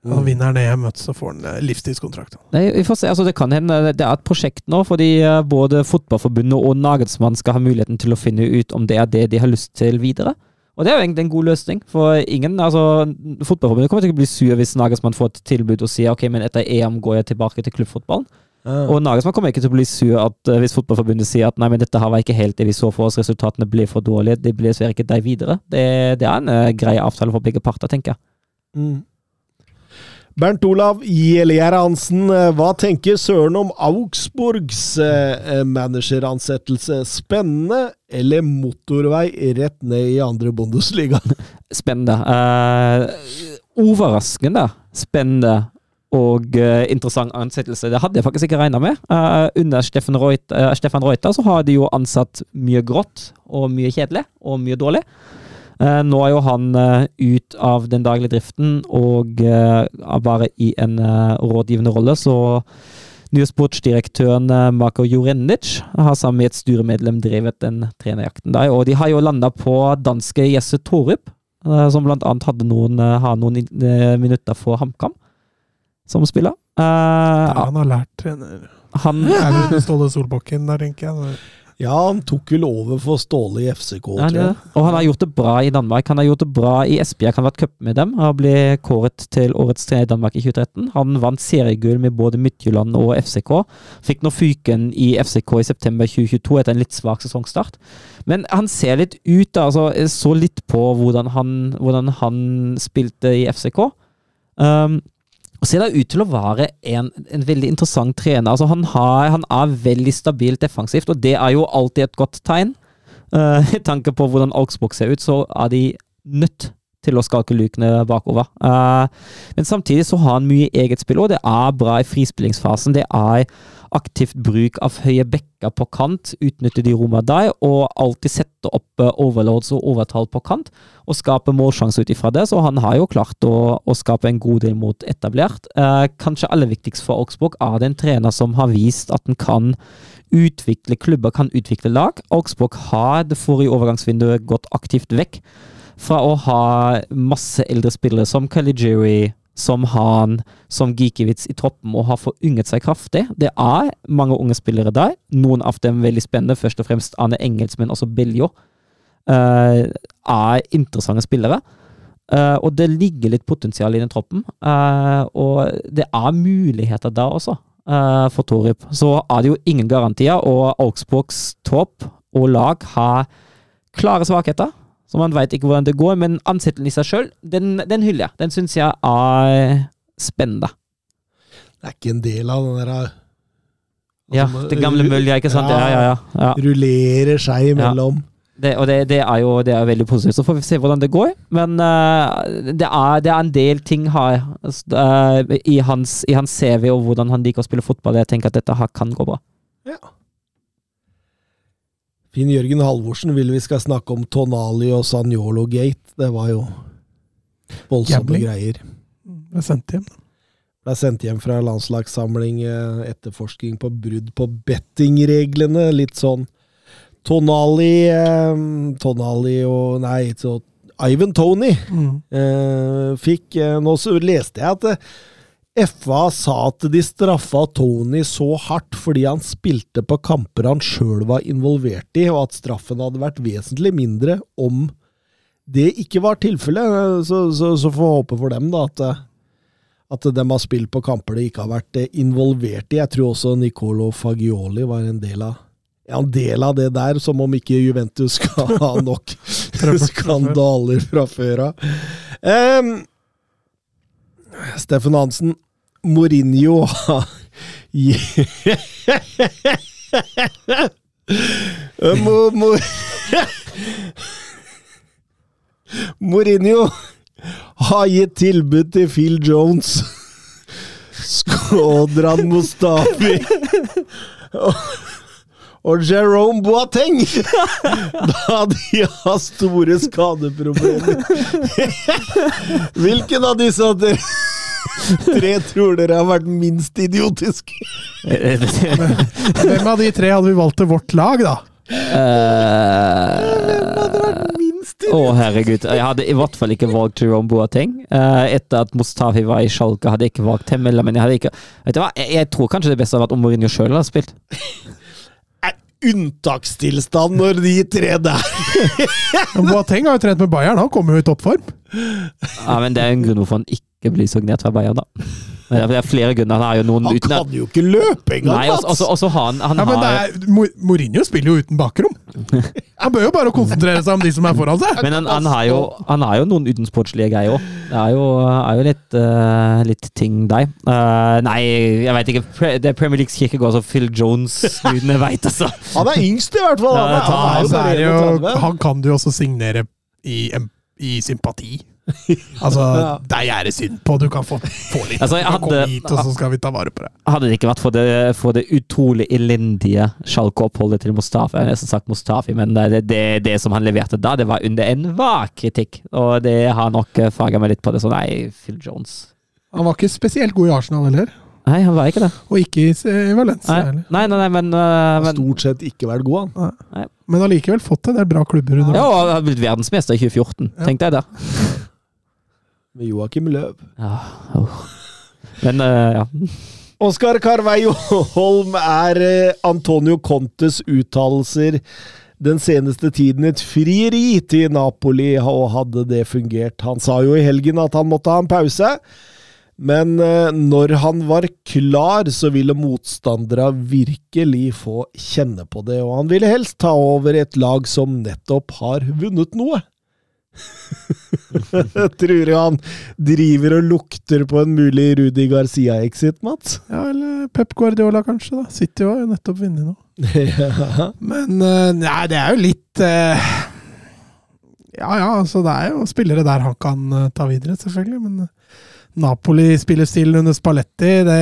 Mm. Og vinner han EM, så får han eh, livstidskontrakt. Nei, vi får se. Altså, det kan hende det er et prosjekt nå, fordi eh, både Fotballforbundet og Nagelsmann skal ha muligheten til å finne ut om det er det de har lyst til videre. Og det er jo egentlig en god løsning, for ingen altså, Fotballforbundet kommer til å bli sur hvis Nagelsmann får et tilbud og sier ok, men etter EM går jeg tilbake til klubbfotballen. Ja. Og Nagelsmann kommer ikke til å bli sur at, uh, hvis Fotballforbundet sier at nei, men dette her var ikke helt det vi så for oss, resultatene ble for dårlige, det blir dessverre ikke deg videre. Det, det er en uh, grei avtale for begge parter, tenker jeg. Mm. Bernt Olav Gjellier Hansen, eh, hva tenker Søren om Augsburgs eh, manageransettelse? Spennende eller motorvei rett ned i andre Bundesliga? [laughs] Spennende. Uh, overraskende spennende og uh, interessant ansettelse. Det hadde jeg faktisk ikke regna med. Uh, under Stefan Reuter, uh, Stefan Reuter, så har de jo ansatt mye grått og mye kjedelig og mye dårlig. nå er jo han ut av den daglige driften og er bare i en rådgivende rolle, så nye sportsdirektøren Marko Jorenic har sammen med et styremedlem drevet den trenerjakten der. Og de har jo landa på danske Jesse Torup, som blant annet hadde noen, har noen minutter for HamKam som spiller. Uh, ja, han har lært trener. Han er Ståle Solbakken der, tenker jeg. Ja, han tok vel over for Ståle i FCK, ja, tror jeg. Og han har gjort det bra i Danmark. Han har gjort det bra i Esbjerg. Han har vært cup med dem. Han ble kåret til årets trener i Danmark i 2013. Han vant seriegull med både Midtjylland og FCK. Fikk nå fyken i FCK i september 2022 etter en litt svak sesongstart. Men han ser litt ut, altså. Så litt på hvordan han, hvordan han spilte i FCK. Um, og ser da ut til å være en, en veldig interessant trener. Altså han, har, han, er veldig stabilt defensivt, og det er jo alltid et godt tegn. Uh, [laughs] I tanke på hvordan Augsburg ser ut, så er de nødt til å skalke lukene bakover. Uh, men samtidig så har han mye eget spill, og det er bra i frispillingsfasen. Det er aktivt bruk av høye bekker på kant, utnytte de rommene der, og alltid sette opp eh, overloads og overtall på kant, og skape målsjanse ut ifra det. Så han har jo klart å, å skape en god del mot etablert. Eh, kanskje aller viktigst for Augsburg er det en trener som har vist at han kan utvikle klubber, kan utvikle lag. Augsburg har det forrige overgangsvinduet gått aktivt vekk fra å ha masse eldre spillere som Kalijiri, som Han, som Gikiewicz i troppen og har forynget seg kraftig. Det er mange unge spillere der. Noen av dem veldig spennende, først og fremst Arne Engels, men også Biljo. Uh, er interessante spillere. Uh, og det ligger litt potensial i den troppen. Uh, og det er muligheter der også, for Torip. Så er det jo ingen garantier, og Augsburgs topp og lag har klare svakheter. Så man veit ikke hvordan det går, men ansettelsen i seg sjøl, den, den hyller jeg. Den syns jeg er spennende. Det er ikke en del av den der Ja, Altså, det gamle mølja, ikke sant? Ja, ja, ja. ja. Rullerer seg imellom. Det, og det, det, er jo det er veldig positivt. Så får vi se hvordan det går. Men uh, det, er, det, er, en del ting her uh, i, hans, i, hans, CV og hvordan han liker å spille fotball. Jeg tenker at dette her kan gå bra. Ja. Finn Jørgen Halvorsen vil vi skal snakke om Tonali og Sanjolo Gate. Det var jo voldsomme Gambling. greier. Ble sendt hjem. Ble sendt hjem fra landslagssamling, eh, etterforsking på brudd på bettingreglene. Litt sånn Tonali eh, Tonali og Nei, så Ivan Tony Mm. eh, fikk Nå så leste jeg at FA sa at de straffa Tony så hardt fordi han spilte på kamper han sjøl var involvert i, og at straffen hadde vært vesentlig mindre om det ikke var tilfellet. Så, så, så får vi håpe for dem da at, at de har spilt på kamper de ikke har vært involvert i. Jeg tror også Nicolo Fagioli var en del av ja, en del av det der, som om ikke Juventus skal ha [laughs] nok skandaler fra før av. Um, Steffen Hansen, Mourinho har [laughs] mo, [laughs] Mourinho har gitt tilbud til Phil Jones. [laughs] Skodran Mustafi og, Jerome Boateng, da de har store skadeproblemer. Hvilken av disse tre, tre tror dere har vært minst idiotisk? Hvem av de tre hadde vi valgt til vårt lag, da? Minst Å, herregud. Jeg hadde i hvert fall ikke valgt Jerome Boateng. Eh, etter at Mustafi var i Schalke, hadde jeg ikke valgt Temmela, men jeg hadde ikke Vet du hva, jeg, jeg tror kanskje det beste hadde vært om Mourinho sjøl hadde spilt. unntakstilstand når de tre der Boateng har jo trent med Bayern, han kommer jo i toppform. Ja, men det er en grunn hvorfor han ikke blir signert fra Bayern, da. Men det er- er flere grunner. Han har jo noen Han uten kan jo ikke løpe engang! Nei, altså, også, også han, han Ja, men har, er, Mourinho spiller jo uten bakrom. Han bør jo bare konsentrere seg om de som er foran seg. Men han, han, har jo, han har jo noen utensportslige greier òg. Det er jo, er jo litt, uh, litt ting der. Uh, nei, jeg veit ikke. Det er Premier Leagues kirkegård, så Phil Jones Gudene [laughs] veit, altså. Han er yngst, i hvert fall! Han er, han er jo så er bare det jo, 31. han kan du jo også signere i, i sympati. [laughs] Altså, Ja. deg er det synd på. Du kan få, få litt. Altså, du kan komme hit, og så skal vi ta vare på deg. Hadde det ikke vært for det, for det utrolig elendige Schalke-oppholdet til Mustafi, jeg har nesten sagt Mustafi, men det, det, det som han leverte da, det var under enhver kritikk. Og det har nok faga meg litt på det. Så nei, Phil Jones. Han var ikke spesielt god i Arsenal heller. Nei, han var ikke det. Og ikke i, i Valencia Nei, heller. nei, nei, nei men, uh, men stort sett ikke vært god, han. Men allikevel fått en del bra klubber under Ja, og han har blitt verdensmester i 2014. Ja. Tenk deg det. [laughs] Med Joakim Løv. Ja, oh. Men uh, ja. Oskar Carveio Holm er eh, Antonio Contes uttalelser den seneste tiden et frieri til Napoli, og hadde det fungert. Han sa jo i helgen at han måtte ha en pause, men eh, når han var klar, så ville motstandere virkelig få kjenne på det, og han ville helst ta over et lag som nettopp har vunnet noe. [laughs] Tror du han driver og lukter på en mulig Rudi Garcia-exit, Mats? Ja, eller Pep Guardiola, kanskje. da. City har jo nettopp vunnet nå. ja. Men eh, nei, det er jo litt eh, Ja ja, altså det er jo spillere der han kan eh, ta videre, selvfølgelig. Men Napoli spiller still under Spalletti, det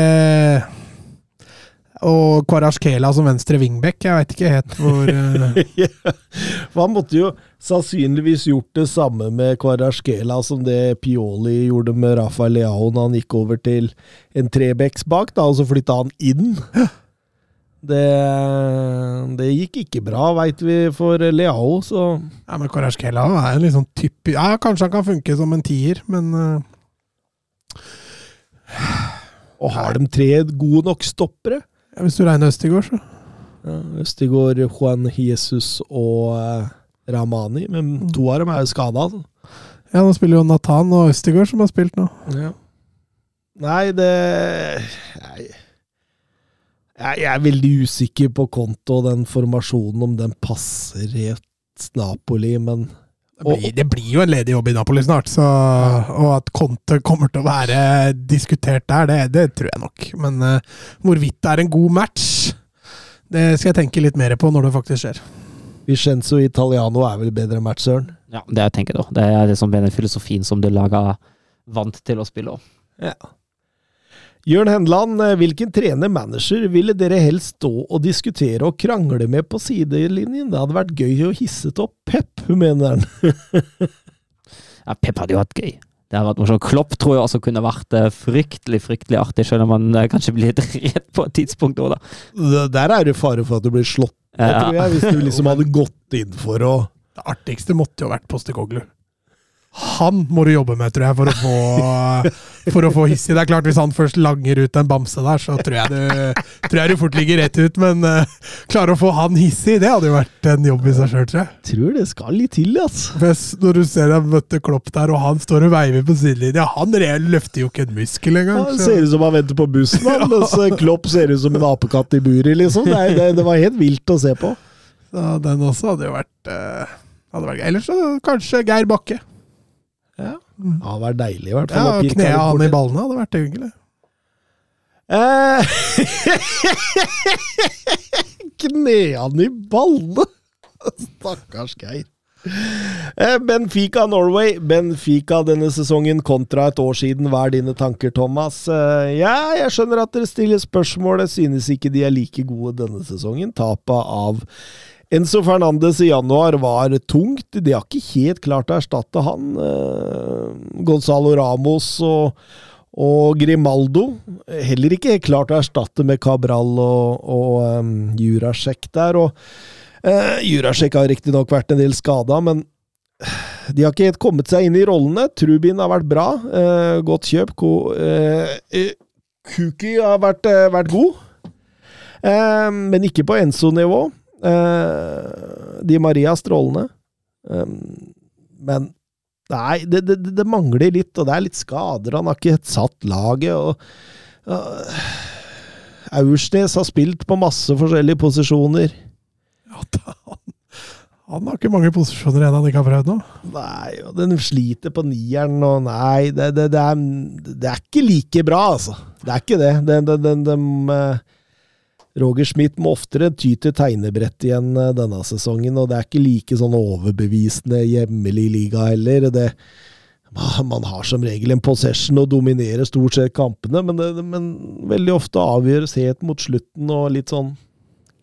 Og Kvarasjkela som venstre wingback. Jeg veit ikke helt hvor [laughs] uh... For Han måtte jo sannsynligvis gjort det samme med Kvarasjkela som det Pioli gjorde med Rafael Leao når han gikk over til en trebecks bak, da, og så flytta han inn. [laughs] Det, det gikk ikke bra, veit vi, for Leao, så Ja, men Kvarasjkela er en litt sånn typisk Ja, kanskje han kan funke som en tier, men uh... Og har de tre gode nok stoppere? Ja, hvis du regner Østigård, så Ja, Østigård, Juan Jesus og eh, Ramani, men to av dem er jo skada. Altså. Ja, nå spiller jo Nathan og Østigård som har spilt nå. Ja. Nei, det Nei. jeg jeg er veldig usikker på konto og den formasjonen, om den passer helt Napoli, men Det blir, det blir jo en ledig jobb i Napoli snart, så, og at Conte kommer til å være diskutert der, det, det tror jeg nok. Men uh, hvorvidt det er en god match, det skal jeg tenke litt mer på når det faktisk skjer. Vicenzo Italiano er vel bedre match, Søren? Ja, det jeg tenker jeg da. Det er liksom den filosofien som du laget vant til å spille. Ja. Jørn Henland, eh, hvilken trener-manager ville dere helst stå og diskutere og krangle med på sidelinjen? Det hadde vært gøy å hisset opp Pep, mener han. [laughs] ja, Pep hadde jo hatt gøy. Det har vært morsomt. Klopp tror jeg også kunne vært eh, fryktelig fryktelig artig, selv om han eh, kanskje blir litt [laughs] redd på et tidspunkt òg, da. Der er det fare for at du blir slått Ja. tror jeg, hvis du liksom [laughs] hadde gått inn for å Det artigste måtte jo vært Postekoglu. Han må du jobbe med, tror jeg, for å få, [laughs] for å få hiss i. Det er klart, hvis han først langer ut en bamse der, så tror jeg du, tror jeg du fort ligger rett ut. Men uh, klare å få han hissig, det hadde jo vært en jobb i seg sjøl, tror jeg. Tror det skal litt til, altså. Hvis, Når du ser deg møtte Klopp der, og han står og veiver på sidelinja Han løfter jo ikke en muskel engang. Han ser ut som han venter på bussen, han, [laughs] mens eh, Klopp ser ut som en apekatt i buret, liksom. Det, det, det var helt vilt å se på. Så den også hadde jo vært uh, hadde vært gøy. Ellers så kanskje Geir Bakke. Ja. Det hadde vært deilig, i hvert fall. Ja, og Knea han i ballene hadde vært hyggelig. Eh, [laughs] Kneene i ballene! Stakkars Geir. Eh, Benfica Norway. Benfica denne sesongen kontra et år siden. Hva er dine tanker, Thomas? Eh, Ja, jeg skjønner at dere stiller spørsmål. Jeg synes ikke de er like gode denne sesongen. Tapet av Enzo Fernandes i januar var tungt. De har ikke helt klart å erstatte han. Eh, Gonzalo Ramos og og Grimaldo, heller ikke helt klart å erstatte med Cabral og, og um, Jurasjek der. og uh, Jurasjek har riktignok vært en del skada, men de har ikke helt kommet seg inn i rollene. Trubin har vært bra. eh, godt kjøp. Ko, eh, eh, Kuki har vært, eh, vært god, Eh, men ikke på Enzo-nivå. Eh, Di Maria strålende. Eh, men Nei, det, det, det mangler litt, og det er litt skader. Han har ikke satt laget. og uh, Aursnes har spilt på masse forskjellige posisjoner. Ja, da, han, han har ikke mange posisjoner igjen han ikke har prøvd nå. Nei, og den sliter på nieren, og nei det, det, det, er, det er ikke like bra, altså. Det er ikke det. Den, den, den, den, eh, Roger Schmidt må oftere ty til tegnebrett igjen eh, denne sesongen, og det er ikke like sånn overbevisende hjemmelig liga heller. Det, man har som regel en possession og dominerer stort sett kampene, men, det, men veldig ofte avgjøres helt mot slutten og litt sånn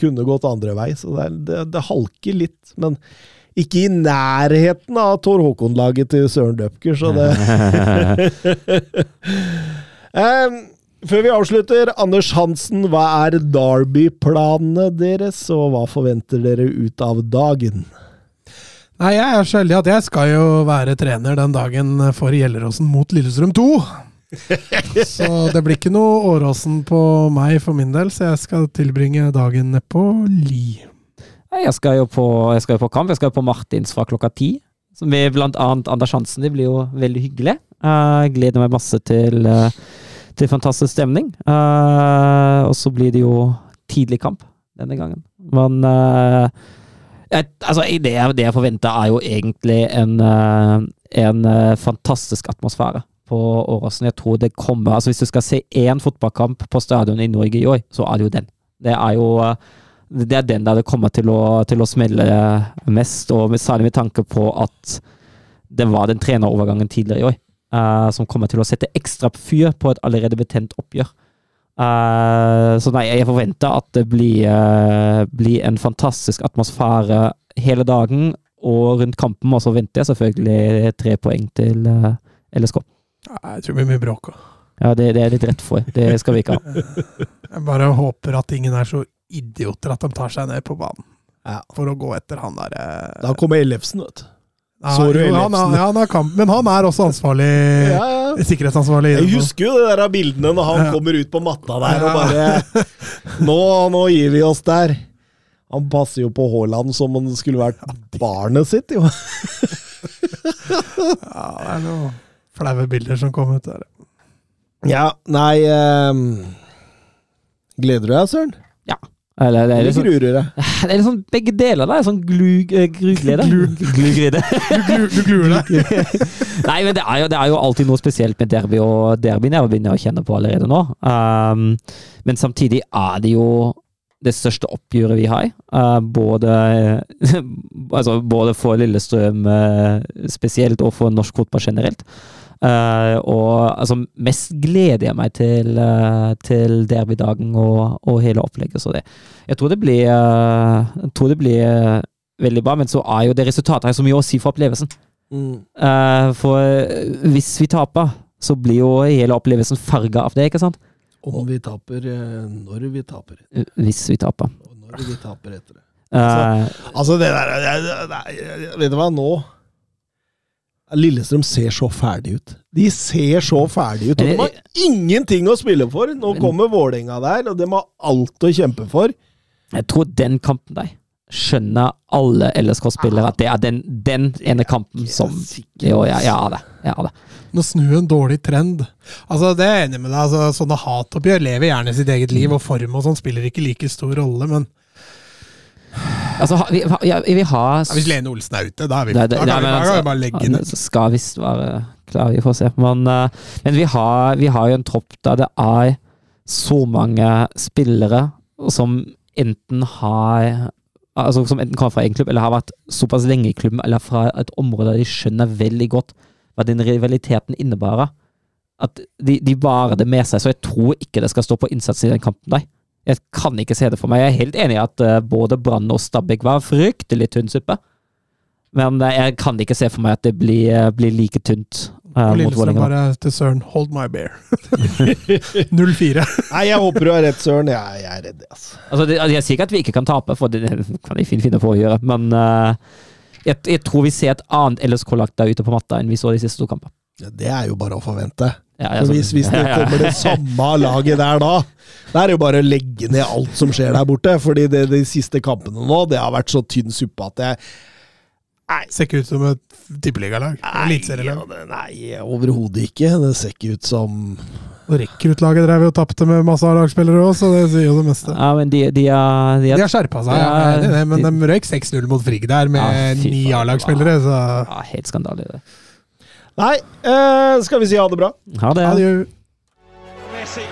kunne gått andre vei, så det, det, det halker litt. Men ikke i nærheten av Tor Håkon-laget til Søren Døpker, så det [laughs] [laughs] Em, Før vi avslutter, Anders Hansen, hva er Derby-planene deres, og hva forventer dere ut av dagen? Nei, jeg er så heldig at jeg skal jo være trener den dagen for Gjelleråsen mot Lillestrøm 2. [laughs] Så det blir ikke noe Åråsen på meg for min del, så jeg skal tilbringe dagen nedpå Li. Jeg skal jo på, jeg skal jo på kamp. Jeg skal jo på Martins fra klokka ti. Med blant annet Anders Hansen. Det blir jo veldig hyggelig. Eh, Jeg gleder meg masse til, eh, til fantastisk stemning. Uh, og så blir det jo tidlig kamp denne gangen. Men uh, jeg, altså, det, jeg, det jeg forventer, er jo egentlig en, eh, en fantastisk atmosfære på Åråsen. Jeg tror det kommer altså Hvis du skal se én fotballkamp på stadion i Norge i år, så er det jo den. Det er jo det er den der det kommer til å, til å smelle mest, og særlig med tanke på at det var den trenerovergangen tidligere i år, eh, som kommer til å sette ekstra fyr på et allerede betent oppgjør. Uh, så nei, jeg forventer at det blir, uh, blir en fantastisk atmosfære hele dagen, og rundt kampen, og så venter jeg selvfølgelig tre poeng til uh, LSK. Nei, Jeg tror det blir mye bråk. òg. Ja, det, det er litt rett for. Det skal vi ikke ha. [laughs] Jeg bare håper at ingen er så idioter at de tar seg ned på banen Ja. for å gå etter han der Da kommer Ellefsen, vet du. Ja, Så han, Ellefsen? ja, han er kamp, men han er også ansvarlig Ja, ja. sikkerhetsansvarlig. Jeg husker jo det der av bildene når han Ja. kommer ut på matta der og bare nå, nå gir vi oss der. Han passer jo på Haaland som om det skulle vært barnet sitt, jo. [laughs] Ja, det er noen flaue bilder som kom ut der. Ja, nei um, Gleder du deg, Søren? Eller det er liksom, [laughs] det er liksom begge deler. da, Sånn glug, gluglede. Glugryde. [laughs] Du, glu, gluer deg. [laughs] Nei, men det er, jo, det er jo alltid noe spesielt med derby, og derbyen jeg begynner å kjenne på allerede nå. Um, men samtidig er det jo det største oppgjøret vi har. Uh, både, altså, både for Lillestrøm uh, spesielt, og for norsk fotball generelt. Uh, og altså, mest gleder jeg meg til, uh, til derbydagen og, og hele opplegget. Så det, jeg tror det blir, uh, jeg tror det blir veldig bra, men så er jo det resultatet her så mye å si for opplevelsen. Mm. Uh, for hvis vi taper, så blir jo hele opplevelsen farga av det, ikke sant? Om vi taper, eh, når vi taper. Uh, Hvis vi taper. Og når vi taper etter det. Uh, Altså, det der jeg- jeg- jeg- Vet du hva, nå Lillestrøm ser så ferdig ut. De ser så ferdig ut. Og de har ingenting å spille for. Nå kommer Vålerenga der, og de har alt å kjempe for. jeg tror den kampen der skjønner alle LSK-spillere at det er den, den ene kampen som Jo, ja, ja det. Ja, det. Nå snu en dårlig trend. Altså, Det er jeg enig med deg. Altså, sånne hatoppgjør lever gjerne sitt eget liv, og form og sånn spiller ikke like stor rolle, men Altså, vi, ja, vi har ja, hvis Lene Olsen er ute, da er vi Nei, da det- kan, nei, vi, men da kan altså, vi bare legge ned. Skal visst være klar, vi får se. Men, eh, men vi, har, vi har jo en tropp der det er så mange spillere som enten har Altså som enten kommer fra egen klubb, eller har vært såpass lenge i klubben, eller fra et område der de skjønner veldig godt hva den rivaliteten innebærer. At de, de barer det med seg, så jeg tror ikke det skal stå på innsatsen i den kampen der. Jeg kan ikke se det for meg. Jeg er helt enig i at eh, både Brann og Stabæk var fryktelig tynn suppe. Men eh, jeg kan ikke se for meg at det blir, eh, blir like tynt Uh, Og mot Lillestrøm bare til Søren, hold my bear. 0-4. [laughs] [laughs] Nei, jeg håper du har rett, Søren. Jeg, jeg er redd, altså. Altså, det, altså, jeg sier ikke at vi ikke kan tape, for det kan vi fint finne på å gjøre, men uh, jeg, jeg tror vi ser et annet LSK-lag der ute på matta enn vi så de siste to kampene. Ja, Det er jo bare å forvente. Ja, For hvis, hvis det [laughs] kommer det samme laget der da, da er det jo bare å legge ned alt som skjer der borte. Fordi det, de siste kampene nå, det har vært så tynn suppe at jeg Ser ikke ut som et tippeligalag. Nei, Eliteserielag. Nei, nei overhodet ikke. Det ser ikke ut som Og rekruttlaget drev og tapte med masse A-lagsspillere òg, så det sier jo det meste. Ja, men de, de, er, de, De er, har skjerpa seg, ja, er det, men de røyk 6-0 mot Frigg der med Ja, ni. A-lagsspillere, ja, helt skandale. det. Nei, eh, skal vi si ha det bra? Ha det. adjø. Messi